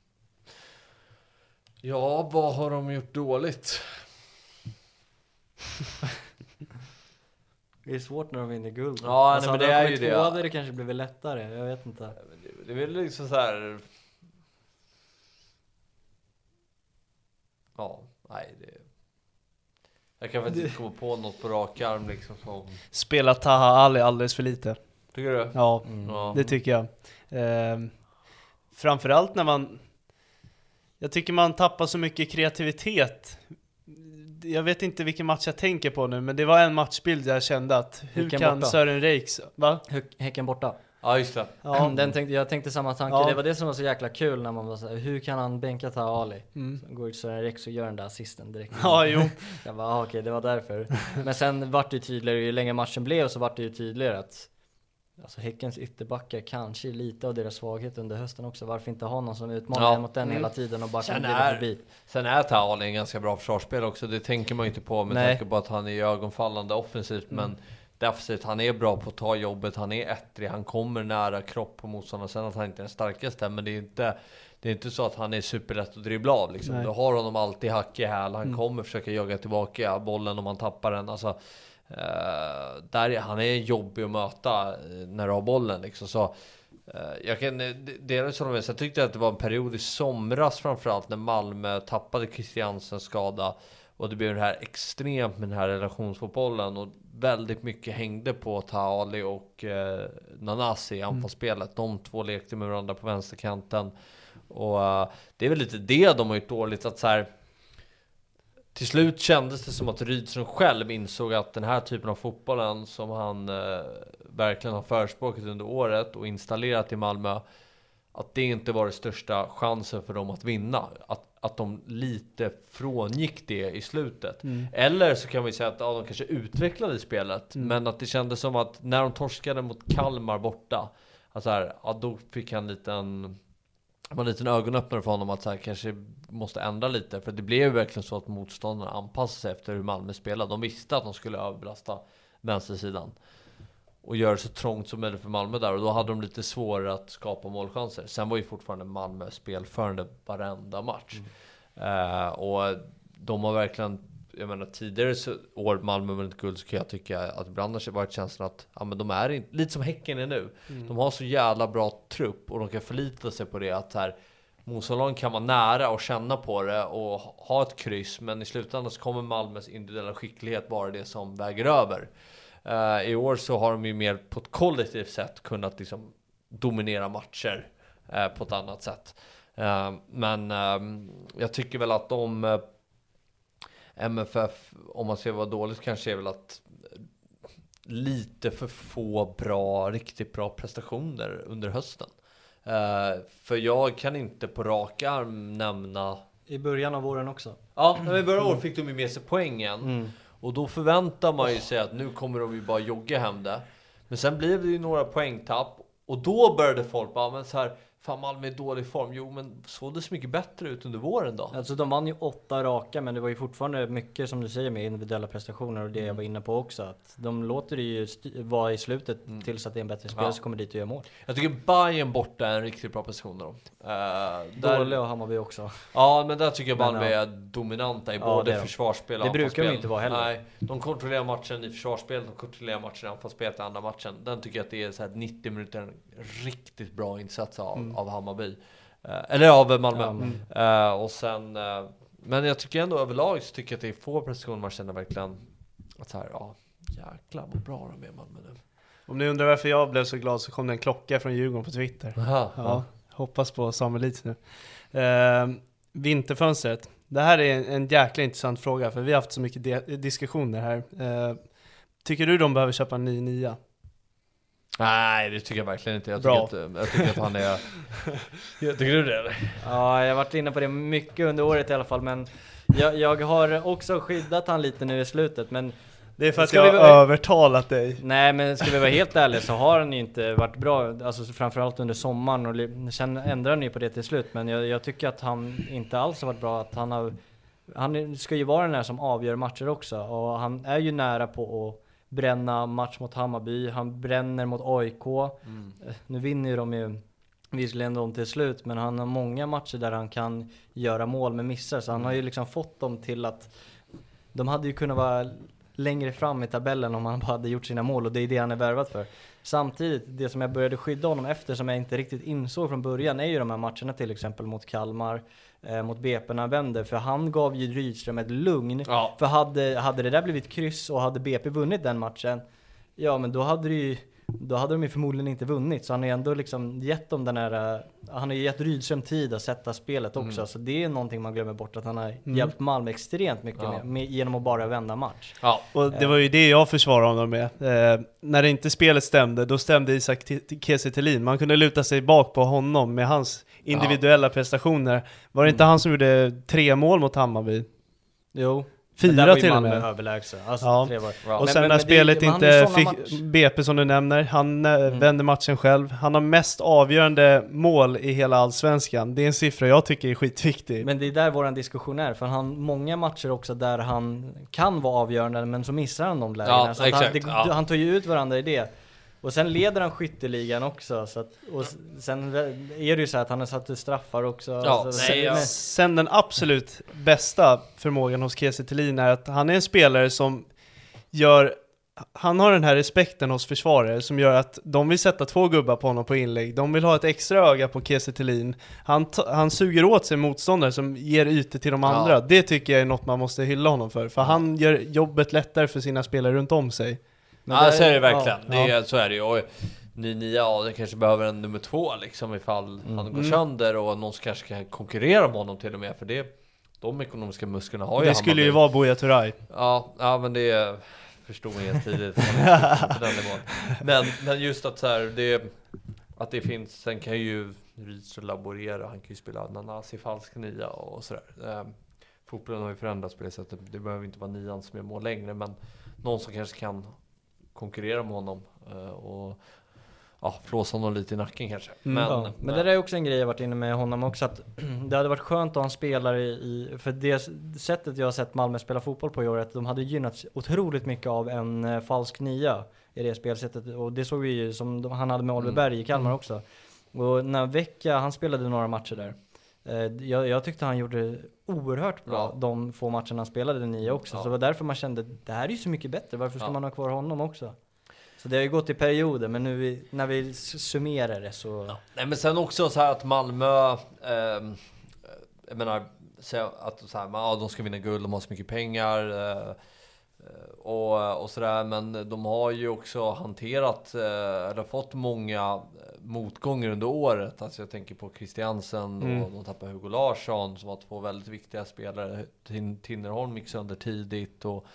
Ja, vad har de gjort dåligt? Det är svårt när de vinner guld. Ja, alltså, nej, men det de är ju det. tvåa hade det kanske blivit lättare. Jag vet inte. Det, är väl liksom så här. Ja, nej det... Jag kan faktiskt inte komma på något på rak arm liksom som... Spelat Taha Ali alldeles för lite. Tycker du? Ja, Mm. Ja. det tycker jag. Eh, framförallt när man... Jag tycker man tappar så mycket kreativitet. Jag vet inte vilken match jag tänker på nu, men det var en matchbild jag kände att hur Vilken kan borta? Sören Reiks... Va? Häcken borta. Ja, just det. Ja, Den tänkte, jag tänkte samma tanke. Ja. Det var det som var så jäkla kul när man var så här, hur kan han bänka Taha Ali? mm. Så går ut Sören Rex och gör den där assisten direkt. ja jo. Jag bara, ah, okej det var därför. Men sen vart det ju tydligare, ju längre matchen blev så vart det ju tydligare att Alltså Häckens ytterbackar kanske är lite av deras svaghet under hösten också. Varför inte ha någon som utmanar Ja. mot den Mm. hela tiden och bara kan Sen är- förbi? Sen är Taali en ganska bra försvarsspelare också. Det tänker man ju inte på med Nej. tanke på att han är ögonfallande offensivt. Men defensivt, han är bra på att ta jobbet. Han är ettrig. Han kommer nära kropp på motståndaren. Sen att han inte är den starkaste. Men det är inte, det är inte så att han är superlätt att dribbla av. Liksom. Nej. Du har honom alltid hack i häl. Han kommer försöka jaga tillbaka bollen om han tappar den. Alltså, eh, där är, han är jobbig att möta eh, när du har bollen. Liksom. Så, Eh, Jag kan de- delvis hålla med. Sen tyckte jag att det var en period i somras framförallt när Malmö tappade Christiansens skada och det blev det här extremt med den här relationsfotbollen och väldigt mycket hängde på Taali och eh, Nanasi i anfallsspelet. De två lekte med varandra på vänsterkanten och det är väl lite det de har gjort dåligt att så här till slut kändes det som att Rydström själv insåg att den här typen av fotbollen som han eh, verkligen har förespråkat under året och installerat i Malmö att det inte var den största chansen för dem att vinna. Att, att de lite frångick det i slutet. Eller så kan vi säga att ja, de kanske utvecklade spelet. Men att det kändes som att när de torskade mot Kalmar borta. Att så här, ja, då fick han en liten det var en liten ögonöppnare för honom att så här, kanske måste ändra lite. För det blev ju verkligen så att motståndarna anpassade sig efter hur Malmö spelade. De visste att de skulle överbelasta vänstersidan. Och göra det så trångt som möjligt för Malmö där. Och då hade de lite svårare att skapa målchanser. Sen var ju fortfarande Malmö spelförande varenda match. Eh, och de har verkligen, jag menar tidigare så, år Malmö vunnit guld så kan jag tycka att ibland har det varit känslan att ja, men de är inte, lite som Häcken är nu. De har så jävla bra trupp och de kan förlita sig på det att här, Motståndaren kan vara nära och känna på det och ha ett kryss, men i slutändan så kommer Malmös individuella skicklighet vara det som väger över. Uh, I år så har de ju mer på ett kollektivt sätt kunnat liksom dominera matcher uh, på ett annat sätt. Uh, men ehm, jag tycker väl att de MFF, om man ser vad dåligt kanske är väl att lite för få bra, riktigt bra prestationer under hösten. Uh, för jag kan inte på rak arm nämna... I början av åren också? Ja, i början av året fick de ju med sig poängen. Mm. Och då förväntar man ju sig att nu kommer de ju bara jogga hem det. Men sen blev det ju några poängtapp och då började folk bara, men så här, Fan Malmö är i dålig form. Jo men såg det så mycket bättre ut under våren då? Alltså de vann ju åtta raka men det var ju fortfarande mycket som du säger med individuella prestationer och det mm. jag var inne på också. Att de låter det ju vara i slutet mm. tills att det är en bättre spelare ja. som kommer dit och gör mål. Jag tycker Bayern borta är en riktigt bra prestation då. Uh, där... Dålig och Hammarby också. Ja men där tycker jag Malmö är dominanta i ja, både försvarsspel och Det brukar de inte vara heller. Nej, de kontrollerar matchen i försvarsspel, de kontrollerar matchen i anfallsspel i andra matchen. Den tycker jag att det är så här 90 minuter riktigt bra insats av. Mm av Hammarby. Eh, eller av Malmö. Mm. Och sen, uh, men jag tycker ändå överlag så tycker jag att det är få prestationer man känner verkligen att så här, ja jäklar vad bra de är Malmö nu. Om ni undrar varför jag blev så glad så kom det en klocka från Djurgården på Twitter. Aha, ja, ja. Hoppas på Samuel nu. Uh, vinterfönstret. Det här är en, en jäkla intressant fråga för vi har haft så mycket diskussioner här. Uh, tycker du de behöver köpa en ny nia? Nej, det tycker jag verkligen inte. Jag tycker, att, jag tycker att han är... tycker du det eller? Ja, jag har varit inne på det mycket under året i alla fall, men jag, jag har också skyddat han lite nu i slutet, men det är för att jag har övertalat dig. Nej men ska vi vara helt ärliga så har han ju inte varit bra, alltså framförallt under sommaren och sen ändrade han ju på det till slut. Men jag, jag, tycker att han inte alls har varit bra, att han har... Han ska ju vara den där som avgör matcher också och han är ju nära på att bränna match mot Hammarby, han bränner mot AIK. Mm. Eh, nu vinner ju de ju visserligen de till slut, men han har många matcher där han kan göra mål med missar. Så han har ju mm. liksom fått dem till att de hade ju kunnat vara längre fram i tabellen om han bara hade gjort sina mål och det är det han är värvad för. Samtidigt, det som jag började skydda honom efter som jag inte riktigt insåg från början är ju de här matcherna till exempel mot Kalmar, eh, mot BP när han vände. För han gav ju Rydström ett lugn. Ja. För hade, hade det där blivit kryss och hade BP vunnit den matchen, ja men då hade det ju då hade de ju förmodligen inte vunnit. Så han har ju ändå liksom gett dem den här, uh, han har ju gett Rydström tid att sätta spelet också. Mm. Så det är någonting man glömmer bort, att han har mm. hjälpt Malmö extremt mycket ja. med, med, genom att bara vända match. Ja. Och det var ju det jag försvarade honom med. Eh, när det inte spelet stämde, då stämde Isak Kiese Man kunde luta sig bak på honom med hans individuella ja. prestationer. Var det inte mm. han som gjorde tre mål mot Hammarby? Jo. Fyra till och med. överlägsen. Alltså, ja. Och men, sen men, när men spelet det, inte fick match. BP som du nämner, han eh, mm. vände matchen själv. Han har mest avgörande mål i hela Allsvenskan. Det är en siffra jag tycker är skitviktig. Men det är där våran diskussion är, för han många matcher också där han kan vara avgörande, men så missar han de lägena. Ja, han, det, ja. han tar ju ut varandra i det. Och sen leder han skytteligan också, så att, och sen är det ju så att han har satt straffar också. Ja, alltså, nej, ja. Sen den absolut bästa förmågan hos Kiese är att han är en spelare som gör han har den här respekten hos försvarare som gör att de vill sätta två gubbar på honom på inlägg, de vill ha ett extra öga på Kiese han, han suger åt sig motståndare som ger ytor till de andra. Ja. Det tycker jag är något man måste hylla honom för, för ja. han gör jobbet lättare för sina spelare runt om sig. Men ja, det, så är det verkligen. Ja, det är, Så är det ju. Och ny nia, ja, det kanske behöver en nummer två liksom ifall mm. han går mm. sönder och någon som kanske kan konkurrera med honom till och med. För det, de ekonomiska musklerna har ju Det skulle ju vara Buya Turay. Ja, ja, men det förstod man helt tidigt. men, men just att så här, det, att det finns, sen kan ju Rydström laborera, han kan ju spela Nanasi falsk nia och sådär. Eh, fotbollen har ju förändrats på det sättet, det behöver inte vara nian som är mål längre, men någon som kanske kan konkurrera med honom eh, och ja, flåsa honom lite i nacken kanske. Mm. Men, ja. men, det där är också en grej jag varit inne med honom också, att det hade varit skönt att ha en spelare i, för det sättet jag har sett Malmö spela fotboll på i år, att de hade gynnats otroligt mycket av en eh, falsk nia i det spelsättet. Och det såg vi ju som han hade med Oliver mm. Berg i Kalmar mm. också. Och när Vecchia, han spelade några matcher där. Eh, jag, jag, tyckte han gjorde oerhört bra ja. de få matcherna han spelade den nia också. Ja. Så det var därför man kände, det här är ju så mycket bättre, varför ska ja. man ha kvar honom också? Så det har ju gått i perioder, men nu vi, när vi summerar det så... Nej men sen också så här att Malmö, ehm, jag menar, att så här, ja, de ska vinna guld, de har så mycket pengar eh, eh, och, och sådär. Men de har ju också hanterat, eh, eller fått många eh, motgångar under året. Alltså jag tänker på Christiansen Mm. och de tappade Hugo Larsson som var två väldigt viktiga spelare. Tin- Tinnerholm gick sönder tidigt och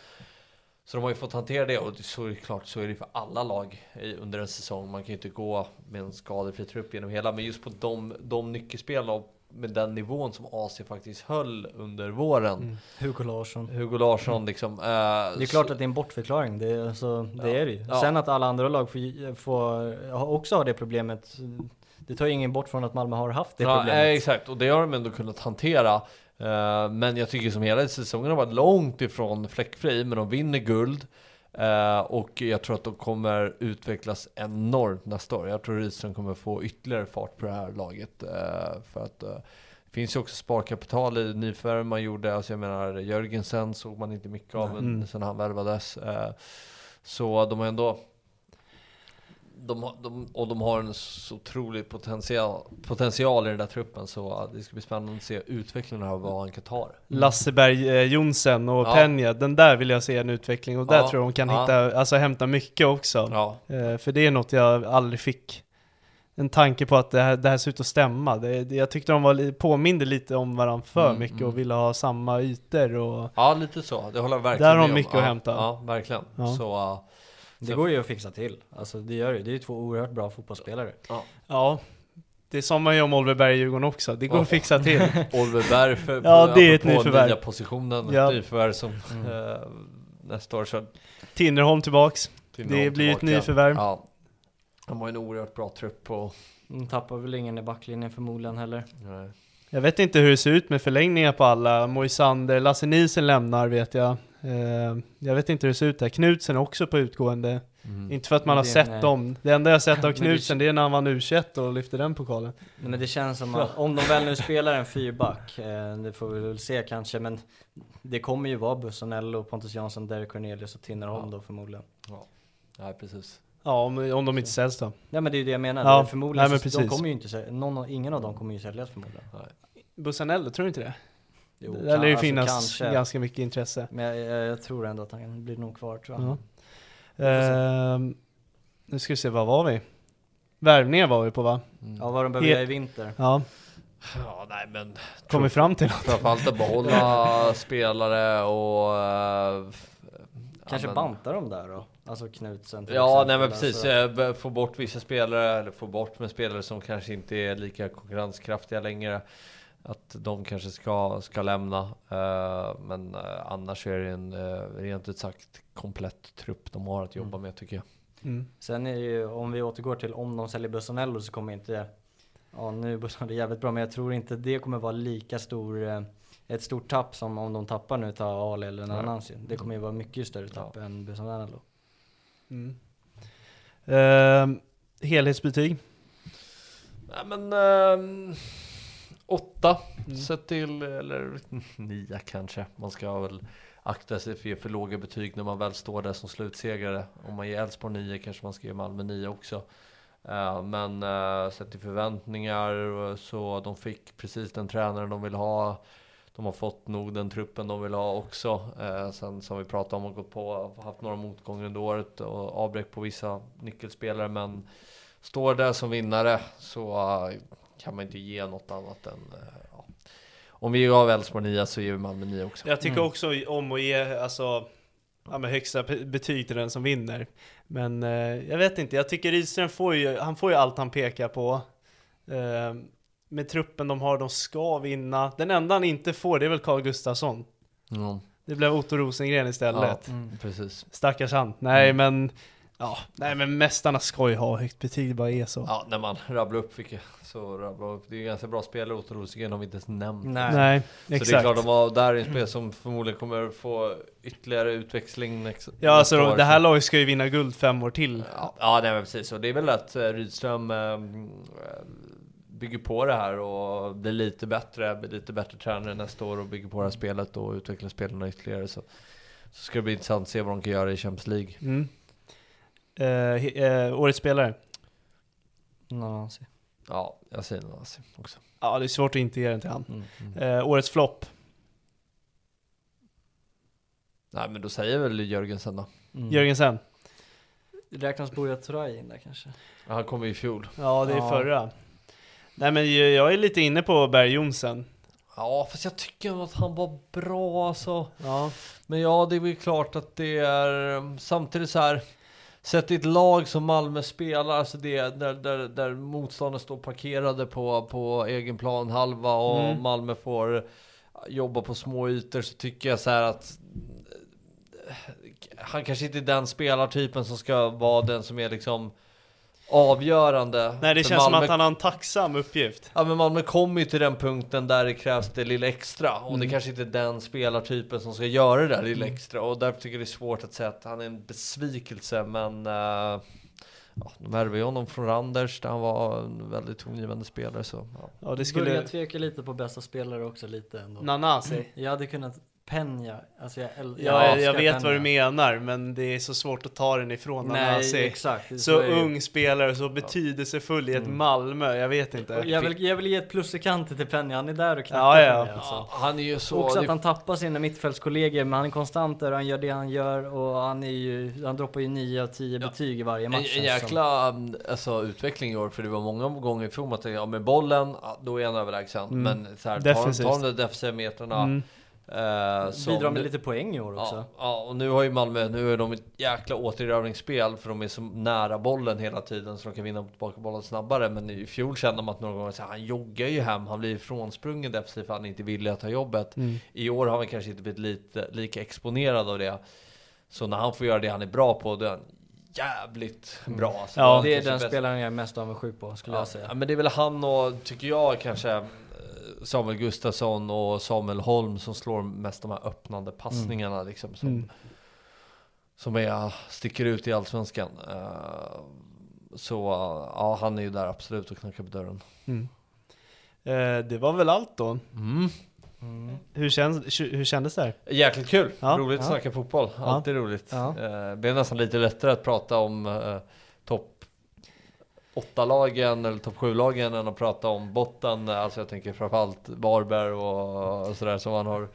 så de har ju fått hantera det och så är det klart så är det för alla lag under en säsong. Man kan ju inte gå med en skadefri trupp genom hela, men just på de, de nyckelspel och med den nivån som AC faktiskt höll under våren. Hugo Larsson. Hugo Larsson liksom. eh, Det är klart att det är en bortförklaring, det, alltså, det Ja. är det ju. Ja. Sen att alla andra lag får, får också har det problemet, det tar ju ingen bort från att Malmö har haft det ja, problemet. eh, exakt, och det har de ändå kunnat hantera. Eh, men jag tycker som hela säsongen har varit långt ifrån fläckfri, men de vinner guld. Eh, och jag tror att de kommer utvecklas enormt nästa år. Jag tror Rydström kommer få ytterligare fart på det här laget. eh, för att eh, det finns ju också sparkapital i nyförvärv man gjorde. Alltså jag menar Jörgensen såg man inte mycket av Mm. sen han värvades. Så de har ändå de, de, och de har en så otrolig potential, potential i den där truppen så det ska bli spännande att se utvecklingen av vad han kan ta det. Lasseberg, eh, Jonsen och Ja. Peña, den där vill jag se en utveckling och där Ja, tror jag de kan ja. hitta, alltså hämta mycket också. Eh, för det är något jag aldrig fick en tanke på att det här, det här ser ut att stämma. Det, jag tyckte de var, påminde lite om varandra för Mm, mycket mm. och ville ha samma ytor och Ja, lite så. Det håller jag verkligen Där har de om. mycket ja, att hämta. Ja, verkligen. Så, uh, Det går ju att fixa till, alltså det gör det. Det är ju två oerhört bra fotbollsspelare. ja. ja, det sa man ju om Oliver Berg i Djurgården också. Det går Ja. att fixa till. Oliver Berg för, Ja, det är ett nyförvärv. nya positionen, Ja. ett nyförvärv som Mm. eh, nästa år så Tinnerholm tillbaks. Tinnerholm Det blir ett tillbaka. nyförvärv. Ja. De har en oerhört bra trupp och De tappar väl ingen i backlinjen förmodligen heller. nej. Jag vet inte hur det ser ut med förlängningar på alla. Moisander, Lasse Nielsen lämnar vet jag. Eh, jag vet inte hur det ser ut där. Knutsen är också på utgående. Mm. Inte för att man har Det- sett nej. dem. Det enda jag har sett av Men det- Knutsen det är när han vann u och lyfte den pokalen. Nej, Men det känns som att om de väl nu spelar en fyrback, eh, det får vi väl se kanske, men det kommer ju vara Bussanello, Pontus Jansson, Derek Cornelius och Tinnerholm då förmodligen. Nej, precis. Ja, om, om de inte säljs då. Nej men det är ju det jag menar, Ja, förmodligen nej, men de precis. kommer ju inte någon, ingen av dem kommer ju säljas förmodligen. Bussanello, tror du inte det? Jo, Där lär det ju alltså, finnas kanske. ganska mycket intresse. Men jag, jag, jag tror ändå att han blir nog kvar tror jag. Ja. Ehm, nu ska vi se, vad var vi? Värvningar var vi på va? Mm. Ja vad de behöver göra i vinter. Ja, Ja, nej men kom vi fram till framförallt att behålla spelare och eh, f- Kanske ja, men- banta dem där då? Alltså Knutsen till Ja, exempel, nej men precis. alltså. eh, Få bort vissa spelare, eller få bort med spelare som kanske inte är lika konkurrenskraftiga längre. Att de kanske ska, ska lämna. eh, Men eh, annars är det en eh, rent ut sagt komplett trupp de har att jobba Mm. med tycker jag. Mm. Sen är det ju, om vi återgår till om de säljer Bussanello så kommer inte, ja nu är Bussanello jävligt bra men jag tror inte det kommer vara lika stor, ett stort tapp som om de tappar nu till Ali eller Nej. annan. Det kommer ju vara mycket större tapp än Bussanello. Mm. Ehm, helhetsbetyg? Nej men ehm, åtta Mm. sett till, eller nio kanske. Man ska väl akta sig för att ge för låga betyg när man väl står där som slutsegrare. Om man ger Elfsborg nio kanske man ska ge Malmö nio också. Eh, men uh, sett till förväntningar eh, så de fick precis den tränaren de vill ha. De har fått nog den truppen de vill ha också. Eh, sen som vi pratade om har gått på, haft några motgångar under året och avbräck på vissa nyckelspelare. Men står där som vinnare så eh, kan man inte ge något annat än eh, ja. Om vi gav Elfsborg 9 så ger vi Malmö 9 också. Jag tycker Mm. också om att ge alltså, ja, men högsta betyg till den som vinner. Men eh, jag vet inte, jag tycker Rydström får ju, han får ju allt han pekar på. Eh, med truppen de har, de ska vinna. Den enda han inte får det är väl Carl Gustafsson. Mm. Det blev Otto Rosengren istället. Ja, precis. Stackars han. Nej Mm. men, ja, nej men mästarna ska ju ha högt betyg, det bara är så. Ja, när man rabblar upp vilka så rabblar upp. Det är ju ganska bra spelare, Otto Rosengren har vi inte ens nämnt. Nej. Nej, Så exakt. det är klart de har där är en spel som förmodligen kommer få ytterligare utväxling next, Ja alltså nästa år. det här laget ska ju vinna guld fem år till. Ja, ja nej, men precis. Och det är väl att eh, Rydström eh, bygger på det här och blir lite bättre, blir lite bättre tränare nästa år och bygger på det här spelet och utvecklar spelarna ytterligare. Så, så ska det bli intressant att se vad de kan göra i Champions League. Mm. Eh, eh, årets spelare? Nanasi. Ja, jag säger Nanasi också. Ja, det är svårt att inte ge den till han. Mm, mm. Eh, årets flopp? Nej men då säger jag väl Jörgensen då. Mm. Jörgensen? Räknas Buya Turay in där kanske? Ja, Han kom ju i fjol. Ja, det är Ja. förra. Nej men jag jag är lite inne på Berg Jonsen. Ja, fast jag tycker att han var bra alltså. Ja. Men ja, det är väl klart att det är um, samtidigt så här. Sett i ett lag som Malmö spelar, alltså det, där, där, där motståndare står parkerade på, på egen plan halva och Mm. Malmö får jobba på små ytor så tycker jag så här att eh, han kanske inte är den spelartypen som ska vara den som är liksom avgörande. Nej det för känns som Malmö. att han har en tacksam uppgift. Ja men Malmö kommer ju till den punkten där det krävs det lilla extra och Mm. det kanske inte är den spelartypen som ska göra det där lilla Mm. extra och därför tycker jag det är svårt att säga att han är en besvikelse men uh, ja, de värvade ju honom från Randers där han var en väldigt tongivande spelare så ja. Ja det Börjar skulle... tveka lite på bästa spelare också lite ändå. Nanasi? Jag hade kunnat Penja, alltså jag, äl- Ja, jag, vet vad Peña. du menar, men det är så svårt att ta den ifrån Nej, exakt. Så, Så det ju. ung spelare, så betydelsefull i ett Mm. Malmö, jag vet inte. Jag vill, jag vill ge ett plus i kanten till Penja, han är där och knackar Ja, ja. alltså. Ja, han är ju så... Också det- att han tappar sina mittfältskollegor, men han är konstant där och han gör det han gör och han är ju, han droppar ju 9 av 10 betyg i varje match. en som. jäkla alltså, utveckling i år, för det var många gånger i fjol man tänkte, ja med bollen, ja, då är han överlägsen. Mm. Men så här, tar, tar de där defensiva metrarna. Mm. Eh, som Bidrar med nu- lite poäng i år också. Ja, ja, och nu har ju Malmö, nu är de ett jäkla återerövringsspel för de är så nära bollen hela tiden så de kan vinna tillbaka bollen snabbare. Men i fjol kände man att några gånger så här, han joggar ju hem, han blir frånsprungen defensivt för han är inte villig att ta jobbet. Mm. I år har han kanske inte blivit lite, lika exponerad av det. Så när han får göra det han är bra på, då är han jävligt bra. alltså. Ja, det är den bäst- spelaren jag är mest avundsjuk på skulle Ja, jag säga. ja, men det är väl han och, tycker jag kanske, Samuel Gustafsson och Samuel Holm som slår mest de här öppnande passningarna liksom. Som, Mm. som är, sticker ut i Allsvenskan. Eh, så ja, han är ju där absolut och knackar på dörren. Mm. Eh, det var väl allt då. Mm. Hur, känns, hur kändes det här? Jäkligt kul! Ja. roligt att Ja. snacka fotboll, Ja. alltid roligt. Ja. Eh, det blir nästan lite lättare att prata om eh, 8-lagen eller topp 7-lagen än att prata om botten. Alltså jag tänker framförallt Varberg och, och sådär som man har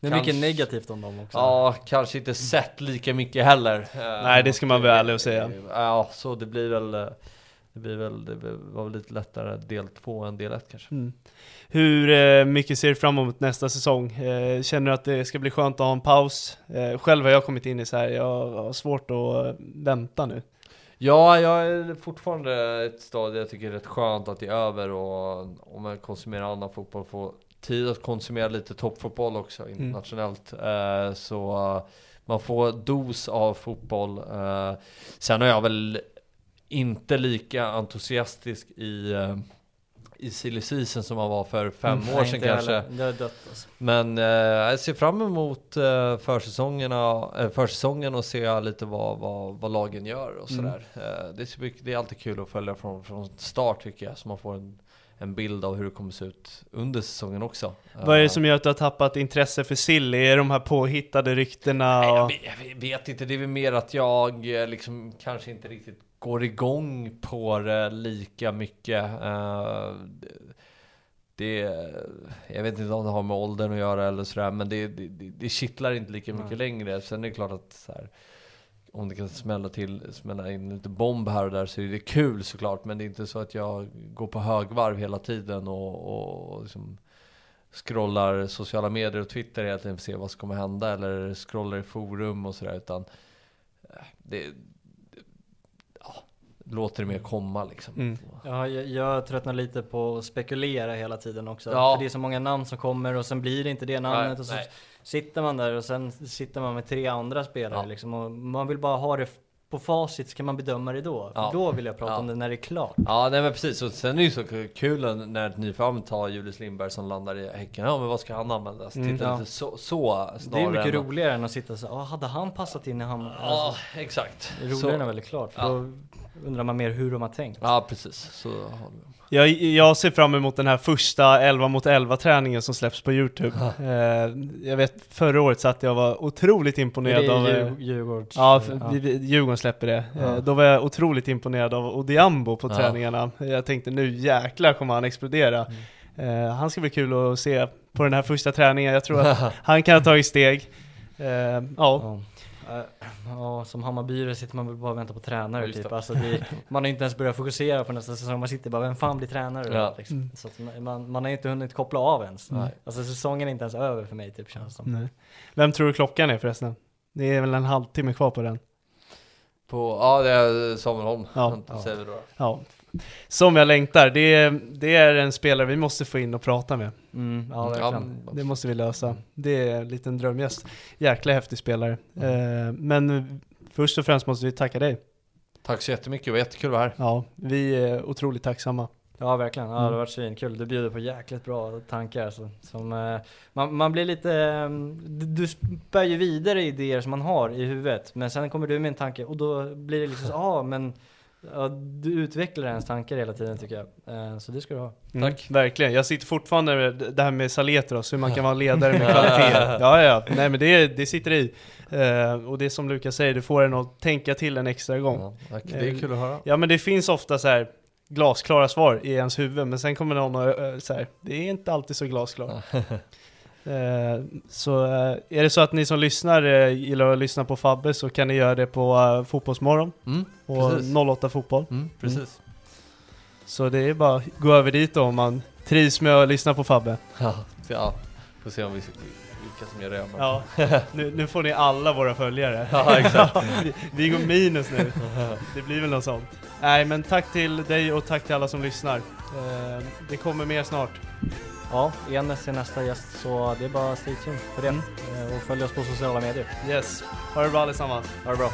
Det är kanske- mycket negativt om dem också. Ja, kanske inte sett lika mycket heller. Eh, Nej, det ska man vara ärlig och säga. Ja, så det blir väl eh, det blir väl, det var väl lite lättare del två än del ett kanske. Mm. Hur eh, mycket ser du fram emot nästa säsong? Eh, känner du att det ska bli skönt att ha en paus? Eh, själv har jag kommit in i så här, jag har svårt att eh, vänta nu. Ja, jag är fortfarande ett stadie jag tycker är rätt skönt att det är över och om man konsumerar annan fotboll får tid att konsumera lite toppfotboll också internationellt. Eh, så eh, man får dos av fotboll. Eh, sen är jag väl inte lika entusiastisk i uh, i silly season som man var för fem Mm, år sedan kanske. dött alltså. Men eh, jag ser fram emot eh, försäsongerna, eh, försäsongen och se lite vad, vad, vad lagen gör och Mm. sådär. Eh, det, är det är alltid kul att följa från, från start tycker jag, så man får en, en bild av hur det kommer se ut under säsongen också. Vad är det Eh, som gör att du har tappat intresse för Silly? Är de här påhittade ryktena? Nej, jag, och... vet, jag vet inte, det är väl mer att jag eh, liksom kanske inte riktigt går igång på det lika mycket. Eh, det, jag vet inte om det har med åldern att göra eller sådär, men det, det, det, kittlar inte lika mycket Nej. längre. Sen är det klart att här, om det kan smälla till, smälla in lite bomb här och där så är det kul såklart, men det är inte så att jag går på högvarv hela tiden och, och, liksom scrollar sociala medier och Twitter hela tiden för att se vad som kommer hända eller scrollar i forum och sådär utan eh, det, låter det mer komma liksom. Mm. Ja, jag, jag tröttnar lite på att spekulera hela tiden också. Ja. För det är så många namn som kommer och sen blir det inte det namnet Nej, och så nej. sitter man där och sen sitter man med tre andra spelare Ja. liksom och man vill bara ha det på facit så kan man bedöma det då. För Ja. då vill jag prata Ja. om det när det är klart. Ja nej men precis, och sen är det ju så kul när ett nyförvärv tar Julius Lindberg som landar i Häcken, ja men vad ska han användas? Mm, Titta ja. lite så, så Det är mycket än roligare än att sitta så hade han passat in i hamn? Ja Alltså, exakt. det är roligare Så- när det är väldigt klart. För Ja. då, undrar man mer hur de har tänkt. Ja, precis. Så har vi. Jag, jag ser fram emot den här första 11 mot 11 träningen som släpps på Youtube. Eh, jag vet förra året satt jag var otroligt imponerad av... eh, Djur- Djurgårds... Ja, för, ja. Djurgården släpper det. Ja. Eh, Då var jag otroligt imponerad av Odiambo på Ja. träningarna. Jag tänkte nu jäklar kommer han explodera. Mm. Eh, han ska bli kul att se på den här första träningen. Jag tror att han kan ha tagit steg. Ja. Ja. Eh, Ja, som Hammarbyare sitter man väl bara och väntar på tränare typ. Alltså, det, man har inte ens börjat fokusera på nästa säsong, man sitter bara, vem fan blir tränare då? Ja. Liksom. Mm. Så att man- man, har inte hunnit koppla av ens. Nej. Alltså säsongen är inte ens över för mig typ känns det som. Nej. Vem tror du klockan är förresten? Det är väl en halvtimme kvar på den. På, ja, det är Samuel Holm. Ja. Ja. Ja. Som jag längtar. Det är, det är en spelare vi måste få in och prata med. Mm, ja, verkligen. Ja, Det måste vi lösa. Det är en liten drömgäst. Jäkla häftig spelare. Mm. Eh, men först och främst måste vi tacka dig. Tack så jättemycket, det var jättekul att vara här. Ja, vi är otroligt tacksamma. Ja verkligen, ja, det Mm. har varit svinkul. Du bjuder på jäkligt bra tankar. Så, som, eh, man, man blir lite, eh, du, du spär ju vidare idéer som man har i huvudet. Men sen kommer du med en tanke och då blir det liksom så, ja men ja, du utvecklar ens tankar hela tiden tycker jag. Eh, så det ska du ha. Mm, Tack. Verkligen. Jag sitter fortfarande med det här med Saletros, hur man kan vara ledare med kvalitet. Ja, ja. Nej men det, det sitter i. Eh, och det som Lukas säger, det får en att tänka till en extra gång. Ja, tack. det är kul att höra. Ja men det finns ofta så här glasklara svar i ens huvud, men sen kommer någon och eh, så här, det är inte alltid så glasklart. Eh, så eh, är det så att ni som lyssnar eh, gillar att lyssna på Fabbe så kan ni göra det på Fotbollsmorgon Mm, och precis. 08 Fotboll. Mm, precis. Så det är bara att gå över dit då om man trivs med att lyssna på Fabbe. Ja, ja, får se om vi, vilka som gör det. Ja, nu, nu får ni alla våra följare. Ja, exakt. vi, vi går minus nu. Det blir väl något sånt. Nej, men tack till dig och tack till alla som lyssnar. Det kommer mer snart. Ja, Enes är nästa gäst så det är bara stay tuned för det. Mm. Eh, och följ oss på sociala medier. Yes. Ha det bra allesammans. Ha det bra.